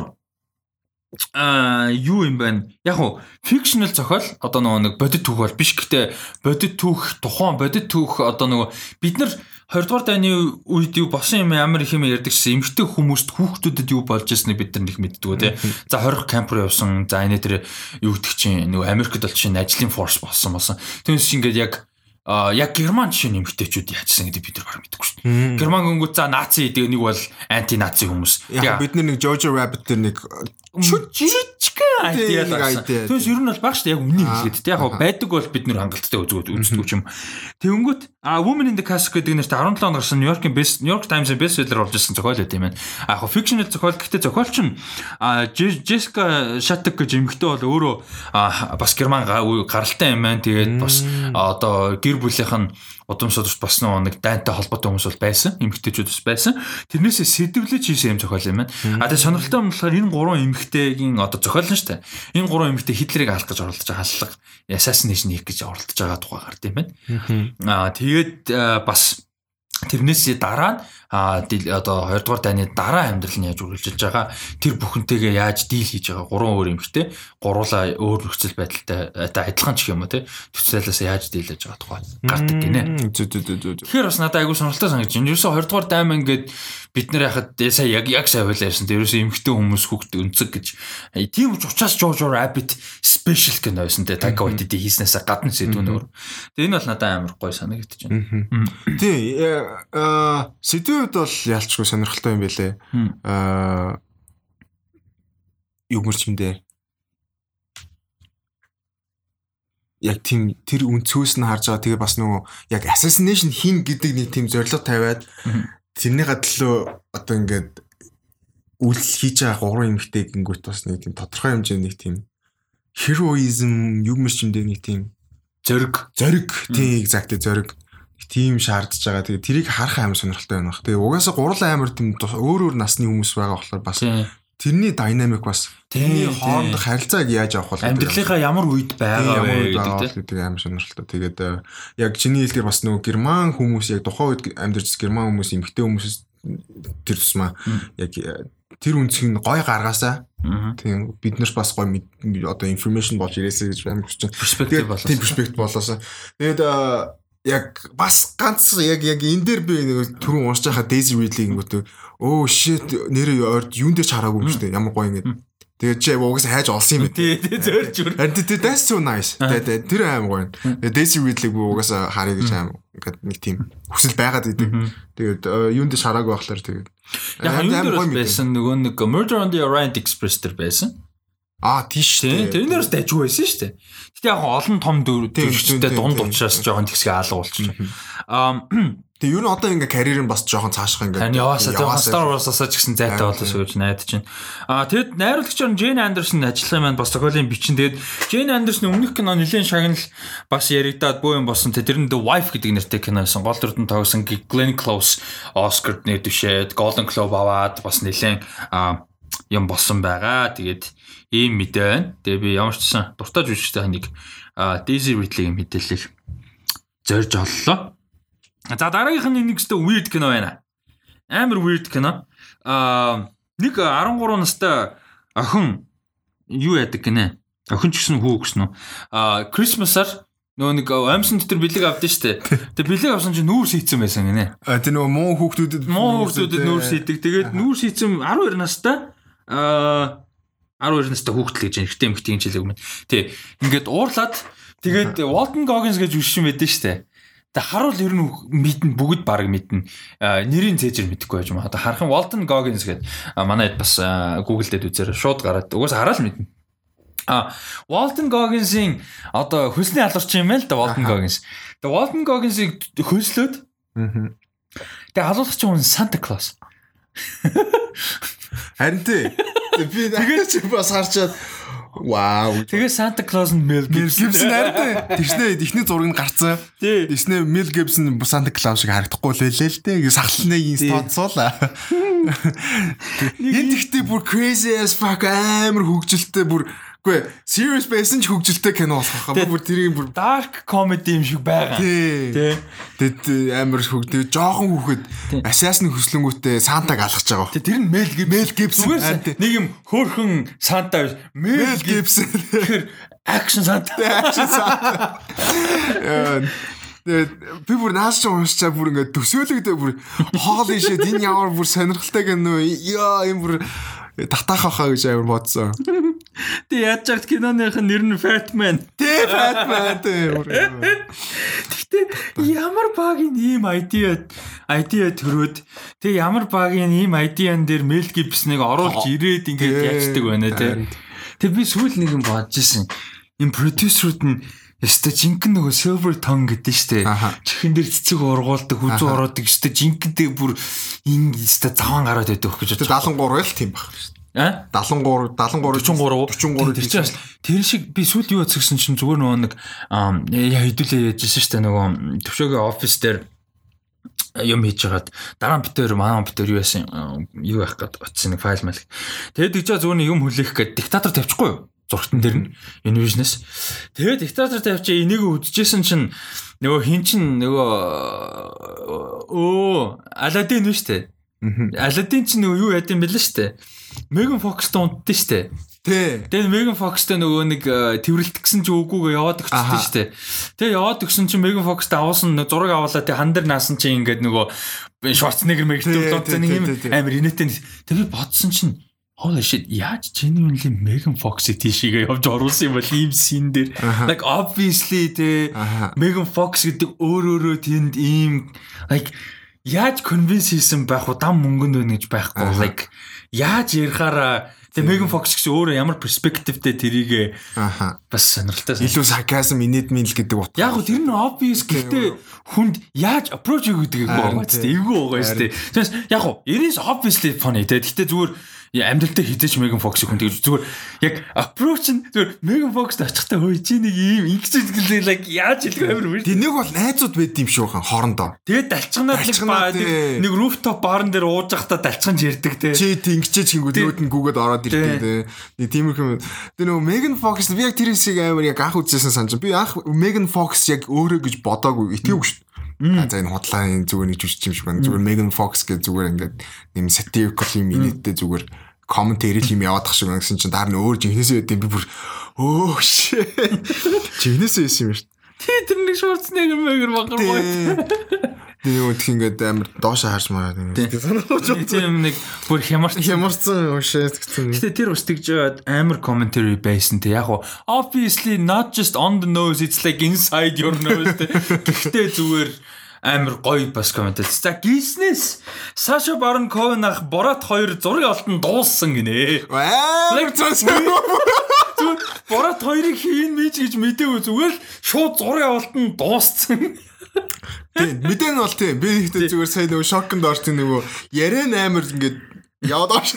а юу юм бэ? Яг уу fictional зохиол одоо нөгөө нэг бодит түүх бол биш гэхдээ бодит түүх тухайн бодит түүх одоо нөгөө бид нар 20 дугаар дайны үед юу болсон юм амар их юм ярьдаг шээ эмгтэй хүмүүст хүүхдүүдэд юу болж ирснийг бид нар нэг мэддэг тий. За 20 камп руу явсан. За энэ тэр юу гэдэг чинь нөгөө Америкт бол чинь ажлын форс болсон болсон. Түүнээс чинь ингээд яг яг герман жишээ нэмэгтэйчүүд яажсан гэдэг бид нар баг мэдэхгүй шүү дээ. Герман гүнгүүд за наци гэдэг нэг бол анти наци хүмүүс. Яг бид нар нэг Jojo Rabbit дээр нэг жижигхэн Тийм, айдиа нэг ласан. idea. Түүнээс ер нь бол баг шүү дээ яг үнийг хэлээд тий. Яг байдаг бол бид нэр хангалттай үздэг үздэг юм. Тэнгүүт а Women in the Castle гэдэг нэртэй 17 он гарсан Нью-Йоркийн best New York Times-ийн best seller болж ирсэн зохиол байт юм байна. А яг fictional зохиол гэхдээ зохиолч нь Jessica Shattuck гэж эмэгтэй бол өөрөө бас герман га- гаралтай юм байна. Тэгээд бас одоо гэр бүлийнх нь удамсууд бас нэг дайнтай холбоотой хүмүүс бол байсан. Эмэгтэйчүүд бас байсан. Тэрнээсээ сэдвлэж хийсэн юм зохиол юм байна. А тэгээд сонирхолтой юм болохоор энэ гурван эмэгтэйгийн одоо зохиол нь шүү дээ. Энэ гурван эмэгтэй Хитлерийг алах гэж оролдож байгаа халлага assassination хийх гэж оролдож байгаа тухай гард юм байна. Аа тэгээд а, бас тэрнээс дараа нь а одоо 2 дугаар дайны дараа амьдрал нь яаж үргэлжилж байгаа тэр бүхэнтэйгээ яаж дийл хийж байгаа гурван өөр эмэгтэй гуруула өөр нөхцөл байдалтай одоо адилхан ч юм уу те төсөөлөөс яаж дийлж байгаа тухай гардаг гинэ. Зүү зүү зүү зүү. Тэгэхээр бас надад айгүй сонирхолтой санагдаж байна. Ерөөсө 20 дугаар дайм ингээд бид нар яхад э, сая яг яг сая байлаа ярьсан. Тэр ерөөсө эмхтэй хүмүүс хүүхд өнцөг гэж. Э, Тийм ч учраас Jojo Rabbit special кино байсан те Taika Waititi хийснээсээ гадна сэдвүүнөр. Тэгээ энэ бол надад амар гоё санагдаж байна. Тий, аа сэдвийн хувьд бол ялчгүй сонирхолтой юм байлээ. Аа юу мөрч юм дээ. Яг тийм тэр үнцгөөс нь харж байгаа тэгээ бас нөгөө яг assassination хийн гэдэг нэг тийм зорилго тавиад тэрний гадлаа одоо ингээд үйлдэл хийж байгаа гурван эмэгтэй гингүүт бас нэг тийм тодорхой хэмжээний нэг тийм heroism юм дээ нэг тийм Зориг. зориг тийм exactly зориг тийм шаардж байгаа. Тэгээ тэрийг харах амар сонирхолтой байна. Тэгээ угаасаа гурал амар тийм өөр өөр насны хүмүүс байгаа болохоор бас тэрний динамик бас тэрний хоорондох харилцааг яаж авах вэ? Амьдралынхаа ямар үед байгаа вэ гэдэг амар сонирхолтой. Тэгээд э, яг чиний хэлдгээр бас нөгөө герман хүмүүс яг тухайн үед амьдарч герман хүмүүс эмгтэй хүмүүсээс тэр тусмаа яг э, тэр үнцгийг гой гаргаасаа тийм бид нар бас гой одоо информашн болж ирээсэй гэж амар хүсэж байна. Тэгээд тийм перспектив болоосоо. Тэгээд а, яг бас ганц яг яг энэ дээр би нэг түрүүн уншиж байхад Daisy Ridley гингүүт өө shit нэрээ ойрд юун дээр ч хараагүй юм шүү дээ. Ямар гоё ингэ. Тэгээд чи угсаа хайж олсон юм. Тий, тий зөөрч үр. And that- that's so nice. Тэгээд тэр аим гоё. Тэгээд Daisy Ridley би угсаа харъя гэж аим ингээд нэг тийм хүсэл байгаад идэв. Тэгээд э, юун дээр хараагүй байхлаар тэгээд Яг аим дээр байсан нөгөө нэг Murder on the Orient Express дээр байсан. Аа тийш Тийм, тэрнээс дайжгүй байсан шүү дээ. Гэтэ яг олон том дүрчтэй дунд учраас жоохон тэгсгээ алга болчих. Аа Тэгээд юу н одоо ингээ карьер нь бас жоохон цаашгаа ингээ Харин яваасаа жоохон Star Wars-аас ч гэсэн зайтай болоос гэж найдаж байна. Аа тэгэд найруулагч нь Jane Anderson ажиллах байна бас зохиолын бичин. Тэгэд Jane Anderson өмнөх кино нэлийн шагнал бас яригадаад боо юм болсон. Тэ тэр нь The Wife гэдэг нэртэй кино байсан. Гол дүрдэн тоглосон Glenn Close Oscar нэр дэвшээд Golden Globe аваад бас нэлийн юм болсон байгаа. Тэгээд ийм мэдээ байна. Тэгээ би ямар ч гэсэн дуртай жүжигчтэй нэг Daisy Ridley-ийн мэдээллийг зорж оллоо. За дараагийнх нь нэг өстө weird кино байна. Амар weird кино. Аа нэг 13 настай охин юу яадаг гинэ? Охин ч гэсэн хүү гэсэн үү? Аа Christmas-аар нөгөө нэг амьсан дотор бэлэг авдсан штэ. Тэгээ бэлэг авсан чинь нүүр шийдсэн байсан гинэ. А тэр нөгөө муу хүүхдүүдэд Муу хүмүүсүүдэд нүүр шийдэг. Тэгээд нүүр шийдсэн 12 настай аа 12 настай хүүхдэл гэж эрэгтэй эмэгтэй хинжлэг юм. Тий. Ингээд уурлаад тэгээд Walton Goggins гэж үшин байдэн штэ. Тэг харуул ер нь мэднэ бүгд баг мэднэ. Нэрийн цээжэр мэдэхгүй байж юм. Одоо харахын Walton Goggins гэдэг аа, манай хэд бас Google дээр үзээр шууд гараад угаас хараад л мэднэ. А Walton Goggins-ийн одоо хөлсний алуурч юм байл да Walton Goggins. Тэгээ Walton Goggins-ыг хөлслөөд тэгээ алуулах чинь Santa Claus. (laughs) Харин тий. Би тэгээд чи бас харчаад вау. Тэгээ Santa Claus нь Мел. Гибсон харин тий. Тэгснэ ихний зураг нь гарцсан. Тий. Тэгснэ Мел Гибсон Санта Клаус шиг харагдахгүй л байлээ л дээ. Сахалныг инстацуулаа. (laughs) Энэ тэгтээ бүр crazy as fuck амар хөвгөлтэй бүр Үгүй serious байсан ч хөгжилтэй кино болох хаа. Бүр тэрийг бүр dark comedy юм шиг байгаа. тий. Тэ. Тэд амар хөгдөө жоохон хүүхэд assassin хөслөнгүүтээ Сантаг алхаж байгаа. Тэ тэр нь Mel. Mel Gibson. Тий. нэг юм хөөрхөн Санта биш. Mel Gibson. Тэгэхээр action Санта. Action. Тэгээд би бүр нааш ч уншчаа бүр ингээд төсөөлөгдөө бүр хоол ишээ энэ ямар бүр сонирхолтой кино яа юм бүр татаах хаа гэж амар бодсон. Тэ яаж чад киноных нэр нь Fatman. Тэ Batman тэ. Гэтэ ямар багийн ийм idea idea төрөөд тэг ямар багийн ийм idea-н дээр Mel Gibson-ыг оруулж ирээд ингээд яачдаг байна те. Тэг би сүүл нэг юм бодож исэн. Им продюсерүүд нь Яста жинхэнэ нөгөө silver tongue гэдэг штэ. Аха. Чихэн дээр цэцэг ургуулдаг, хүзүү ороодаг штэ. Жинхэнэ бүр энэ яста заван гараад байдаг гэж Тэ бодож. 73 л тийм баг дээ. А? 73 43 43 43 тэр чинь бас тэр шиг би сүүл юу яцгсэн чинь зүгээр нөгөө нэг яа хэдүүлээ яжсэн штэ нөгөө төвшөөгийн офис дээр юм хийж хагаад дараа нь битээр манай битээр юу яасан аа, юу яах гээд очсон нэг файл мэл. Тэгээд байгаа зүгээр нэг юм хүлээх гээд диктатор тавьчихгүй юу? Зургтан дээр нь Univision-с. Тэгээд диктатор тавьчих энийг үдчихсэн чинь нөгөө хин чин нөгөө оо Аладдин нь штэ. Аладдин чинь нөгөө юу яд юм бэлэн штэ. Меган Фокстой унтдээ штэ. Тэ. Тэгээд Меган Фокстой нөгөө нэг э, тэрвэрлт гсэн чи үгүйгээ яваад өгчтэй штэ. Тэгээд яваад өгсөн чи Меган Фокстой нэг зураг аваалаа тэг хан дээр наасан чи ингээд нөгөө Шварценеггер Тий, мэгтэй тий, дуудсан нэг тий, юм тий, тий. амар инээтэй. Тэгээд бодсон чинь Holy shit яаж genuinely Megan Fox тийшээ явж оруулсан юм бол ийм син дээр like obviously те. Megan Fox гэдэг өөр өөрөө тэнд ийм like яаж convince хийсэн байх уу дам мөнгөнд байна гэж байхгүй like яаж ярихаараа тэгээ Megan Fox гэсэн өөрөө ямар перспективтэй тэрийг Аха. бас сонирхолтой Илүү sarcasm инэдмийн л гэдэг утга. Яг гоо тэр нь obvious гэхдээ хүнд яаж approach хийгдэг Харин юм тий. бэ? Эвгүй байгаа шүү дээ. Яг гоо it is obviously funny те. Гэхдээ зүгээр яа, амьдралдаа хизээч Megan Fox-ыг хүн тэгж зүгээр яг approach нь зүгээр Megan Fox-д очихтай хөөе чи нэг ийм ингэж хэлээ like яаж хэлэх амар weird. Тэнийг бол найзууд байд юм шүү хан хоорондоо. Тэгээд далчганаад нэг нэг rooftop баарн дээр ууж байхдаа далчган ярьдаг те. Чи тэнгичээ чингүүд нөөд нь гүгээд ороод ирдэг те. Нэг тиймэрхүү юм. Тэр нөгөө Megan Fox би яг тэр хэсгийг амар яг анх үзсэн санаж. Би анх Megan Fox яг өөрөө гэж бодоагүй итгэвгүй шүү. За энэ худлааны зүгээр нэг жүжигч юм шиг байна. Зүгээр Megan Fox гэж зүгээр ингээд нэм satirical юм инээдтэй зүгээр комментари юм яваадах шиг байна гэсэн чинь дараа нь өөр жинхнээсээ байд юм би бүр өө shit. Жинхнээсээ байсан юм шүү. Тий тэр нэг Schwarzenegger мэгэр багар боо. Тэр нөгөө тх ингээд амар доошоо харж мараад юм. Тийм нэг бүр хямарч Хямарсан уушаа гэсэн. Гэтэ тэр ус тэгж амар commentary байсан те яг уу obviously not just on the nose it's like inside your nose те. Гэхдээ зүгээр амар гоё бас коммент. За гиснес Саша Барон Коэн ах Борат 2 зураг олтон дууссан гинэ. Амар. Зүгээр Борат 2-ыг хийн мэж гэж мэдээгүй зүгээр л шууд зураг авалтан дууссан. Тийм мэдэн бол тийм. Би ихтэй зүгээр сая нөгөө шоконд орсон нөгөө яриан амар ингээд яваад орш.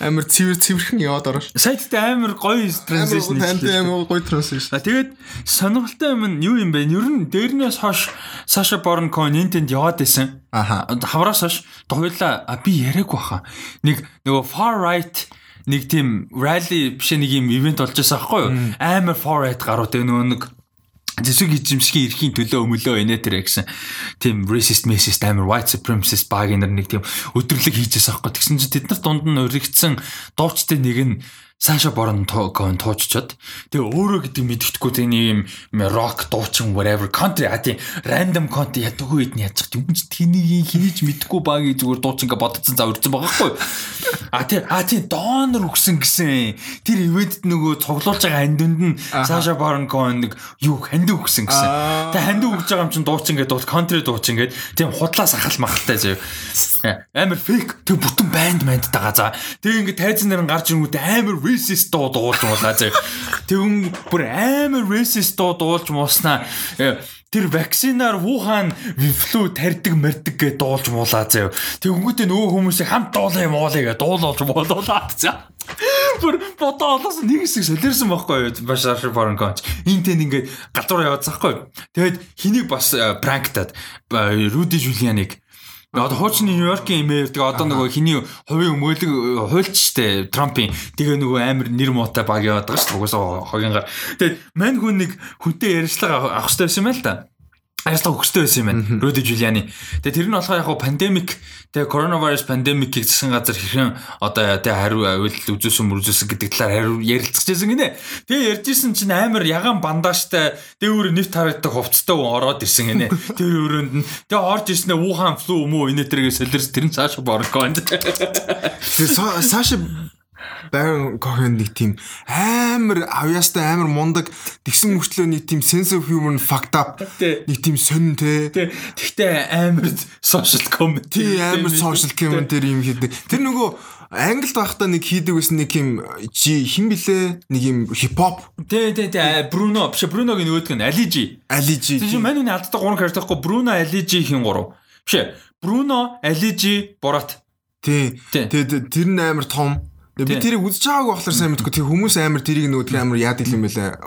Амар цэвэр цэвэрхэн яваад орш. Сайттай амар гоё transition Танд хийлээ. амар гоё транслейшн. А тэгээд сонирхолтой юм нь юу юм бэ? Ер нь дээрнээс хойш Саша Барон Коэн энтэнд яваад байсан. Аха. хавраас хойш хоёлаа а, би яриаггүй хаа. Нэг нөгөө far right нэг тийм rally биш нэг юм ивент болж байсан аахгүй юу? Амар far right гарууд нөгөө нэг Зэсэг эзэмсгийн эрхийн төлөө өмөлөө инэ тэр гэсэн тийм racist message амар white supremacist баг нар нэг тийм өдөрлөг хийжээс аахгүй тэгсэн чинь тэд нар дунд нь өргөгдсөн дуучтай нэг нь Саша Борон тоогон тууччод тэгээ өөрөө гэдэг мэддэхгүй тийм юм rock дуучин whatever country. А тийм random country ядаг үед нь яачих юм ч тэнийг хийж мэдхгүй багийг зүгээр дуучинга бодцсон за урьдсан байгаа хгүй. А тийм а тийм донор өгсөн гэсэн. Тэр ивэнтэд нөгөө цуглуулж байгаа хандунд нь Саша Борон Коэн нэг юу хандив өгсөн гэсэн. Тэгээ хандив өгж байгаа юм чинь дуучин гэдэг дуул country дуучин гэдэг. Тийм худлаас ахал махалтай заяа. Амар фейк тэг бүтэн банд манд тагаа за тэг ингээд тайзан нь гарч ирэнгүүт амар racist дуу дуулж муулаа заяа тэгүн бүр амар racist дуу дуулж мууснаа э, тэр вакцинаар Вухан флу тарьдаг мэрдэг гэж дуулж муулаа заяа тэгүнгүүтээ нөгөө хүмүүсийг хамт дуулаа юм уулаа гэж дуулуулж муулуулаад заяа Бүр бодоо олоос нэг хэсэг солиорсон байхгүй юу? Башар Барон Конч. Энд тэнд ингээд гадуур яваад захгүй юу? Тэгэд хэнийг бас пранктад Руди Жулианыг Одоо хуучин Нью-Йоркийн мэр тэгээ одоо нөгөө хиний хувийн өмгөөлөг хуульч штэ Трампын тэгээ нөгөө амар нэр муутай баг яваад байгаа штэ угсаа хогингаар. Тэгээд мань хүн нэг хүнтэй ярилцлага авах хэрэгтэй байсан юм байна л да. Аяслаа өгстэй байсан юм байна. Руди Жулиани. Тэгээ тэр нь болохоор яг пандемик тэгээ коронавирус пандемикийг засгийн газар хэрхэн одоо тэгээ хариу авил үзүүлсэн мөрзүүлсэн гэдэг талаар хариу ярилцчихсан гинэ. Тэгээ ярьжсэн чинь амар ягаан бандаажтай дээвэр нэвт харагддаг хувцастай хүн ороод ирсэн гинэ. (laughs) Тэр өрөөнд нь тэгээ орж ирснээр Wuhan flu юм уу энэ төргээ солирс тэр нь цааш боргоо. Тэгээ Саша Baron Cohen нэг тийм амар авьяастай амар мундаг тэгсэн мөртлөө нэг тийм sense of humor fucked up нэг тийм сонин те Тэгтээ амар social comedy. амар social commentary юм хийдэг. Тэр нөгөө англид байхдаа нэг хийдэг байсан нэг юм жи хин блэ нэг юм хипхоп Тэ тэ тэ Бруно биш Бруногийн нөгөөдг нь Алижи. алижи Тийм манай хүний алддаг гурван character гэхгүй Бруно Алижи хин гурав. Биш Бруно Алижи Борат. тий тэгээд тэр нь амар том би тэрийг үзэж байгаагүй болохоор сайн мэдгүй. Тэг хүмүүс амар тэрийг нүүдг амар яадаг юм бэлээ.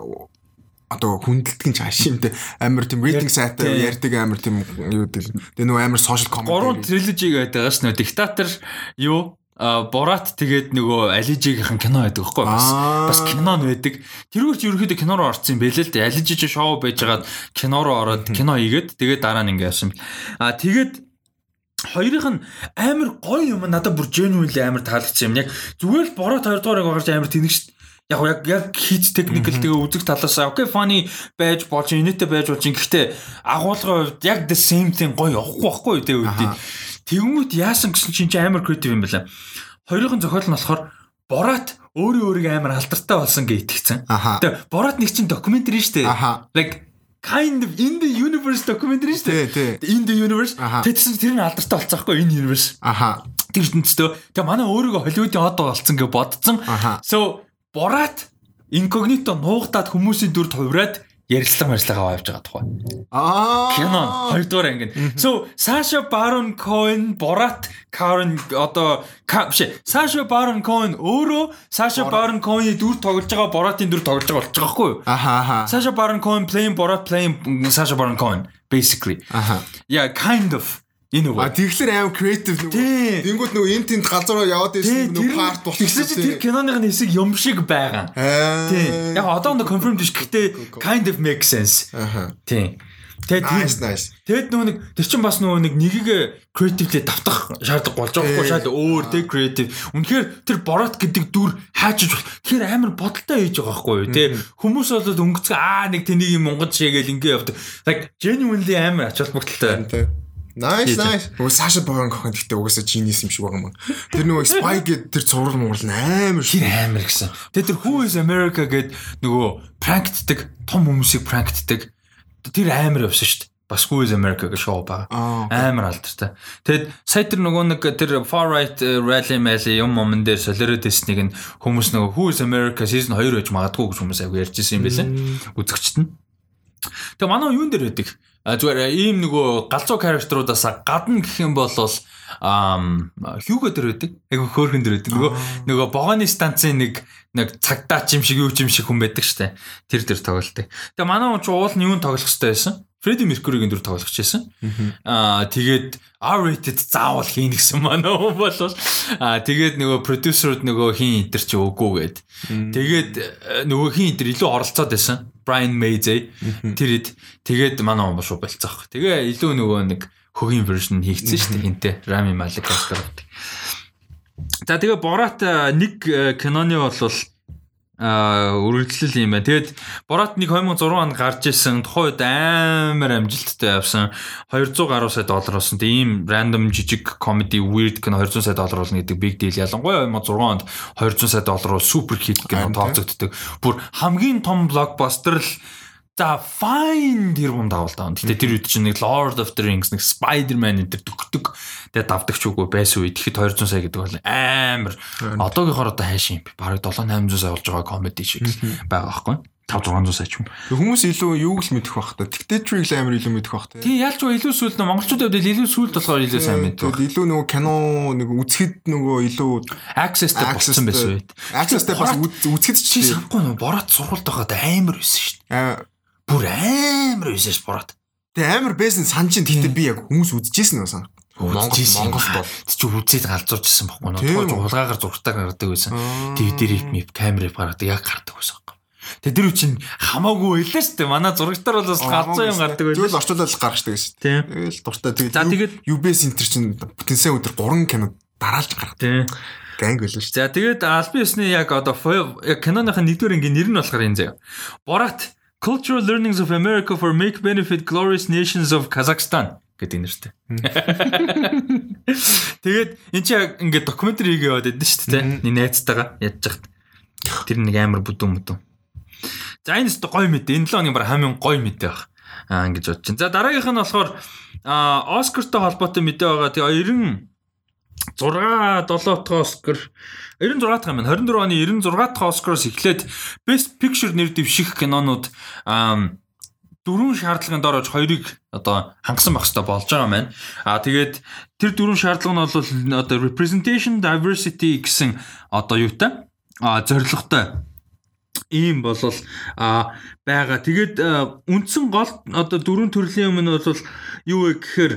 Одоо хүндэлдэг нь чааш юм те. Амар тийм рейтинг сайтай Тий. ярьдаг амар тийм юу гэдэг тэгээ нөгөө амар social Гурван comedy трилежиг байдаг ш нь диктатор юу? А Борат тэгээд нөгөө Алижигийнхэн кино байдаг байхгүй бас. Бас кино нь байдаг. Тэрүүгээр ч ерөөхдөө кино руу орсон юм бэлээ л дээ. Алижиж шоу байжгаад кино руу ороод (laughs) кино хийгээд тэгээд дараа нь ингэ яасан. А тэгээд хоёрынх нь амар гоё юм надад бүр genuinely амар таалагдсан юм. Яг зүгээр л Борат хоёрдугаарыг гарч амар тэнэг шít. Яг яг яг хийц техникэл тэгээ үзэг талаас окей funny байж болж инээтэй байж болж гэхдээ агуулгын хувьд яг the same thing гоё явахгүй байхгүй тэгээ үүдий. Тэгмүүд яасан гэсэн чинь чи амар creative юм байна. Хоёрын зохиол нь болохоор Борат өөрөө өөрийгөө амар алдартай болсон гэж итгэцэн. Аха. Тэгээ Борат нэг чинь докюментари шүү дээ. Like kind of in the universe documentary шүү дээ. In the universe. Тэгсэн тэр нь алдартай болсон байхгүй энэ universe. аха Тэр ертөнцөө. Тэгээ манай өөрийгөө Холливуудын одоо болсон гэж бодсон. So Борат инкогнито нуугдаад хүмүүсийн дүрд хувраад ярилцлага аваад явж байгаа тухай. аа Кино хоёрдугаар анги. So Sasha Baron Cohen Borat Karen одоо биш Sasha Baron Cohen өөрөө Sasha Baron Cohen-ийн дүр тоглож байгаа Borat-ийн дүр тоглож байгаа болчих хгүй юу? аха аха Sasha Baron Cohen playing Borat playing Sasha Baron Cohen basically. аха Yeah, kind of a way. А тэгэхээр аим креатив нөгөө Тэнгүүд нөгөө энэ тэнд галзуураа яваад байсан нөгөө парт болох Тэгсэн чинь тэр киноных нь хэсэг юм шиг байгаа. Аа. Тий. Яг одоо нэг confirm биш гэхдээ kind of make sense. Аха. Тий. Тэгээд Nice тийм- nice. Тэгэд нөгөө нэг тэр чин бас нөгөө нэг нэгийг creatively давтах шаардлага болж байгаа хгүй шал өөр тий creative. Үнэхээр тэр борот гэдэг дүр хаажиж бол тэгэхээр амар бодолтой хийж байгаа хгүй юу тий. Хүмүүс бол өнгөцгөө аа нэг тэнийг юм монгол шигээл ингэ явдаг. Like genuinely амар ач холбогдолтой. Nice nice. Нөгөө Саша Барон Кохэн гэхдээ угаасаа genius юм шиг байгаа юм. Тэр нөгөө (laughs) Spy гэдэг тэр цуврал муурал амар Тэр амар гэсэн. Тэгээ тэр Who is America гэд нөгөө пранктдаг том хүмүүсийг пранктдаг. Тэр амар явсан шүү дээ. Бас Who is America гэх шоу байгаа. Аа. Амар алдартай. Тэгэд сая тэр нөгөө нэг тэр far right uh, rally mali юм момон дээр солиороод ирснийг нь хүмүүс нөгөө Who is America season 2 гэж магадгүй гэж хүмүүс аягүй ярьж ирсэн юм байлээ. Үзэгчт нь. Тэгээ манай юун дээр байдаг? Зүгээр ийм нөгөө галзуу character-уудаас гадна гэх юм бол ам хьюго дээр байдаг. Айгу хөөрхөн дээр байдаг. Нөгөө нөгөө богоны станцын нэг нэг цагдаач юм шиг юу ч юм шиг хүн байдаг штэ. Тэр дээр тоглолтой. Тэгээ манай хүн ч уул нь юун тоглох хэрэгтэй байсан? Фредди Меркуригийн дүр тоглох гэсэн. Аа тэгээд R-rated заавал хийн гэсэн манай хүн бол аа тэгээд нөгөө продюсерууд нөгөө хин энтер чи үгүй гээд. Тэгээд э, нөгөө хин энтер илүү оролцоод байсан. Brian May-зээ. Тэр ид тэгээд манай хүн шүү болцоох. Тэгээ илүү нөгөө нэг хөгийн version хийгдсэн шүү дээ хинтээ. Rami Malek автор. За тэгээ Борат э, нэг э, киноны болвол а үргэлжлэл юм байна. Тэгэд Борат нэг 2006 онд гарч ирсэн. Тухайн үед амар амжилттай явсан. 200 гаруй сая доллар болсон. Тэгээ ийм random жижиг comedy weird кино 200 сая доллар болно гэдэг big deal. Ялангуяа 2006 онд 200 сая доллар бол супер хит кино тооцогддог. Бүр хамгийн том блокбастер л За fine тэр юм давал даа. Гэтэ тэр үед чинь нэг Lord of the Rings, нэг Spider-Man энэ төгтөг. Тэгээ давдаг ч үгүй байсан үед тэгэхэд 200 сая гэдэг бол амар. Одоогийнхоор одоо хайш юм. Бараг 7 800 сая болж байгаа comedy шиг байгаа байхгүй. 5 600 сая ч юм. Хүмүүс илүү юуг л мэдэх бах та. Dictator-ыг л амар илүү мэдэх бах та. Тий ялч илүү сүлд нөө монголчуудад илүү сүлд болохоор илүү сайн мэддэг. Тэгэл илүү нөгөө кино нэг үзэхэд нөгөө илүү Access-тэй болсон байсан үед. Access-тэй бас үз- үзэхэд ч санахгүй нөө бороод сургуульд байгаад амар байсан шүү дээ. Бүр амар ш бороод. Тэгээ амар байсан санаж ин тэгтээ би яг хүмүүс үзчихсэн нөө сан. Монгол Монголд бол чи үзээд галзуурчсан байхгүй нөө. Үү? хулгаагаар зургатаа гаргадаг байсан. ТV дээр мип камерыг гаргадаг яг гардаг байсан. Тэгээ тэр үчин хамаагүй байлаа шүү дээ. Манай зурагтаар бол бас галзуу юм гардаг Тэгэл байлаа. орчуулаад гаргаждаг гэсэн. Тэгэл дуртай тэгээд За, тэгээд- UBS Center чинь бүтэнсэн өдөр 3 кино дараалж гаргадаг. Ганг байлаа шүү. За тэгээд албан ёсны яг одоо яг киноныхын нэгдүгээр ангийн нэр нь болохоор энэ заяа. Borat Cultural Learnings of America for Make Benefit Glorious Nations of Kazakhstan гэдэг нэртэй. (laughs) Тэгээд эн чинь ингээд докюментари хийгээ яваад байдсан шүү дээ. Нэг найзтайгаа ядж хахад. Тэр нэг амар бүдүүн мүдүүн. За энэ өстө гоё мэд. Энэ 7 оны баг хамгийн гоё мэд байх. Аа ингэж бодож байна. За дараагийнх нь болохоор аа Оскартай холбоотой мэдээ байгаа. Тэгээ 90 6 7 дахь Оскар 96 дахь юм байна. 24 оны 96 дахь Оскароос эхлээд Best Picture нэр дэвших кинонууд аа дөрвөн шаардлагын дор ож хоёрыг одоо хангасан байх хэрэгтэй болж байгаа маань. Аа тэгээд тэр дөрвөн шаардлага нь бол одоо representation diversity гэсэн одоо юутай а зорилготой ийм болол а байгаа. Тэгээд үндсэн гол одоо дөрвөн төрлийн юм нь бол юу вэ гэхээр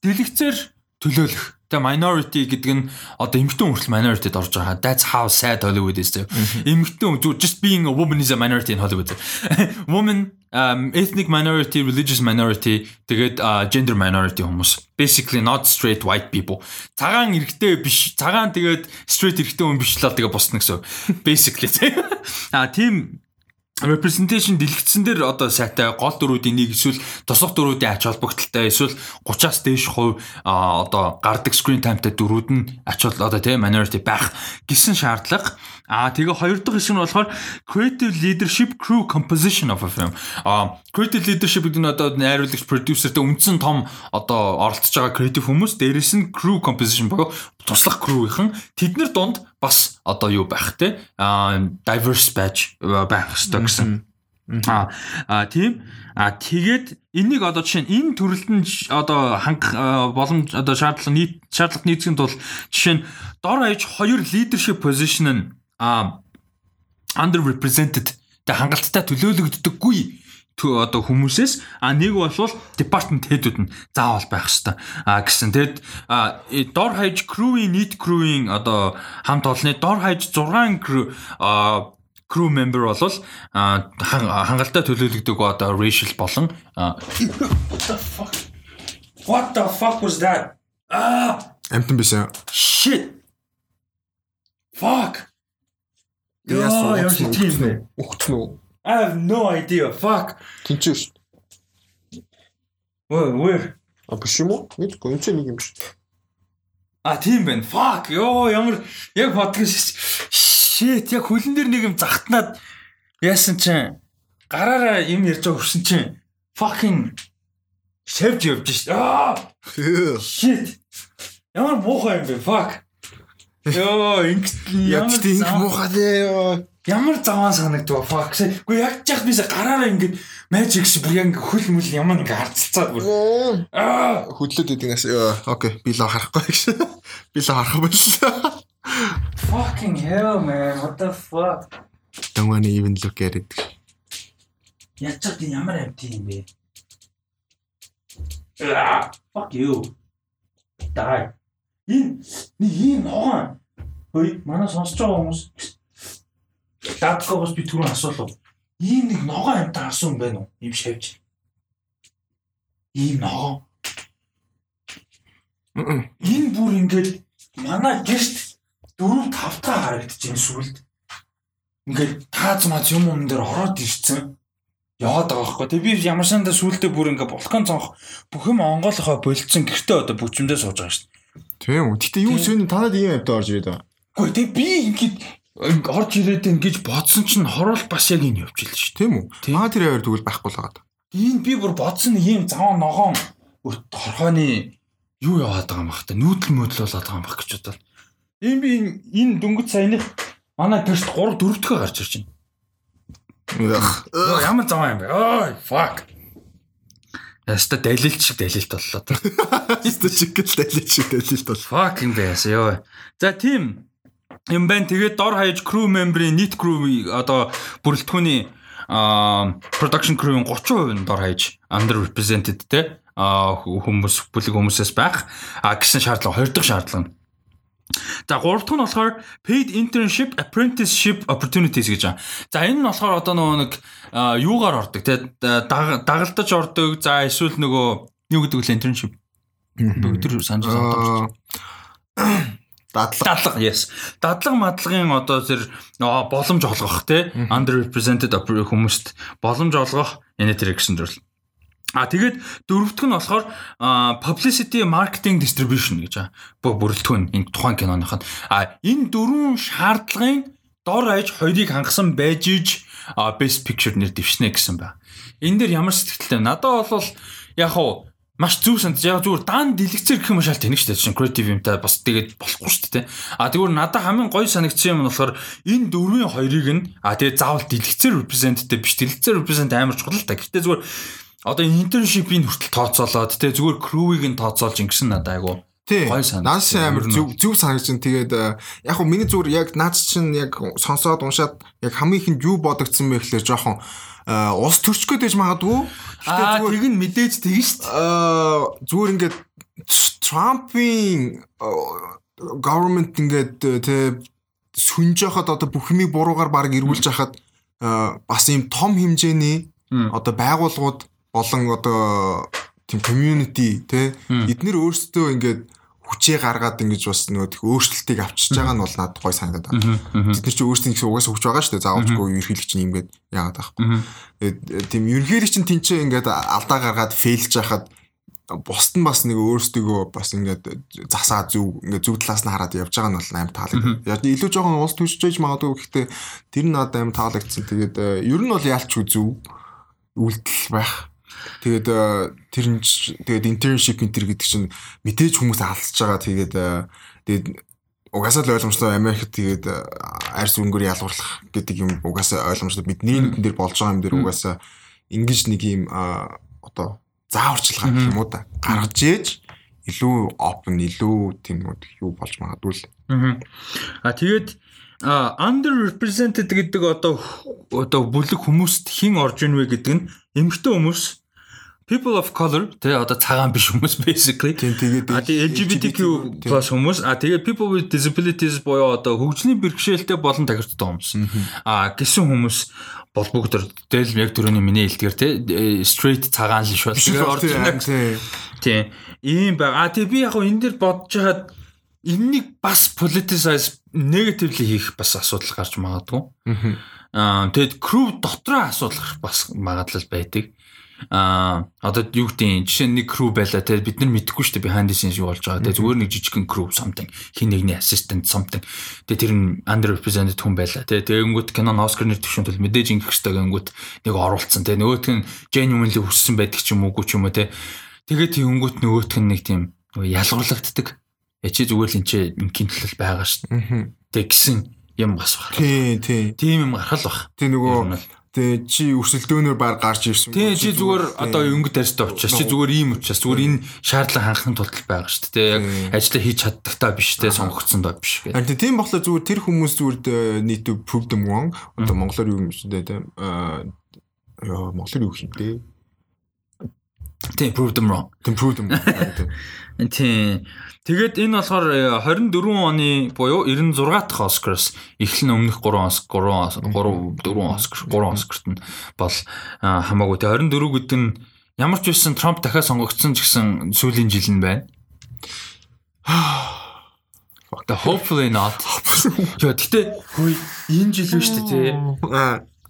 дэлгэцээр төлөөлөх. Тэгээ minority гэдэг нь одоо эмэгтэй хүн хүртэл minority-д орж байгаа. That's how sad Hollywood is. Эмэгтэй хүн just being a woman is a minority in Hollywood. (laughs) woman um, ethnic minority, religious minority, тэгээд uh, gender minority хүмүүс. Basically not straight white people. Цагаан эрэгтэй биш, цагаан тэгээд straight эрэгтэй хүн биш л тэгээ босно гэсэн. (laughs) Basically. (laughs) А тийм representation дэлгэцсэн дээр одоо сайтай гол дөрүүдийн нэг эсвэл тосгох дөрүүдийн ач холбогдолтой эсвэл 30-аас дээш хувь одоо гардаг screen timeтай дөрүүд нь ач холбогдол одоо тийм minority байх гэсэн шаардлага. А тэгээ хоёр дахь хэсэг нь болохоор creative leadership crew composition of a film. А creative leadership гэдэг нь одоо найруулагч producerтэй үндсэн том одоо оролцож байгаа creative хүмүүс дээрэс нь crew composition буюу туслах crew-ийнхэн тэднэр дунд бас одоо юу байх те а diverse badge байх хэрэгтэй гэсэн. А а тийм а тэгээд энийг одоо жишээ нь энэ төрөлд нь одоо хангах а, боломж одоо шаардлага нийт шаардлага нийцхийн тулд жишээ нь дор хаяж хоёр leadership position нь а underrepresented тэг хангалттай төлөөлөгддөггүй тө- одоо хүмүүсээс а нэг болвол department head-үүд нь заавал байх хэвээр а гэсэн. Тэгэд дор хаяж crew-ийн нийт crew-ийн одоо хамт олонны дор хаяж 6 crew а crew member хан- хангалттай төлөөлөгдөг одоо racial болон What the fuck? What the fuck was that? Ah, Амтан бишээ. shit. Fuck. Яа, ямар шитгэн юм бэ? Ухтсан уу? I have no idea. Fuck. Тинчээ шүү. Where where? А? Мэдгүй энэ ч нэг юм биш. А тийм байна. Fuck. Йоо ямар яг подкаст shit яг хөлн дээр нэг юм захтнаад яасан чинь гараараа юм ярьж байгаа хүрсэн чинь fucking шавж явж шít. Аа shit. Ямар муухай юм бэ? Fuck. Йоо ингэт Яг ямар зам- муухай дээ. Ямар заваа санагдав fuck. Гэхдээ яг ч яах бисаа гараараа ингээд magic шиг бүр яг хөл мөл ямар ингээ харцалцаад бүр. Аа Хөдлөд байдгаас окей би л харахгүй гэж. (laughs) Би л харахгүй байна. fucking hell man. What the fuck? Don't wanna even look at it. Яаж ч тийм ямар амт юм бэ? Fuck you. Дай. Энэ нэг ийм ногоон. Хөөе, манай сонсож байгаа хүмүүс Даткогоос би түрүүн асуулав. Ийм нэг ногоон амт асуун байна уу? Ийм шавж. Ийм ногоон. Энэ бүр ингээд манай гэрт 4 5 та харагдчихээн сүлд. Ингээд тааз мааз юм юм дээр ороод ирсэн. Яваад байгаа байхгүй. Тэг би ямар сандаа сүултээ бүр ингээ булкан цонх бүх юм онгоолохоо болцсон гэртээ одоо бүчмдээ сууж байгаа шүү дээ. Тийм үү. Гэтэ юу сүн танад ийм амт орж ирээд байгаа. Гэхдээ тэг би ингээд ингээ орж ирээд ингэж бодсон чинь хорол бас яг энэ явж ийл шүү. Тийм үү. Маа тэр яваар тэгвэл байхгүй л байгаа. Энэ би бүр бодсон юм заваа ногоон өрт хорхооны юу яваад байгаа юм бах та нүүдэл мөдөл болоод байгаа юм бах гэж бодлоо. Энэ би энэ- дөнгөж саяных манай гэрт 3 4 дахь гарч ирж байна. Ямар заваа юм бэ? Ой, fuck. Яста далилт шиг далилт боллоо. та. Эсвэл чигэл дэлж шиг дэлж бол. Fucking байс ёо. За тийм юм байна. Тэгээд дор хаяж crew member-ийн нийт crew одоо бүрэлдэхүүний production crew-ийн 30% нь дор хаяж underrepresented те а хүмүүс бүлэг хүмүүсээс байх а гэсэн шаардлага хоёр дахь шаардлага. За гурав дахь нь болохоор paid internship apprenticeship opportunities гэж байна. За энэ нь болохоор одоо нөгөө нэг юугаар ордог те даг- дагалдаж ордог. За эсвэл нөгөө юу гэдэг вэ internship бүгд санаж байна. Дадлага. Дадлага yes. Дадлага мадлагын одоо аа, боломж олгох те underrepresented хүмүүст боломж олгох энэ тэр гэсэн зүйл. А тэгээд дөрөвдөг нь болохоор publicity marketing distribution гэж. Бу- Бүрэлдэхүүн энэ тухайн киноных нь. А энэ дөрвөн шаардлагын дор аж хоёрыг хангасан байж иж best picture нэр дэвшнэ гэсэн байна. Энэ дээр ямар сэтгэлтэй? Надад бол яг хуу маш зүв санд яг зүгээр даан дэлгэцэр гэх юм шал тэнэг штэ чинь creative юмтай бас тэгээд болохгүй штэ тэ. А тэгвэр надад хамгийн гоё санагдсан юм нь болохоор энэ дөрвийн хоёрыг нь а тэгээд заавал дэлгэцэр representтэй биш дэлгэцэр represent амар чухал та. Гэхдээ зүгээр одоо internship-ийн хүртэл тооцоолоод тэ зүгээр crew-ийг нь тооцоолж ингэсэн надад айгу Тий. Наас амар Ер нь зүв зүв санагдаж байна. Тэгээд э, яг хөө миний зүгээр яг наад чинь яг сонсоод уншаад яг хамгийн ихэнд юу бодогдсон бэ гэхэлэр жоохон э, ус төрчгöd байж магадгүй. аа тэг нь мэдээж тэгэн штэ. э, зүгээр ингээд Трампын э, government ингээд тэ сүнж яхад одоо бүх юмыг буруугаар баг эргүүлж яхад бас ийм том хэмжээний одоо байгууллагууд болон одоо тийм community те эднэр өөрсдөө ингээд хүчээ гаргаад ингэж бас нөгөө тэг өөрчлөлтийг авчиж байгаа нь бол надад гой санагдаад байна. Бид нар чи өөрсдөө гэсэн угаасаа хүч байгаа шүү дээ. Заавалжгүй ерөнхийлөгч нь юмгээд яагаад байхгүй. Тийм ерөнхийлөгч нь тэнцээ ингээд алдаа гаргаад фейлж яхад бусд нь бас нэг өөрсдөө бас ингээд засаа зүг ингээд зүг талаас нь хараад явж байгаа нь бол аим таалагдав. Яг илүү жоохон уус түшжээж магадгүй гэхдээ тэр нь надад аим таалагдсан. Тэгээд э, ер нь бол яалч үзв үйлдэл байх. Тэгээд э, тэр нь тэгээд internship энэ төр гэдэг чинь мэдээж хүмүүс алдчихж байгаа. Тэгээд тэгээд угаасаа л ойлгомжтой Америкт тэгээд э, арьс өнгөөр ялгуурлах гэдэг юм угаасаа ойлгомжтой бидний нүдэн дээр болж байгаа юм дээр угаасаа ингэж нэг юм э, одоо зааварчилгаа гэх юм уу да гаргаж ээж илүү open илүү тийм юу болж магадгүй л. Мгм. А тэгээд underrepresented гэдэг одоо одоо бүлэг хүмүүст хэн орж ийн вэ гэдэг нь эмэгтэй хүмүүс people of color тэ одоо цагаан биш хүмүүс basically тэгээд тэгээ LGBTQ plus хүмүүс а тэгээ people with disabilities буюу одоо хөгжлийн бэрхшээлтэй болон тохирцтой хүмүүс а гэсэн хүмүүс бол бүгд дээл яг түрүүний миний хэлдгэр те э, straight цагаан л шүү. Тэгээ орж ирнэ тийм. Ийм байгаа. А тий би яг энэ дэр бодож хаад энэнийг бас politicize negatively хийх бас асуудал гарч магадгүй. Аа тэгэд crew дотроо асуудал бас магадлал байдаг. Аа одоо юу гэдэг жишээ нэг crew байла те бид нар мэдэхгүй шүү дээ behind the scenes юу болж байгаа. Тэгээ зүгээр нэг жижигхэн crew something хин нэгний assistant something. Тэгээ тэр нь underrepresented хүн байла. Тэгээ тэгэнгүүт кинон Оскар нэр төвшөнд бол мэдээж ингэх хэрэгтэй гэнгүүт нэг оруулсан. Тэгээ нөгөөтг нь genuinely хүссэн байдаг ч юм уугүй ч юм уу те. Тэгээд тэгэнгүүт нөгөөтг нь нэг тийм нөгөө ялгуурлагддаг. Я чи зүгээр л энэ чи ингийн төлөв байгаа шүү дээ. Тэг гисэн юм бас баг. Тийм тийм. Тийм юм гарах л баг. Нь нөгөө тэг чи өрсөлдөөнөөр баг гарч ирсэн. Тий чи зүгээр одоо өнгө тарьстай учраас чи зүгээр ийм учраас зүгээр энэ шаардлага хангахын тулд байгаа шүү дээ. Яг ажилла хийж чаддагтаа биш те сонгогдсон доо биш гэдэг. Харин тийм болохоор зүгээр тэр хүмүүс зүгээр prove them wrong. Одоо монголоор юу юм шиг дээ тийм. Аа яа монголоор юу юм бэ? Тийм prove them wrong. Тийм prove them. (laughs) Тийм. Тэгээд энэ болохоор э, 24 оны буюу 96 дахь Oscars эхлэн өмнөх 3 Oscar 3 3 4 Oscar 3 Oscarт нь бол хамаагүй. Тэгээд 24 гэдэг нь ямар ч байсан Трамп дахиад сонгогдсон ч гэсэн сүүлийн жил нь байна. The hopefully not. Яа гэтээ хөөе энэ жил биш үү те.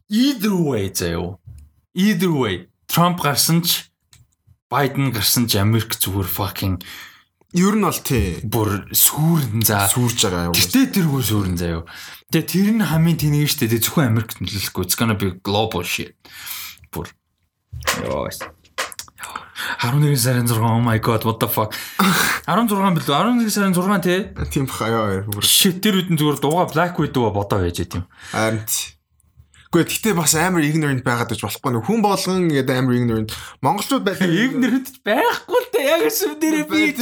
Either way заяо. Either way Трамп гарсан ч Байден гарсан ч Америк зүгээр fucking ер нь бол тий бүр сүрэн за. сүрж байгаа юм. Гэтэ тэргүй сүрэн заяо. Тэгээ тэр нь хамгийн тэнэг штэ тэгээ зөвхөн Америкт нөлөөлөхгүй. It's gonna be global shit. Бүр ёо. 11 сарын 6 oh my god what the fuck 16 билүү 11 сарын 6 тий Тийм бах аяа бүр. shit тэр үдэн зүгээр дууга black widow бодоо байж тийм Харин тий. Гэхдээ тэгтээ бас амар ignorant байгаад гэж болохгүй нөх хүн болгон ингээд амар ignorant монголчууд байдаг. Игнэрд байхгүй л дээ. Яг юм дээр би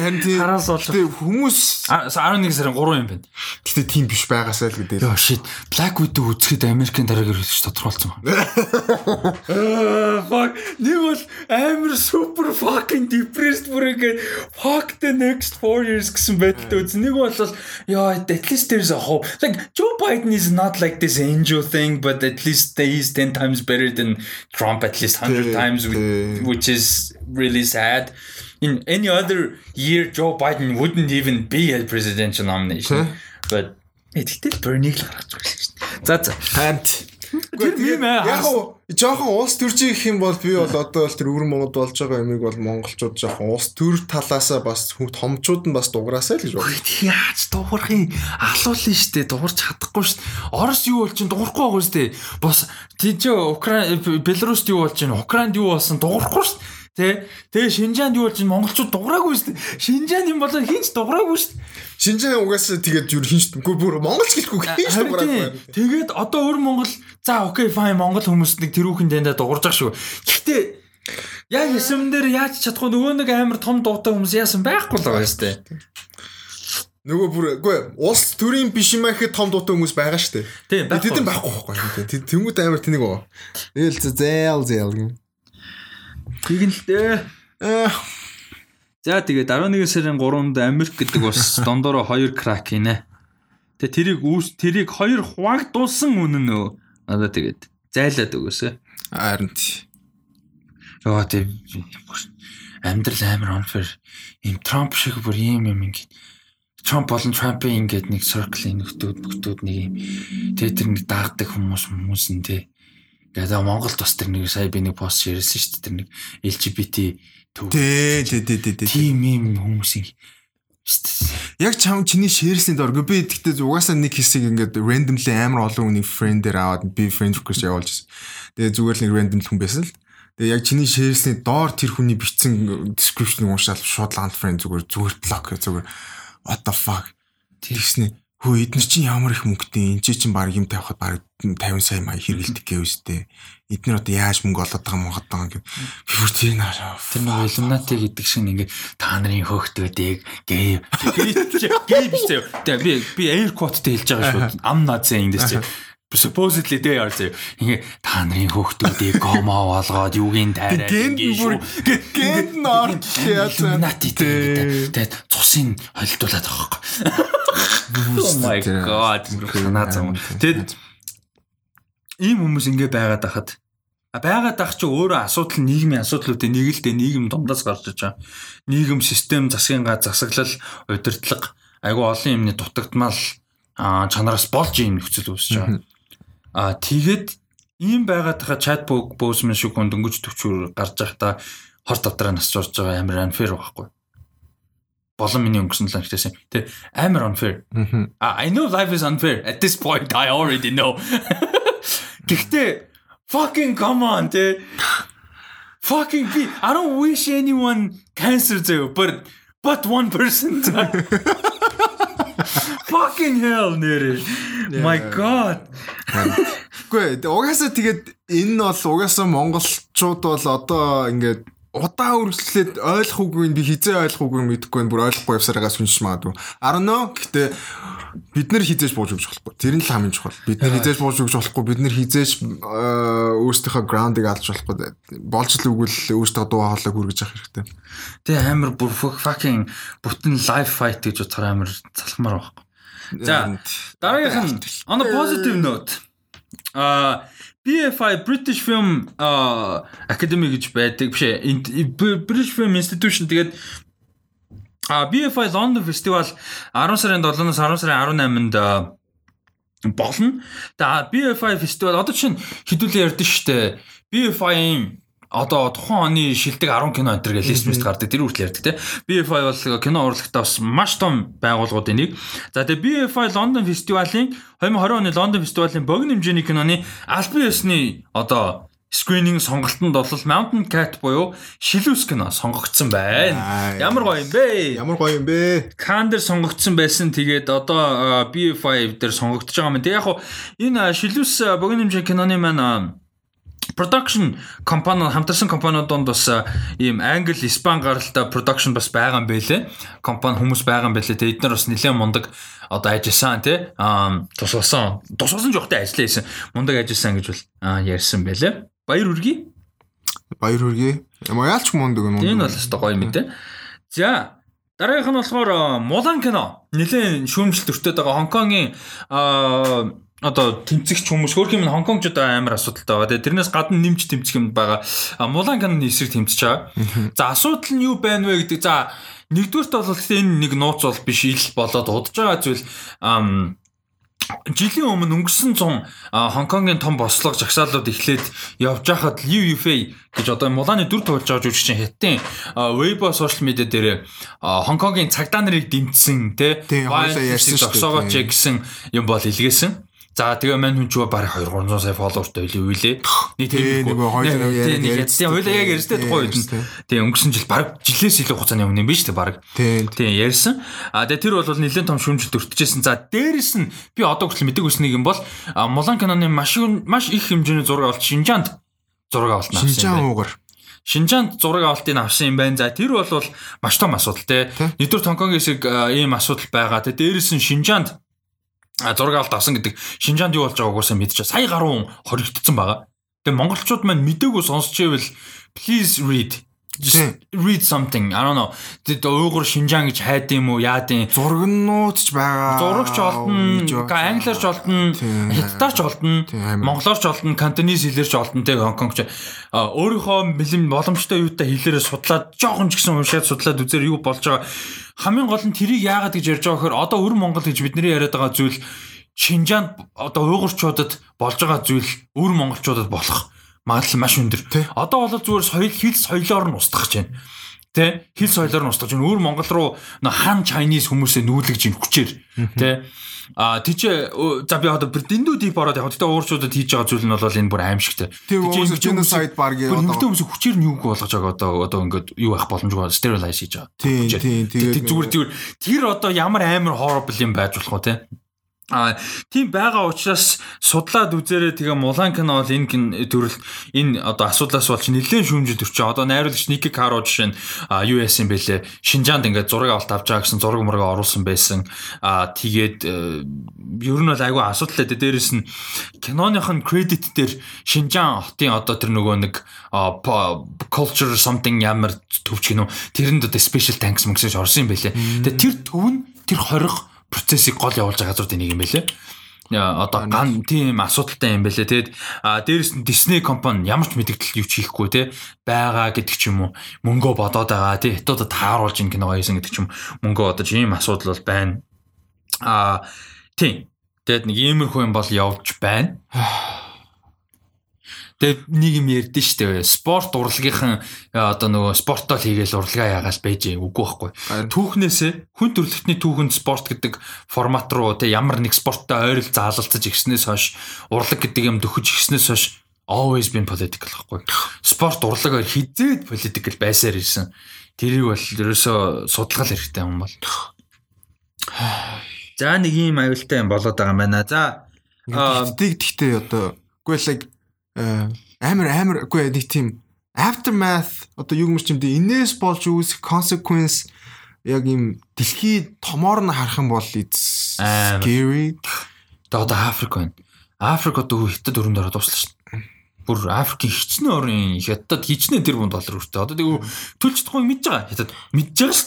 харин тий Хараас бол- Тэгтээ хүмүүс 11 сарын 3 юм байна. тэгтээ тийм биш байгаасаа л гэдэг. Йоо shit. Black Widow үзэхэд Америкийн дараагаар хэлж тодорхойлсон байна. Fuck. Нэг бол амар супер fucking depressed бүр ингээд fuck the next 4 years гэсэн байдалтай үз. Нэг бол ёо at least there's a hope. Like Joe Biden is not like this angel thing but at least he's 10 times better than Trump at least 100 Тий, times with- тий. which is really sad. In any other year Joe Biden wouldn't even be a presidential nomination. Тий. But э, тэгтэл Bernie-г л (laughs) гаргаж байгаа шүү дээ. За за. Хамт. Тэр юм аа, Яг уу жоохон уус төржих гэх юм бол би бол одоо бол тэр өвөр Монгод болж байгаа юмыг бол монголчууд жоохон уус төр талаасаа бас томчууд нь бас дуграасаа л гэж байна. Гэхдээ яаж дуурахын алуулна штэ дуурч чадахгүй штэ. Орос юу бол чинь дуурахгүй байгаа штэ. Бос тийч Украин Беларуст юу бол чинь Украинд юу болсон дуурахгүй штэ. Тэ тэгээ Шинжаанд юу бол чинь монголчууд дуураагүй штэ. Шинжаанд юм бол хинч дуураагүй штэ. Шинжэн угаасаа тэгээд юу хинч үгүй бүр монголч гэлгүй хинч дуграагүй. Тэгээд одоо өөр Монгол за окей fine Монгол хүмүүс нэг тэрүүхэн дэндээ дуурж байгаа шүү. Гэхдээ яг эсэм дээр яаж чадахгүй нөгөө нэг амар том дуутай хүмүүс яасан байхгүй л байгаа штэ. Нөгөө бүр үгүй улс төрийн биш юм ахэд том дуутай хүмүүс байгаа штэ. Тийм, байхгүй. Тэд байхгүй байхгүй. Тэмүүт амар тэнийг байгаа. Ээл зээл зээл гин. Аа За тэгээд 11 сарын 3-нд Америк гэдэг бас (laughs) дондороо 2 крак хийнэ. Тэгээ тэрийг үүс тэрийг 2 хуваагдуулсан үнэн нөө. Одоо тэгээд зайлаад өгөөсэй. харин тий. Яа тийм амьдрал амар unfair. Им Трамп шиг бүр ийм юм ингэ. Трамп болон Трампын ингээд нэг circle-ийн нөхдүүд нөхдүүд нэг юм. Тэгээ тэр нэг даагдаг хүмүүс хүмүүс нь тий. Тэгээд Монголд бас тэр нэг сая би нэг пост ширсэн шүү дээ тэр нэг LGBT төв. Тий, тий, тий, тий. Тим юм хүмүүсийн Яг чам чиний шеэрсний дор би тэгтээ угаасаа нэг хэсэг ингээд randomly амар олон хүний friend-ээр аваад би friend request явуулж байсан. Тэгээ зүгээр л нэг random хүн байсан л. Тэгээ яг чиний шеэрсний доор тэр хүний бичсэн description уншаал шууд л unfriend зүгээр зүгээр block зүгээр what the fuck тэгснэ хөө эдгээр чинь ямар их мөнгөтэй энэ чинь баг юм тавихад баг 50 сая мая хэрэгэлдэг гэвэстэй эдгээр одоо яаж мөнгө олоод байгаа монгод байгаа юм би бүр тэр наашаа Тэр нэг Illuminati гэдэг шиг ингээ та нарын хөөхтүүдийг гей гей биш заяа. Тэгээ би би air quote-тэй хэлж байгаа шүү. I'm not saying this. Supposedly they are заяа. Ингээ та нарын хөөхтүүдийг гомо болгоод юугийн тайраад Гэн бүр гэн норт яасан. Тэгээд цусын холдуулаад байгаа байхгүй. Oh my god. Санаа зам. Тэгэд ийм хүмүүс ингээ байгаад ахад А байгаад ах чи өөрөө асуудал нийгмийн асуудлуудын нэг л дээ нийгэм дундаас гарч иж байгаа. Нийгэм систем засгийн га засаглал удирдлага айгу олон юмны дутагдмал а чанараас болж ийм нөхцөл үүсэж байгаа. А тэгээд ийм байгаад хаа чат боусмын шиг хүн дөнгөж төвчөр гарч байхдаа хор дотроо насч орж байгаа амар unfair байхгүй. Болон миний өнгөрсөн л ихтэйсэн. Тэ амар unfair. А I know life is unfair. At this point I already know. (laughs) Гэхдээ fucking come on, тэ. Fucking be. I don't wish anyone cancer to, but but one person. (laughs) fucking hell нэрэ. My god. Үгүй угаасаа тэгээд энэ нь бол угаасаа монголчууд бол одоо ингээд удаа үргэлжлээд ойлгохгүйг нь би хизээ ойлгохгүйг нь мэдэхгүй бүр ойлгохгүй явсараагаас үнш магадгүй. Know. Гэтэ бид нэр хизээж бууж өгч болохгүй. Тэр нь л хамгийн чухал. Бид нэр хизээж бууж өгч болохгүй. Бид нэр хизээж э, өөрсдийнхөө ground-ыг алж болохгүй. Болж л үгүй л өөрсдөө дуу хоолойг хүргэж явах хэрэгтэй. Тэ амар бүр fucking бүтэн live fight гэж бодохоор амар залхмаар байхгүй. За дараагийнх нь on a positive note. А BFI British Film Academy гэж байдаг биш ээ. British Film Institution тэгээд а BFI London Festival 10 сарын 7-оос 10 сарын 18-нд а, болно. За BFI Festival одоо чинь хэдүүлээ ярьдэн штэ. BFI-ийн одоо тухайн оны шилдэг 10 кино энэ гэж лист мэт гардаг. Тэр хүртэл ярьдаг те. BFI бол кино урлагтаа бас маш том байгууллагуудын нэг. За тэгээ BFI London Festival-ийн 2020 оны London Festival-ийн богино хэмжээний киноны албан ёсны одоо screening сонголтонд бол Mountain Cat буюу шилүүс кино сонгогдсон байна. Ямар гоё юм бэ? Ямар гоё юм бэ? Кан дээр сонгогдсон байсан. Тэгээд одоо э, B5 дээр сонгогдож байгаа юм. Тэг яг хуу энэ э, шилүүс э, богино хэмжээ киноны маань э, production компани хамтарсан компаниуданд бас э, ийм англи, испан гаралтай production бас байгаа юм байлээ. Компани хүмүүс байгаа юм байлээ. Тэгээд эдгээр бас нэлээд мундаг одоо ажилласан тий. Аа тусалсан. Тусалсан жоохтой ажиллаа хийсэн. Мундаг ажилласан гэж бол ярьсан байлээ. Баяр үргээ. Баяр хүргэе. Ямар яалч мундаг юм Энэ бол өстой гоё юм дээ. За дараагийнх нь болохоор Мулан кино. Нилээн шүүмжлэлт өртөд байгаа Хонконгийн аа одоо тэмцэгч хүмүүс хөрх юм Хонконгчууд амар асуудалтай байгаа. Тэгээ тэрнээс гадна нэмж тэмцэх юм байгаа. Мулан киноны эсрэг тэмцэж байгаа. За асуудал нь юу байна вэ гэдэг. За нэгдүгürt бол энэ нэг нууц бол биш ил болоод удаж байгаа зүйл жилийн өмнө өнгөрсөн 100 а, Хонконгийн том бослого жагсаалууд эхлээд явж байхад Yufei гэж одоо Муланы дүр туулж байгаа жүжигчин а, Weibo сошиал медиа дээр Хонконгийн цагдаа нарыг дэмжсэн те хоёулаа ярьсан зогсоогооч гэсэн юм бол илгээсэн. За тэгээ мань хүн ч баг 2 300 сая фолловертай үли үйлээ. Нэг Тийм, тийм нөгөө хоёулаа тийм нэг ярьсан. Хоёулаа яг ярьжтэй тухайн үед. Тийм өнгөрсөн жил баг жилээс илүү хугацааны өмнө юм биш үү баг. Тийм. Ярьсан. А тэгээ тэр бол нэлээд том шүүмжлэлт өртөжсэн. За дээрэс нь би одоо хүртэл мэдэг үснийг юм бол Мулан киноны маш маш их хэмжээний зураг авалт Шинжаанд зураг авалт авсан. Шинжаан уугар. Шинжаанд зураг авалтыг авсан юм байна. За тэр бол маш том асуудал те. Нэгдүгээр Хонконгийн хэсэг ийм асуудал байгаа. Тэ дээрэс нь Шинжаанд зураг авалт авсан гэдэг Шинжаанд юу болж байгааг уусаа мэдчихэ. Сая гаруй хоригдсон байгаа. Тэгээ монголчууд маань мдэггүй сонсч ивэл please read Just read something. I don't know. Тэд уугур Шинжаан гэж хайд юм уу, яад юм. Зургнууд ч байгаа. Зурагч олдно, англиарч олдно, хятадаарч олдно, монголоорч олдно, кантонис хэлээрч олдно тэг Хонконгч. Өөрийнхөө бэлэн боломжтой юутай хэлээрээ судлаад жоохон ч гэсэн уншаад судлаад үзээр юу болж байгаа. Хамгийн гол нь тэрийг яагаад гэж ярьж байгаа гэхээр одоо өр Монгол гэж бидний яриад байгаа зүйл Шинжаанд одоо уйгурчуудад болж байгаа зүйл өр монголчуудад болох магадлал маш өндөр. Одоо бол зүгээр соёл хэл соёлоор нь устгах гэж байна. Тэ хэл соёлоор нь устгаж байна. Өр Монгол руу хан Chinese хүмүүсээ нүүлгэж ин хүчээр. Тэ А тийч за би одоо бүр дэндүү дип ороод яг тэгтээ уурчуудад хийж байгаа зүйл нь бол энэ бүр аимшигтэй. Тийм ингэж genocide баг бүр одоо нэгдээ хүмүүс хүчээр нь юу болгож байгаа одоо одоо ингээд юу байх боломжгүй sterilize хийж байгаа. Тийм, тийм, тэгээд Тэг- зүгээр зүгээр тэр одоо ямар амар horrible юм байж болох вэ те? А тийм байгаа учраас судлаад үзээрэй тэгээ Мулан кино бол энэ төрөл энэ одоо асуудлаас болж нэлээд шүүмжил төрчих. Одоо найруулагч Ники Каро жишээ нь юу яасан бэлээ? Шинжаанд ингээд зураг авалт авч байгаа гэсэн зураг мураг оруулсан байсан. А тэгээд э, ер нь бол айгүй асуудалтай дээ. Дээрэс нь киноных нь кредит дээр Шинжаан хотын одоо тэр нөгөө нэг culture something ямар төвч гинөө тэрэнд одоо special thanks мөнгөсөж орсон юм бэлээ. Тэгээд тэр төв нь тэр 20 процессыг гол явуулж байгаа газрууд нэг юм байлээ. Одоо ган тийм асуудалтай юм байлээ. Тэгэд а дээрэс нь Disney компани ямар ч мэдээлэл юу ч хийхгүй те байгаа гэдэг ч юм уу. Мөнгөө бодоод байгаа тий. Хятадд тааруулж ин кино хийсэн гэдэг ч юм. Мөнгөө бодож ийм асуудал бол байна. А тийм. Тэгэд нэг иймэрхүү юм бол явж байна. (sighs) Тэгээд нэг юм ярьдэн штэ спорт урлагийнхан а, одоо нөгөө спортоо л хийгээл урлагаа ягаал байж үгүй байхгүй. Түүхнээсээ хүн төрөлхтний түүхэнд спорт гэдэг формат руу тэ ямар нэг спорттой ойрол заалалцаж ирснээс хойш урлаг гэдэг юм дөхөж ирснээс хойш always been political байхгүй. Спорт урлагаар хизээд political байсаар ирсэн. Тэрийг бол ерөөсөө судлах хэрэгтэй юм бол. За нэг юм аюултай юм болоод байгаа юм байна. За Тэгтээ одоо үгүй л э, амар амар үгүй нэг тийм aftermath одоо юу гэмэр чимдээ инээс болж үүсэх consequence яг юм дэлхий томоор нь харах юм бол scary. Одоо Африк байна. Африк одоо хятад өрөнд ороод дуслаа шүү. Бүр Африкийн хичнээн орын хятад хичнээн тэр бун доллар өртөө. Одоо тэгээ төлж чадахгүй мэдж байгаа хятад мэдж байгаа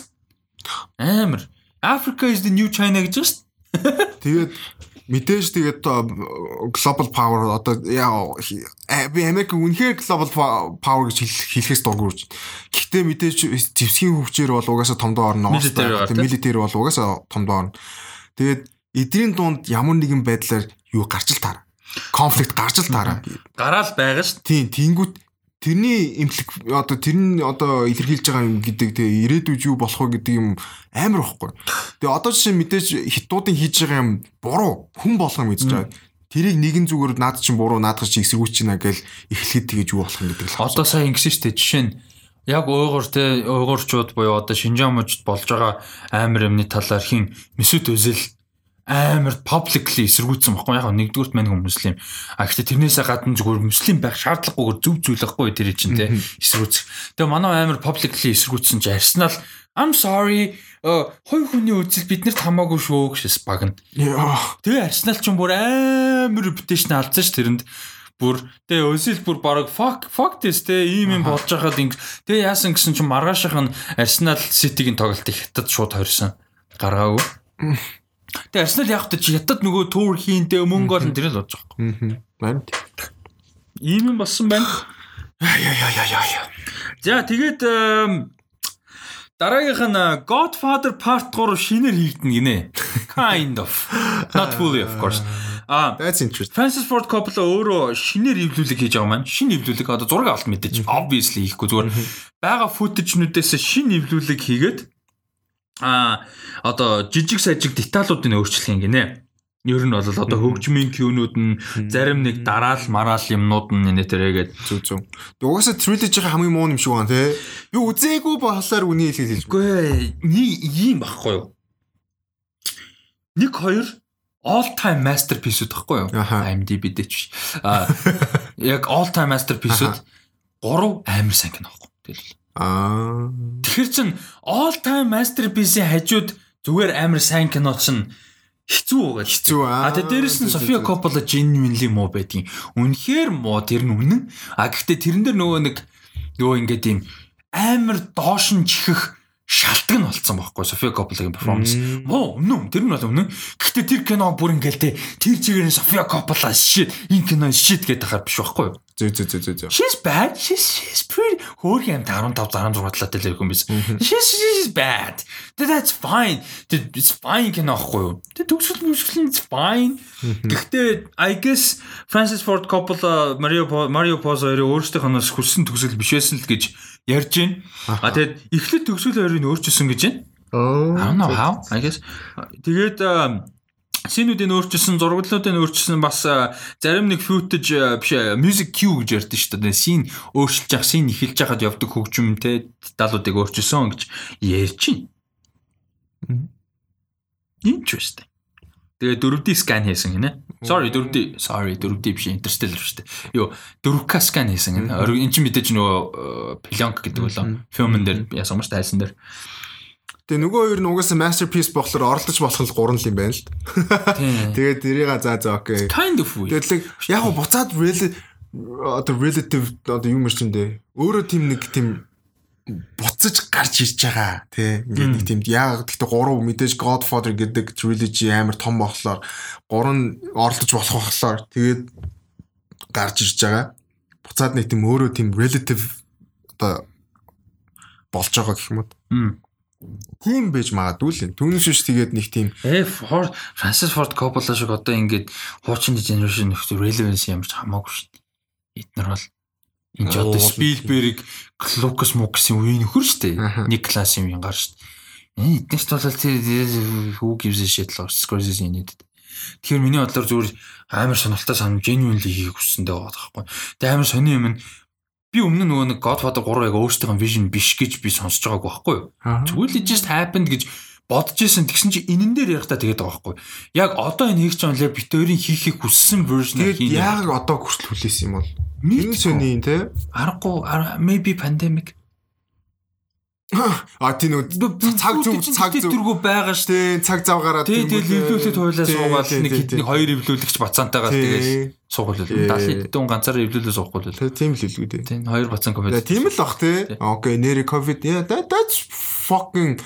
дээ. Амар. Africa is the new China гэж дээ. Тэгээд мэдээж тэгээд одоо global power одоо яа э, би Америк үнэхээр global power гэж хэл- хэлэхээс дургуурч. Гэхдээ мэдээж зэвсгийн хөвчээр бол угаасаа томдоо орно. Military бол угаасаа томдоо орно. Тэгээд эдний дунд ямар нэгэн байдлаар юу гарч л таараа. Конфликт гарч л таараа. Гараал байгаа шүү Тийм, тэнгүүт тэрний имплик одоо тэр нь одоо илэрхийлж байгаа юм гэдэг тэгээ ирээдүйд юу болох вэ гэдэг юм амар ихгүй. Тэгээ одоо жишээ мэдээж хитуудын хийж байгаа юм буруу хүн болгоно мэдж байгаа. тэрийг нэгэн зүгээр наад чинь буруу наадах чи эсэргүүч чина гэл эхлэхэд тэгэж юу болох юм гэдэг л. Одоо сая ингэсэн шүү дээ. Жишээ нь яг уйгур те уйгурчууд буюу одоо Шинжаан мужид болж байгаа амар юмны талаар хин Месут Özil амар publicly эсэргүүцсэн баггүй яг нэгдүгürt мань хүн муслим. А гэхдээ тэрнээсээ гадна зүгээр муслим байх шаардлагагүйгээр зөв зүйл байхгүй тэр чинь те эсэргүүцэх. Тэгээ манай амар publicly эсэргүүцсэн чи Arsenal I'm sorry хой хүний үзэл биднэрт хамаагүй шүү гэшээс багна. Тэгээ Arsenal ч юм бүр амар reputation алдсан ш тэрэнд бүр тэгээ Özil бүр баг fuck fuck this тэгээ ийм юм болж байхад инг тэгээ яасан гэсэн чинь маргаашийнх нь Arsenal City-гийн тоглолтыг хятад шууд хорьсон гаргаагүй. Тэгээ яг та чи хятад нөгөө тур хийнтэй мөнгө олон тэр л болж байгаа. Аа. Байна. Ийм юм болсон байна. Яа яа яа яа яа. За тэгээд дараагийнх нь э, Godfather Part 3 шинээр хийгдэнэ гинэ. (laughs) Kind of. Not fully of course. А That's interesting. Francis Ford Coppola өөрөө шинээр эвлүүлэг хийж байгаа маань. Шинэ эвлүүлэг одоо зураг авалт мэдээж obviously хийхгүй зүгээр байгаа footage-нүүдээс шинэ эвлүүлэг хийгээд а одоо жижиг сажиг деталуудыг өөрчлөх юм гинэ. Ер нь бол одоо хөгжмийн кюнүүд нь зарим нэг дараал мараал юмнууд нь нэ тэрээгээд Зүг зүг. Угаасаа trilogy-ийн хамгийн муу юм шиг байна те. Би үзээгүй болохоор үний. Үгүй ээ, нэг ийм багхгүй юу? Нэг хоёр all time masterpiece-үүд багхгүй юу? IMDb дээр ч биш. А яг all time masterpiece-үүд гурав амар сайн кино багхгүй. Тэгэл. Аа. Тэгэхээр чин all time masterpiece-ийн хажууд зүгээр амар сайн кино чин хэцүү байгаа. Хэцүү аа. А тэгээ дээрэс нь София Коппола genuinely муу байдгийн. Үнэхээр муу тэр нь үнэн. А гэхдээ тэрэн дээр нөгөө нэг нөгөө ингээд ийм амар доош нь чихэх шалтгаан нь болцсон байхгүй София Копполагийн перформанс. Муу үнэн тэр нь бол үнэн. Гэхдээ тэр кино бүр ингээл те тэр чигээр нь София Коппола shit энэ кино shit гэдэг хахаар биш байхгүй юу? Зүг зүг зүг зүг. She's bad. She's she's pretty. Хөөрхөн юм 15 16 талаатай л юм биш. She's she's bad. That- That's fine. It's fine кино ахгүй юу? Тэг төгсөл мөсгөл it's fine. Гэхдээ I guess Francis Ford Coppola Mario Mario Puzo хоёрын өөрсдийнхоноос хүссэн төгсөл биш байсан л гэж ярьж байна. А тэгэд эхлээд төгсөл хоёрыг өөрчилсөн гэж байна. Аа. I don't know how. I guess. Тэгээд Синүүдийн өөрчилсөн, зурагдлуудын өөрчилсөн бас зарим нэг footage биш music cue гэж ярьдэн шүү дээ. Син өөрчилж явах, син эхэлж байхад явдаг хөгжим те деталуудыг өөрчилсөн гэж ярьж байна. Interesting. Тэгээ 4D scan хийсэн гинэ. Sorry 4D sorry 4D биш Interstellar шүү дээ. Юу 4K scan хийсэн Эн чинь мэдээж нөгөө пленк гэдэг болоо. Фильмэн дээр яасан маш тайсан дээр. Тэгээ нөгөө хоёр нь угаасаа masterpiece болохоор оролдож болох гурван л юм байна л. (laughs) Тэгээд тэрийг за за окей. Kind of. Тэгээд л яг буцаад одоо relative одоо юм шиг дээ. Өөрөө тийм нэг тийм буцаж гарч ирж байгаа тий ингээд нэг тийм яг гэхдээ гурав мэдээж Godfather гэдэг trilogy амар том болохоор гурван оролдож болох болохоор тэгээд гарч ирж байгаа. Буцаад нэг тийм өөрөө тийм relative одоо болж байгаа гэх юм уу. Тийм байж магадгүй л юм. Түүнээс биш тэгээд нэг тийм Э Ford Francis Ford Coppola шиг одоо ингээд хуучин generation нөхцөл relevance ямар ч хамаагүй шүү дээ. Эднэр бол энэ ч одоо Оо, Spielberg, Lucas Mux-ийн үеийн нөхөр шүү дээ. Нэг класс юм гар шүү дээ. Э эднэрт бол тэр who gives a shit л Scorsese нэдэд. Тэгэхээр миний бодлоор зүгээр амар сонирхолтой сан genuinely хийх хүссэндээ байгаа байхгүй. Тэгээ амар сони юм нь би өмнө нөгөө нэг Godfather 3 яг өөртөө vision биш гэж би сонсож байгаагүй байхгүй? Зүгээр л just happened гэж бодож исэн тэгсэн чи энэн дээр ярихтаа тэгээд байгаа байхгүй. Яг одоо энэ хийж байгаа юм лээ бит өөрийн хийхийг хүссэн version тэгээд хийнэ. яг одоо хүртэл хүлээсэн юм бол энэ сони те аргагүй ар- maybe pandemic. А тийм нэг цаг зүг цаг зүг дөргөө байгаа шүү дээ. тий цаг зав гараад тэгэл эвлүүлээд хуйлаа Тий, суугаад тий, нэг тий, тий. хоёр эвлүүлэгч бацаантайгаа тэгээд Тий. суугаад л Тий. 70 хэдэн ганцаараа эвлүүлээ суухгүй л. Тийм л хэлгүй дээ. Тийм хоёр бацаан комеди. тийм л бах те. Окей, нэрэ ковид. Yeah, that that's fucking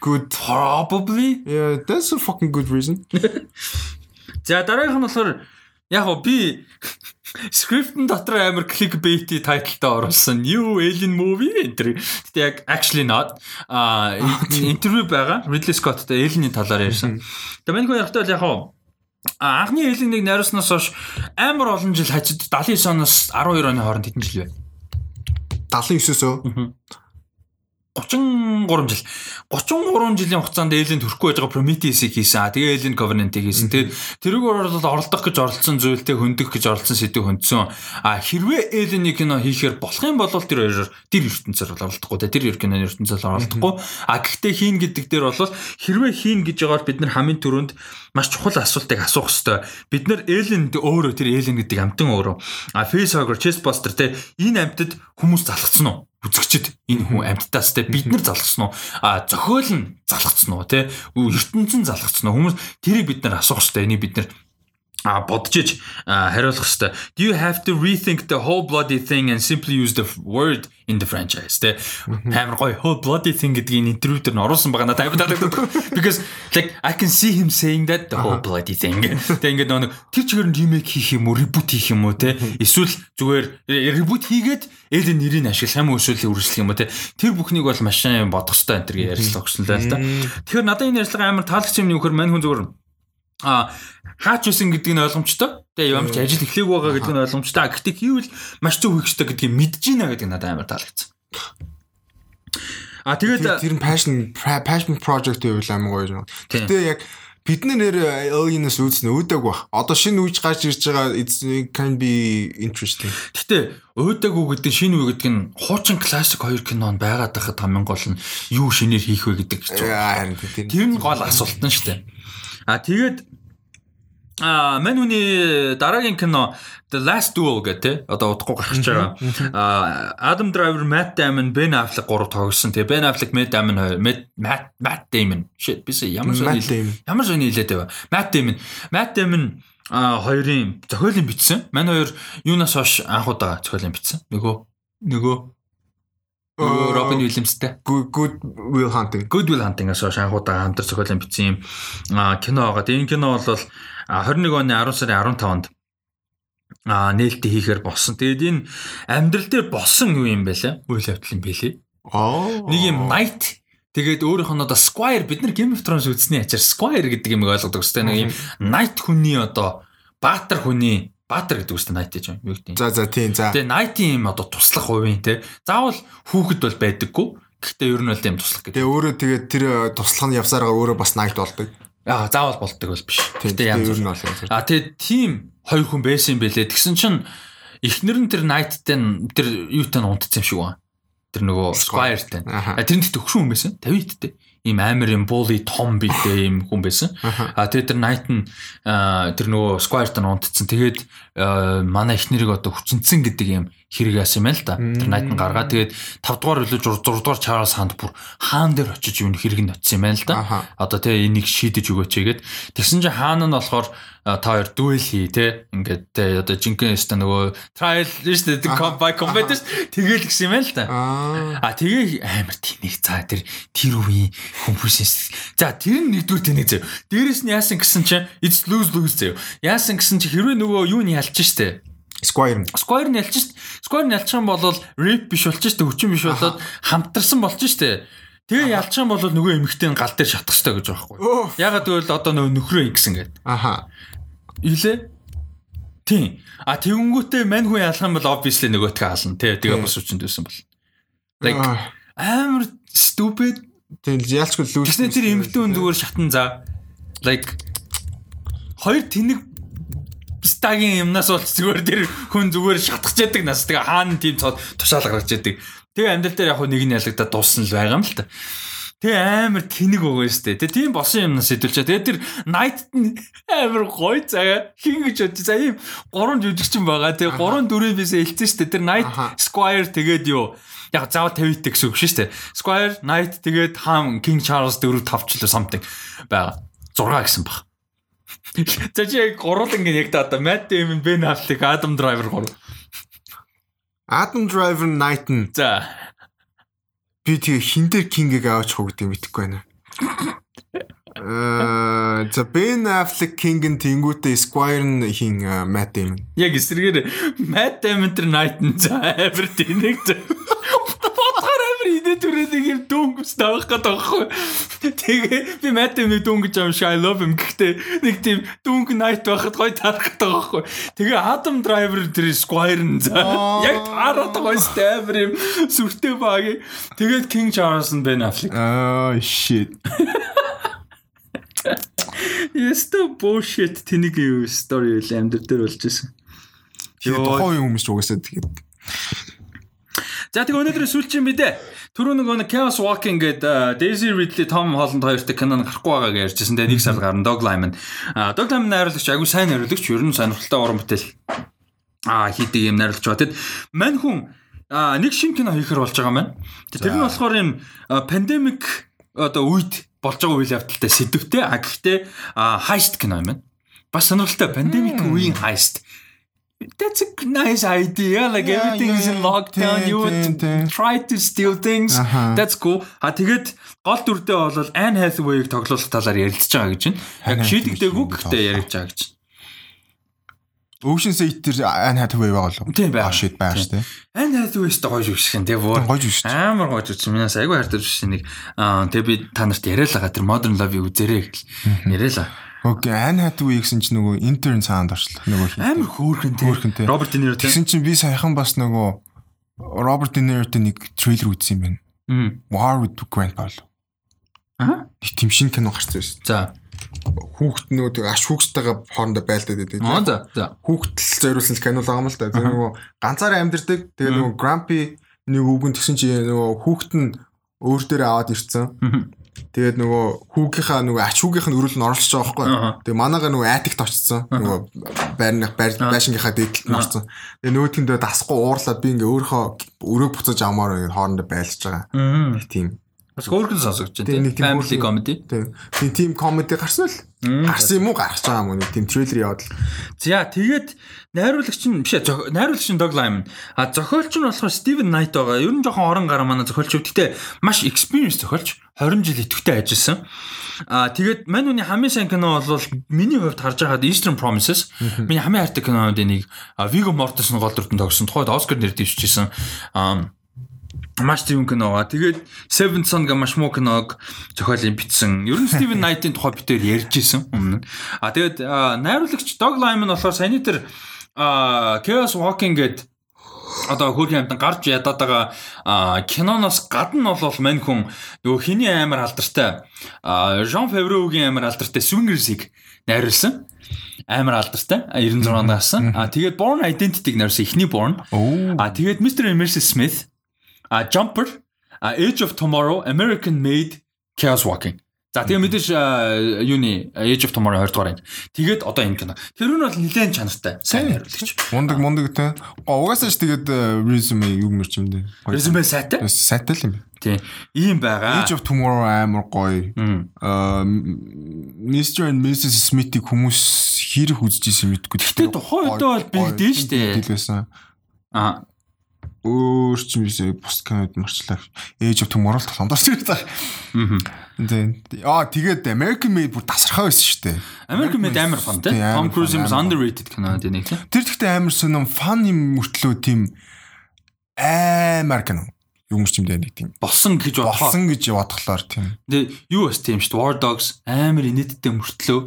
good. Probably. Yeah, that's a fucking good reason. (laughs) За дараагийнх нь болохоор яг би скриптэн дотор амар clickbait тайлтай оруулсан new alien movie энэ. Гэтэ яг actually not а интервью (laughs) байгаа. Ridley Scott-тэй alien-ийн талаар ярьсан. Тэгээ манайхаа ярихтаа бол яг гоо А, анхны alien-ыг найруулснаас хойш амар олон жил хажид 79 оноос 12 оны хооронд хэдэн жил вэ? 79-өөсөө. 33 жил 33 жилийн хугацаанд Alien төрөхгүй байж байгаа Prometheus-ийг хийсэн. Тэгээ Alien Covenant-ийг хийсэн. Тэгээ тэрийг бол оролдох гэж оролцсон зүйлтэй хөндөх гэж оролцсон сэдв хөндсөн. А хэрвээ Alien-ийг кино хийхээр болох юм бол тэр хоёроор тэр ертөнцөөр бол оролдохгүй те тэр киноны ертөнцөөр оролдохгүй. А гэхдээ хийн гэдэг дээр бол хэрвээ хийн гэж байгаа бол бид нар хамгийн түрүүнд маш чухал асуултыг асуух хэрэгтэй. Бид нар Alien өөрөө тэр Alien гэдэг амтан өөрөө. А Facehugger, Chestbuster те энэ амтад хүмүүс залгацсан уу? Үзэгчд энэ хүн амьдтаас те бид нар залгсан уу? А зохиол нь залгсан уу те? Ертөнцийн залгсан уу? Хүмүүс тэрийг бид нар асуух хэрэгтэй. Энийг бид нар а бодож иж хариулах хэвээр do you have to rethink the whole bloody thing and simply use the word in the franchise? Тэ? Амар гоё. Whole bloody thing гэдгийг интервью дээр нь оруулсан байгаа надад. Амар таалагддаг because like I can see him saying that the whole bloody thing. Тэ ингээд нэг тэр чигээр нь remake хийх юм уу reboot хийх юм уу тэ? Эсвэл зүгээр reboot хийгээд Элен нэрийг ашиглах юм уу эсвэл үргэлжлэх юм уу тэ? Тэр бүхнийг бол маш сайн бодох хэрэгтэй энэ төр ярьцлаа өгсөн л да. Тэгэхээр надад энэ ярьцлага амар таалагч юм нөхөр мань хүн зүгээр а хаач үсэн гэдэг нь ойлгомжтой. Тэгээ ямар ч ажил эхлэх байгаа гэдэг нь ойлгомжтой. Гэхдээ хийвэл маш зөв ёстой гэдгийг мэдж байна гэдэг надад амар таалагдсан. А тэгээд тэр нь passion passion project гэвэл амар гоё юм. Гэтэ яг бидний нэр Alienus үүснэ өөдөг баг. Одоо шинэ үеж гарч ирж байгаа can be interesting. Гэтэ өөдөг гэдэг шинэ үе гэдэг нь хуучин классик хоёр кинон байгаад байхад хамгийн гол нь юу шинээр хийх вэ гэдэг. Харин тэр нь гол асуулт нь шүү дээ. А тэгээд А мань хүний дараагийн кино The Last Duel гэдэг одоо удахгүй гарч байгаа. А Adam Driver, Matt Damon, Ben Affleck гурав тоглосон. Тэгээ Ben Affleck, Matt Damon, Matt Matt Damon. Shit би ямар сони ямар сони хэлээд байва. Matt Damon. Matt Damon а хоёрын зохиолын бичсэн. Мань хоёр юунаас хойш анхудаа зохиолын бичсэн. Нөгөө нөгөө Робин Уильямстай. Good Will Hunting. Good Will Hunting-аас хойш анхудаа хамтар зохиолын бичсэн юм кино байгаа. Энэ кино бол 21 оны 10 сарын 15-нд а нээлттэй хийхээр болсон. Тэгээд энэ амьдрал дээр болсон юу юм бэ лээ? Үйл явдал юм бэлээ. Аа. Нэг юм night тэгээд өөрийнх нь одоо Squire бид нар Game of Thrones үзсний ачаар Squire гэдэг юм ойлгодог өстэй нэг юм night хүний одоо баатар хүний баатар гэдэг үстэй night гэж юм юу гэдэг. За за тийм за. Тэгээд night-ийн юм одоо туслах хувийн те. Заавал хүүхэд бол байдаггүй. Гэхдээ ер нь бол тийм туслах гэдэг. Тэгээ өөрөө тэгээд тэр туслах нь явсараа өөрөө бас night болдог. Аа заавал болдог бол биш. Гэтэ янз бүр нь бол янз бүр. А тэгээ тийм хоёр хүн байсан юм бэлээ. Тэгсэн чинь эхнэр нь тэр Night-тэй тэр юутай унтцсан юм шиг байна. Тэр нөгөө Squire-тэй. А тэр нь төгшин хүн байсан. 50-тэй ийм амар юм bully том битэй ийм хүн байсан. А тэгээд тэр Night нь тэр нөгөө Squire-тай унтцсан. Тэгээд манай эхнэрийг одоо хүчнцэн гэдэг юм хэрэг яасан юм л да. Тэр Night нь гаргаа тэгээд 5 дугаар илүү 6 дугаар Charles Hunt бүр хаан дээр очиж юу хэрэг нь очсон юм л да. Одоо тэгээ энийг шийдэж өгөөч гэгээд тэгсэн чинь хаан нь болохоор та хоёр дуэл хий те ингээд те одоо жинхэнэ өстө нөгөө trial шүү дээ by combat тэгэл гисэн юм л да. А тэгээ амар тэнэг за тэр тэр үеийн композишн. За тэр нь нэгдүгээр тэнэг заяа. Дээрэс нь яасан гэсэн чинь it's lose lose заяа. Яасан гэсэн чинь хэрвээ нөгөө юу нь ялч штэ. Squire. Squire нь ялч штэ. Squire нь ялчих юм бол rip биш болчих штэ. Хүчин биш болоод хамтарсан болчих штэ. Тэгээ ялчих юм бол нөгөө эмэгтэй нь гал дээр шатах хэрэгтэй гэж байгаа байхгүй. Ягаад гэвэл одоо нөгөө нөхрөө ингэсэн гэдэг. Аха. Илээ? Тийм. А тэгэнгүүтээ мань хүн ялах юм бол obviously нөгөөтгөө хаална тий. Тэгээ бос хүчинд байсан бол. Like амар stupid. Тийм ялчгүй лүүс. Тэсний тэр эмэгтэй хүн зүгээр шатан за. Like хоёр тэнэг стагийн юмнаас бол зүгээр тэр хүн зүгээр шатгах чаддаг нас. Тэгээ хаана тийм тушаал гаргаж яадаг. Тэгээ амьдрал дээр яг нэг нь ялагдаад дууссан л байгаа юм л та. Тэгээ амар тэнэг шүү дээ. Тэгээ тийм босон юмнаас хэдүүлчээ. Тэгээ тэр night амар гоё заяа хин гэж бодчих. За ийм гурван жүжигчин байгаа. Тэгээ гурван дөрөв бисээ хэлсэн шүү дээ. Тэр night squire тэгээд юу яг заавал 50 гэсэн үг шүү дээ. Squire, Knight тэгээд Ham, King Charles 4 5 ч л something байгаа. 6 гэсэн баг. За чи яг гурван ингэ яг та одоо Matt Damon, Ben Affleck, Adam Driver гурав. Adam Driver, Knight нь. За би тэгээ хин дээр King-ийг аваач хоо гэдэг мэдэхгүй байна. Э за Ben Affleck King нь тэнгуүтэ Squire нь хин Matt Damon. Яг эсрэгээр Matt Damon тэр Knight нь за амар тэнэг. Бодохоор амар идэ түрээд юм дөнгөс тавих гэдэг байхгүй. Тэгээ би Matt Damon дөнгөж юм I love him гэхдээ нэг тийм дөнгө night байхад гоё тарах гэдэг байхгүй. Тэгээ Adam Driver тэр Squire нь за яг таараад байгаа амир юм сүртэй баг. Тэгээд King Charles Ben Affleck. Аа shit. Яста bullshit тэнийг юу story үл амьдр дээр болж исэн. Тэгээ тухайн хүмүүс ч угаасаа тэгээд За тэгээ өнөөдрийн сүүлчийн мэдээ. Түрүү нөгөө нэг Chaos Walking гэдэг Daisy Ridley, Tom Holland хоёртой кино нь гарахгүй байгааг ярьжсэн. Тэгээ нэг сар гарна Dog Lyman. А Dog Lyman найруулагч агүй сайн найруулагч, ер нь сонирхолтой уран бүтээл а хийдэг юм найруулагч ба. Тэгэд мань хүн а нэг шин кино хийхэр болж байгаа маань. Тэр нь болохоор юм пандемик одоо үед болж байгаа үйл явдалтай сэдвтэй. А гэхдээ heist кино юм байна. Бас сонирхолтой пандемик үеийн heist. That's a nice idea. Like Yeah, everything's yeah, in lockdown. yeah. You Тийм, would тийм, тийм. try to steal things. Аха. That's cool. А тэгээд гол дүрдээ бол Anne Hathaway-г тоглуулах талаар ярилцж байгаа гэж байна. Яг шийдэгдээгүй гэхдээ ярьж байгаа гэж. Ocean's 8 тэр Anne Hathaway байгаа л. Тийм. Ah, shit байгаа шүү дээ. Anne Hathaway-ст гоё шүү юм. Тэгээ бүр Гоё шүү амар гоё шүү. Минаас айгүй хайртай шүү нэг. Тэгээ би та нарт яриалаа тэр Modern Love-ийг үзээрэй гэл. Яриалаа. Окей, Anne Hathaway гэсэн чинь нөгөө intern саунд орчлоо. Нөгөө. Амар хөөрхөн тий. Хөөрхөн тий. Роберт Де Ниро тий. Тэгсэн чинь би саяхан бас нөгөө Роберт Де Ниротой нэг трейлер үзсэн юм байна. Мм. War with Grandpa. л. Аа. Тийм шин кино гарсан байсан. За. Хүүхэд нөгөө тэг аш хүүхдтэйгээ хоорондоо байлдаад байдаг. Аа за. За. Хүүхдэл зориулсан кино л байгаа юм л да. Тэр нөгөө ганцаараа амьдэрдэг. Тэгээ нөгөө Grumpy нэг үгэн тэгсэн чи нөгөө хүүхэд нь өөр дээр аваад ирцэн. Тэгээд нөгөө хүүгийнхаа нөгөө ач хүүгийнх нь өрөөл нь оролцож байгаа байхгүй. Аха. Тэгээ манайгаа нөгөө атикт очсон. Нөгөө байрных байр байшингийнхаа дээдлэлд нь орсон. Тэгээ нөгөөдгөндөө дасахгүй уурлаад би ингээ өөрийнхөө өрөө буцаж амаар хоорондоо байлж байгаа. Тийм. Бас хөөрхөн тий. нэг тийм Family comedy. Тийм. Тийм комеди гарсан л. Гарсан юм уу гарч байгаа юм уу? Тийм трейлер яваад л. За тэгээд найруулагч нь биш найруулагч нь Dog Lyman. А зохиолч нь болохоор Steven Knight байгаа. Ер нь жоохон орон гараа манай зохиолч. Гэхдээ маш experience зохиолч. 20 жил идэвхтэй ажилласан. А тэгээд мань үний хамгийн сайн кино бол миний хувьд харж байгаад Eastern Promises. Миний хамгийн хайртай кинонуудын нэг а, Viggo Mortensen гол дүртэн тогсон. Тухайд Оскар нэр дэвшижсэн. А маш тийм кино байгаа. Тэгээд Seven Son гэх маш муу киног зохиолын бичсэн. Ер нь Steven (laughs) Knight-ийн тухай битээр ярьж исэн өмнө. А тэгээд найруулагч Dog Lyman болохоор саяны тэр Chaos Walking гэдэг одоо хөрхи амтан гарч ядаад байгаа киноноос гадна бол мань хүн нөгөө хиний амар алдартай а, Жан Феврогийн амар алдартай Swingers-ийг найруулсан. Амар алдартай 96 наасан. А тэгээд Born Identity-г найруулсан эхний Born. А тэгээд Mr. Mrs. Smith, а Jumper, а Age of Tomorrow, American Made, Chaos Walking. За тэгээ мэдээж юуны Age of Tomorrow 20 дугаар энэ. Тэгээд одоо энэ кино. Тэр нь бол нэлээд чанартай. Сайн найруулагч. Мундаг мундаг те. Угаасаа ч тэгээд resume юу мэрч юм дээ. Резюме сайтай. Сайтай л юм. Тийм. Ийм байгаа. Age of Tomorrow амар гоё. Аа Mr and Mrs Smith-ийг хүмүүс хэрэг үзэж исэн мэдгүй. Гэтэ тухайн үедээ бол бигдээ штэ. Хэлсэн. А Өөр ч юм биш бус кинод марчлаа. Л толгондоос ирээд байгаа. мгм. Тэгээд аа тэгээд American Made бүр тасархаа байсан шүү дээ. American Made амар фан тий. Тийм, Tom Cruise юм underrated кино дээ нэг тий. Тэр гэхдээ амар сонирм фан юм мөртлөө тийм амар кино. Юм юм дээ нэг тийм. Болсон гэж бодохоо. Болсон гэж бодглоор тийм. Тэгээ юу бас тийм шүү дээ. War Dogs амар инээдтэй мөртлөө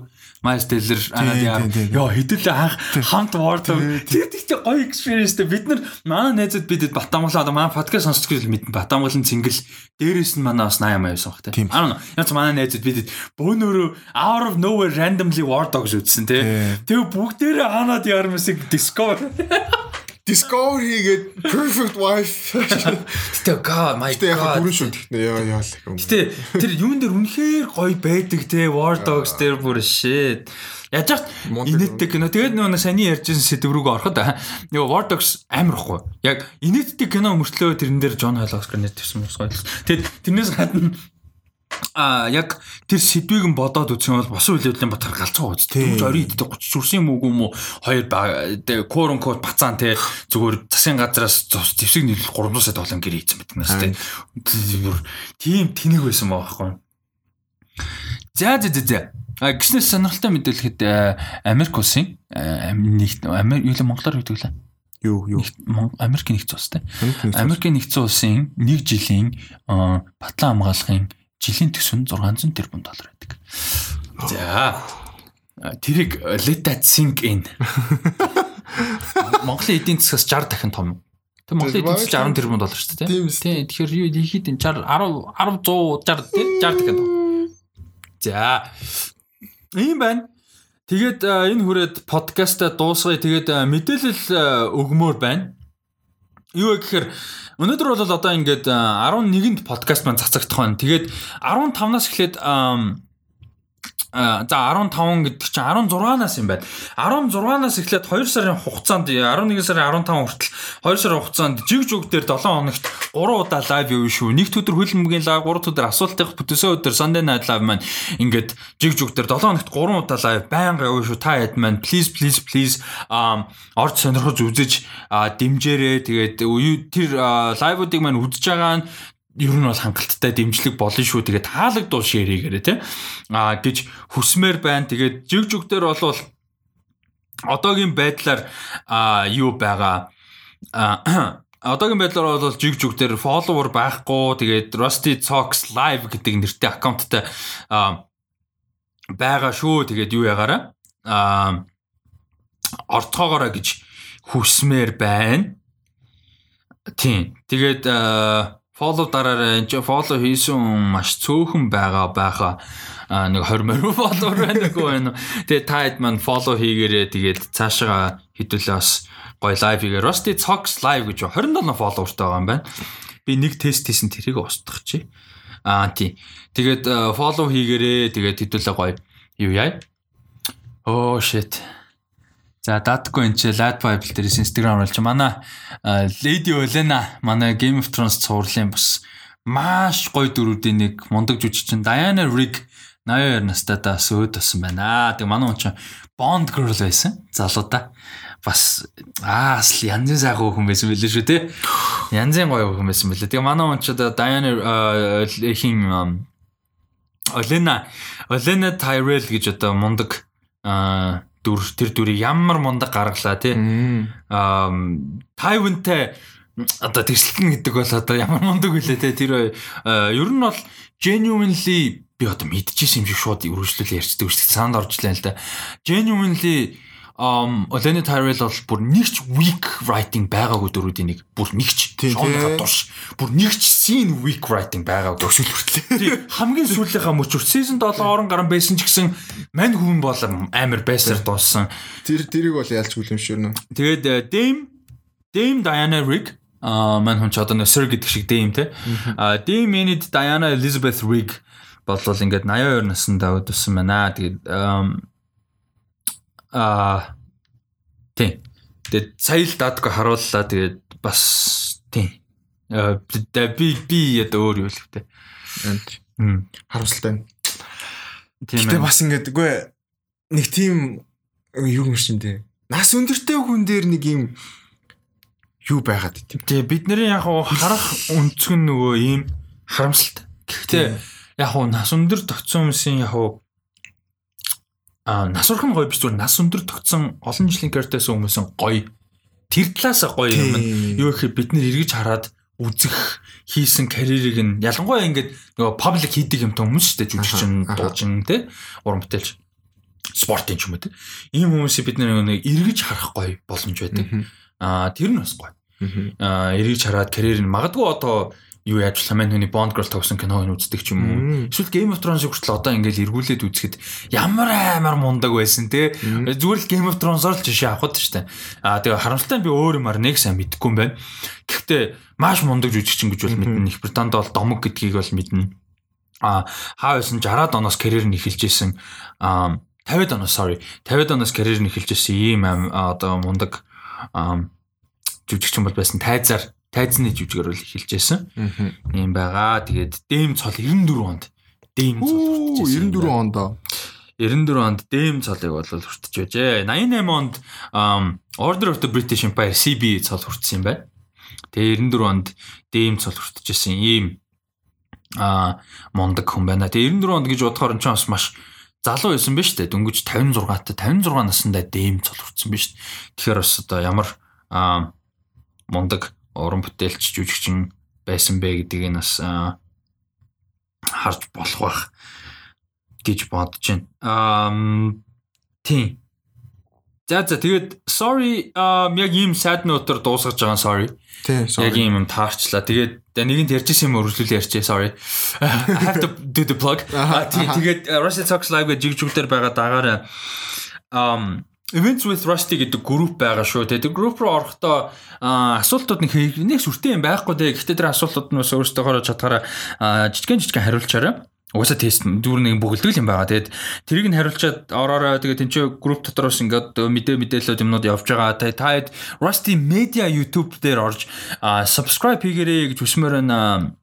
Miles Teller анаа тийм, тийм. яа хэдүүлээ анх хамт War Dog тэр тэгтээ гоё experience дээ. Бид нар манай найзууд бидэд Батамгалаа одоо манай подкаст сонсч гэж мэдэн Батамгалын цингэл дээрээс нь манай бас 80 маяасан баг Тийм. тийм. Аа яц манай найзууд бидэд бөөнөрөө out of nowhere randomly War Dogs үзсэн тий. Тэгээ бүгдээрээ анаад ярмасыг discover (laughs) Discover хийгээд perfect wife. Гэтэ god my Гэтэ яг god бүрэн шүү дээ. Яа яа л. Гэтэ тэр юун дээр үнэхээр гоё байдаг те War Dogs дээр бүр shit. Яаж Мундаг. инээдтэй кино. Тэгээд нөгөө саний ярьжсэн сэдв рүүгээ ороход нөгөө War Dogs амар ихгүй. Яг инээдтэй кино мөртлөө тэрэн дээр John Hall Oscar нэртэрсэн бас гоё. Тэгээд тэрнээс гадна А яг тэр сэдвийг нь бодоод үзсэн бол бос үйлдлийн батар галзуу үз. Тэгж орой идэх 30 сүрсэн юм уу юм уу? Хоёр курон код бацаан те зүгээр засгийн газраас зос зэвсэг нийлэл 300 сая доллар гэрээ ийцэн байдаг нас те. Тийм тэнэг байсан байгаа байхгүй. За за за за. А гиснээс сонирхолтой мэдээлэхэд э, Америк улсын э, нэг Америк юу л Монголоор гэдэг лээ. Юу юу. Америкийн нэгдсэн улс те. Америкийн нэгдсэн улсын 1 жилийн э, батлан хамгаалахын жилийн төсөв нь 600 тэрбум доллар байдаг. За тэрийг let that sink in. (laughs) Монголын эдийн засгаас 60 дахин том. Тэг Монголын эдийн засаг 10 тэрбум доллар шүү дээ. Тийм Тий. Тэгэхээр юу ихэд энэ 60 10 10 100 60 тий 60 дахин том. За. Ийм байна. Тэгээд а, энэ хүрээд подкаста дуусгая. Тэгээд а, мэдээлэл а, өгмөр байна. Юу вэ гэхээр өнөөдөр бол одоо ингээд а, 11-нд подкаст маань цацагдах байна. Тэгээд 15-наас эхлээд за 15 гэдэг чинь 16-наас юм байна. 16-наас эхлээд 2 сарын хугацаанд 11 сарын 15 хүртэл 2 сарын хугацаанд жиг жуг дээр 7 хоногт 3 удаа лайв юу шүү. Нэгд өдөр хөлбөмбөгийн лайв, 3 өдөр асуултын бүтээсээ өдөр Sunday night live маань ингээд жиг жуг дээр 7 хоногт 3 удаа лайв байнга юу шүү. Та хэд маань please please please um орж сонирхож үзэж дэмжээрэй. Тэгээд тэр лайвуудыг маань үзэж байгаа нь ер нь бол хангалттай дэмжлэг болно шүү. Тэгээд таалагдвал шеэр хийгээрэй те. Аа гэж хүсмээр байна. Тэгээд жиг жиг дээр бол одоогийн байдлаар а юу байгаа а (clears throat) одоогийн байдлаар бол жиг жиг дээр follower байхгүй. Тэгээд Rusty Talks live гэдэг нэртэй аккаунттай байгаа шүү. Тэгээд юу ягаараа а ортоогоорой гэж хүсмээр байна. Тийм. Тэгээд аа, follow дараарай. Энд follow хийсэн хүн маш цөөхөн байгаа байхаа аа, нэг 20 морь (laughs) follower байна уу байна. уу. Тэгээд та хэд маань follow хийгээрээ тэгээд цаашаа хэдүүлээ бас гоё live хийгээ. Rusty Talks live гэж 27 followerтай байгаа юм байна. Би нэг тест хийсэн тэрийг устгах чи. Аа тий. Тэгээд аа, follow хийгээрээ тэгээд хэдүүлээ гоё юу яа. Oh shit. За датгүй энэ чи Lad Bible дээрээс Instagram болж манай Lady Olena манай Game of Thrones цувралын бас маш гоё дөрүүдийн нэг мундаг жүжигчин Diana Rigg 82 настай та сөөд болсон байна. Тэг манай хүн чинь Bond girl байсан. Залуудаа бас аа бас янзын сайхан хүн байсан билээ шүү те. Янзын гоё хүн байсан билээ. Тэгээ манай хүн ч одоо Diana хин Олена Олена Tyrell гэж одоо мундаг аа дүр тэр дүрийг ямар мундаг гаргалаа тий. Аа Тайвантай одоо тэрсэлтэн гэдэг бол одоо ямар мундаг үлээ тий. Тэр аа, ер нь бол genuinely би одоо мэдчихсэн юм шиг шууд үргэлжлүүл ярьцдаг дээ. Санд орж лээ л да. Genuinely Um Olena Tyrell бол бүр нэгч weak writing байгаагүй дөрүүдийн нэг бүр нэгч тийм. турш бүр нэгч scene weak writing байгаагүй Төгсөл хүртлээ. Тийм, хамгийн сүүлийнхаа мөчөр season 7 орон гарan байсан ч гэсэн мань хүн бол амар байсаар дууссан. Тэр тэрийг бол яалч хүлэмшүүрнэ. Тэгээд э, Dame Dame Diana Rigg а мань хүн ч одоо Sir гэдэг шиг Dame те. А Dame Enid Diana Elizabeth Rigg болвол ингээд 82 наснда өдөрсөн байна. Тэгээд ам, а тий. Тэгээд сая л датга харууллаа. Тэгээд бас тий. Э, би би яд өөр юу л. Хм. Харамсалтай. Тийм Гэтэ бас ингээд үгүй нэг тийм юу юм шин дээ. Нас өндөртэй хүн дээр нэг юм юу байгаад идэв. Тэгээ бидний яг хуу харах өнцг нь нөгөө ийм харамсалтай. Гэхдээ яг нас өндөр тогтсон хүмүүсийн яг нас урхан гоё биш зүгээр. Нас өндөр тогтсон олон жилийн карьертай хүмүүсийн гоё. Тэр талаас гоё юм. нь. Юу гэхээр бид нэр эргэж хараад үзэх хийсэн карьерийг нь ялангуяа ингээд нөгөө паблик хийдэг юмтай хүмүүс шүү дээ. Жүжигчин дуучин те. Уран бүтээлч. Спортын ч юм уу те. Ийм хүмүүсийг бид нэг эргэж харах гоё боломж байдаг. Аа тэр нь бас гоё. Аа эргэж хараад карьер нь магадгүй одоо юу яаж ламын хүний Bond Girl тогсон киног нь үздэг ч юм уу. Эсвэл Game of Thrones хүртэл одоо ингээл эргүүлээд үзэхэд ямар амар мундаг байсан те. Зүгээр л Game of Thrones-оор л жишээ авах гэдэг штэ. Аа тэгээ харамсалтай би өөр юмар нэг сайн мэдэхгүй юм байна. Гэхдээ маш мундаг жүжигчин гэж бол мэднэ. Их Британд бол домог гэдгийг бол мэднэ. Аа хаа байсан 60-аад оноос карьер нь эхэлж исэн. Аа 50-аад оноос sorry 50-аад оноос карьер нь эхэлж исэн ийм одоо мундаг жүжигчин бол байсан тайзаар тайзны жүжигээр бол эхэлж байсан. Ийм байгаа. Тэгээд Дэм цол 94 онд Дэм цол хүртэж 94 онд. 94 онд Дэм цолыг бол хүртэж байжээ. 88 онд Order of the British Empire CB цол хүртсэн юм байна. Тэгээ 94 онд Дэм цол хүртэжсэн ийм а мондаг хүн байна. Тэгээ 94 онд гэж бодохоор ч бас маш залуу байсан биз дээ. Дөнгөж 56 та 56 наснда Дэм цол хүртсэн биз. Тэгэхээр бас одоо ямар а мондаг уран бүтээлч жүжигчин байсан бэ гэдгийг а, харж болох байх гэж бодож байна. Аа тийм. За за тэгээд sorry яг ийм sad note-ор дуусгаж байгаа sorry. Тий, Яг ийм юм таарчлаа. Тэгээд нэгэнт ярьжсэн юм өргөлүүл ярьчээ sorry. (laughs) I have to do the plug. Тэгээд Russell Talks Live гэж жигжүүгээр байгаа дагаараа um Events with Rusty гэдэг групп байгаа шүү. Тэгээд групп руу орохдоо асуултууд нэг нэг сүртэй юм байхгүй дээ. Гэхдээ тэр асуултууд нь бас өөрсдөө чадхаараа аа, жижигэн жижигэн хариулчаарай. Угаасаа тест дүүр нэг бүгэлдэхүүл юм байгаа. Тэгээд тэрийг нь хариулчаад ороорой. Тэгээд тэн чинь групп дотроос ингээд мэдээ мэдээлэлүүд юмнууд явж байгаа. Тэгээд та хэд Rusty Media YouTube дээр орж subscribe хийгээрэй гэж хүсмээр байна.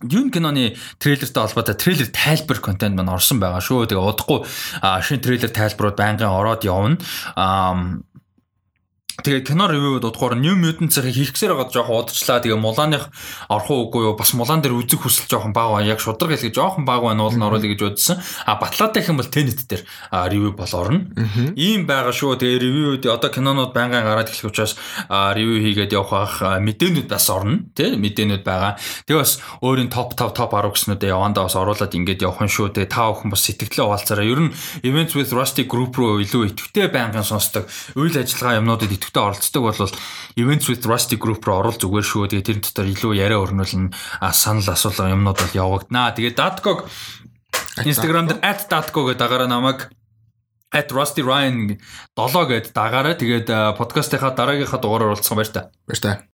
Дюн киноны трейлертэй холбоотой трейлер тайлбар контент маань орсон байгаа шүү. Тэгээ удахгүй шинэ трейлер тайлбарууд байнгын ороод явна. Тэгээ кино ревюуд удахгүй New Mutants-ыг хийх гэсээр байгаа жоохон удажлаа. Тэгээ Муланых орох уу үгүй юу? Бас Мулан дээр үзэх хүсэл жоохон бага. Яг шудраг хэлгээ жоохон бага байна уул нь оруулъя гэж бодсон. А Батлаатай их юм бол Tenet дээр ревю бол орно. Ийм байгаа шүү. Тэгээ ревюуд одоо кинонууд байнгын гараад эхлэх учраас ревю хийгээд явах бах а, мэдээнүүд бас орно. Тэ мэдээнүүд байгаа. Тэгээ бас өөрийн топ 5 топ 10 гэснүүдээ явандаа бас оруулаад ингээд явах нь шүү. Тэгээ та бүхэн бас сэтгэлээ хуваалцаараа. Ер нь Events with Rusty Group руу илүү идэвхтэй байнгын сонсдог. Үйл ажиллагаа юмнуудад идэвхтэй оролцдог бол Events with Rusty Group руу орол зүгээр шүү. Тэгээ тэр дотор илүү яриа өрнүүлнэ. Санал асуулга юмнууд бол явагдана. Тэгээ Datkog Instagram дээр @datko гэдэг дагаараа намайг at Rusty Ryan 7 гэд дагаараа тэгээд подкастынхаа дараагийнхаа дугаараар уулзсан баяр та. Баяр та.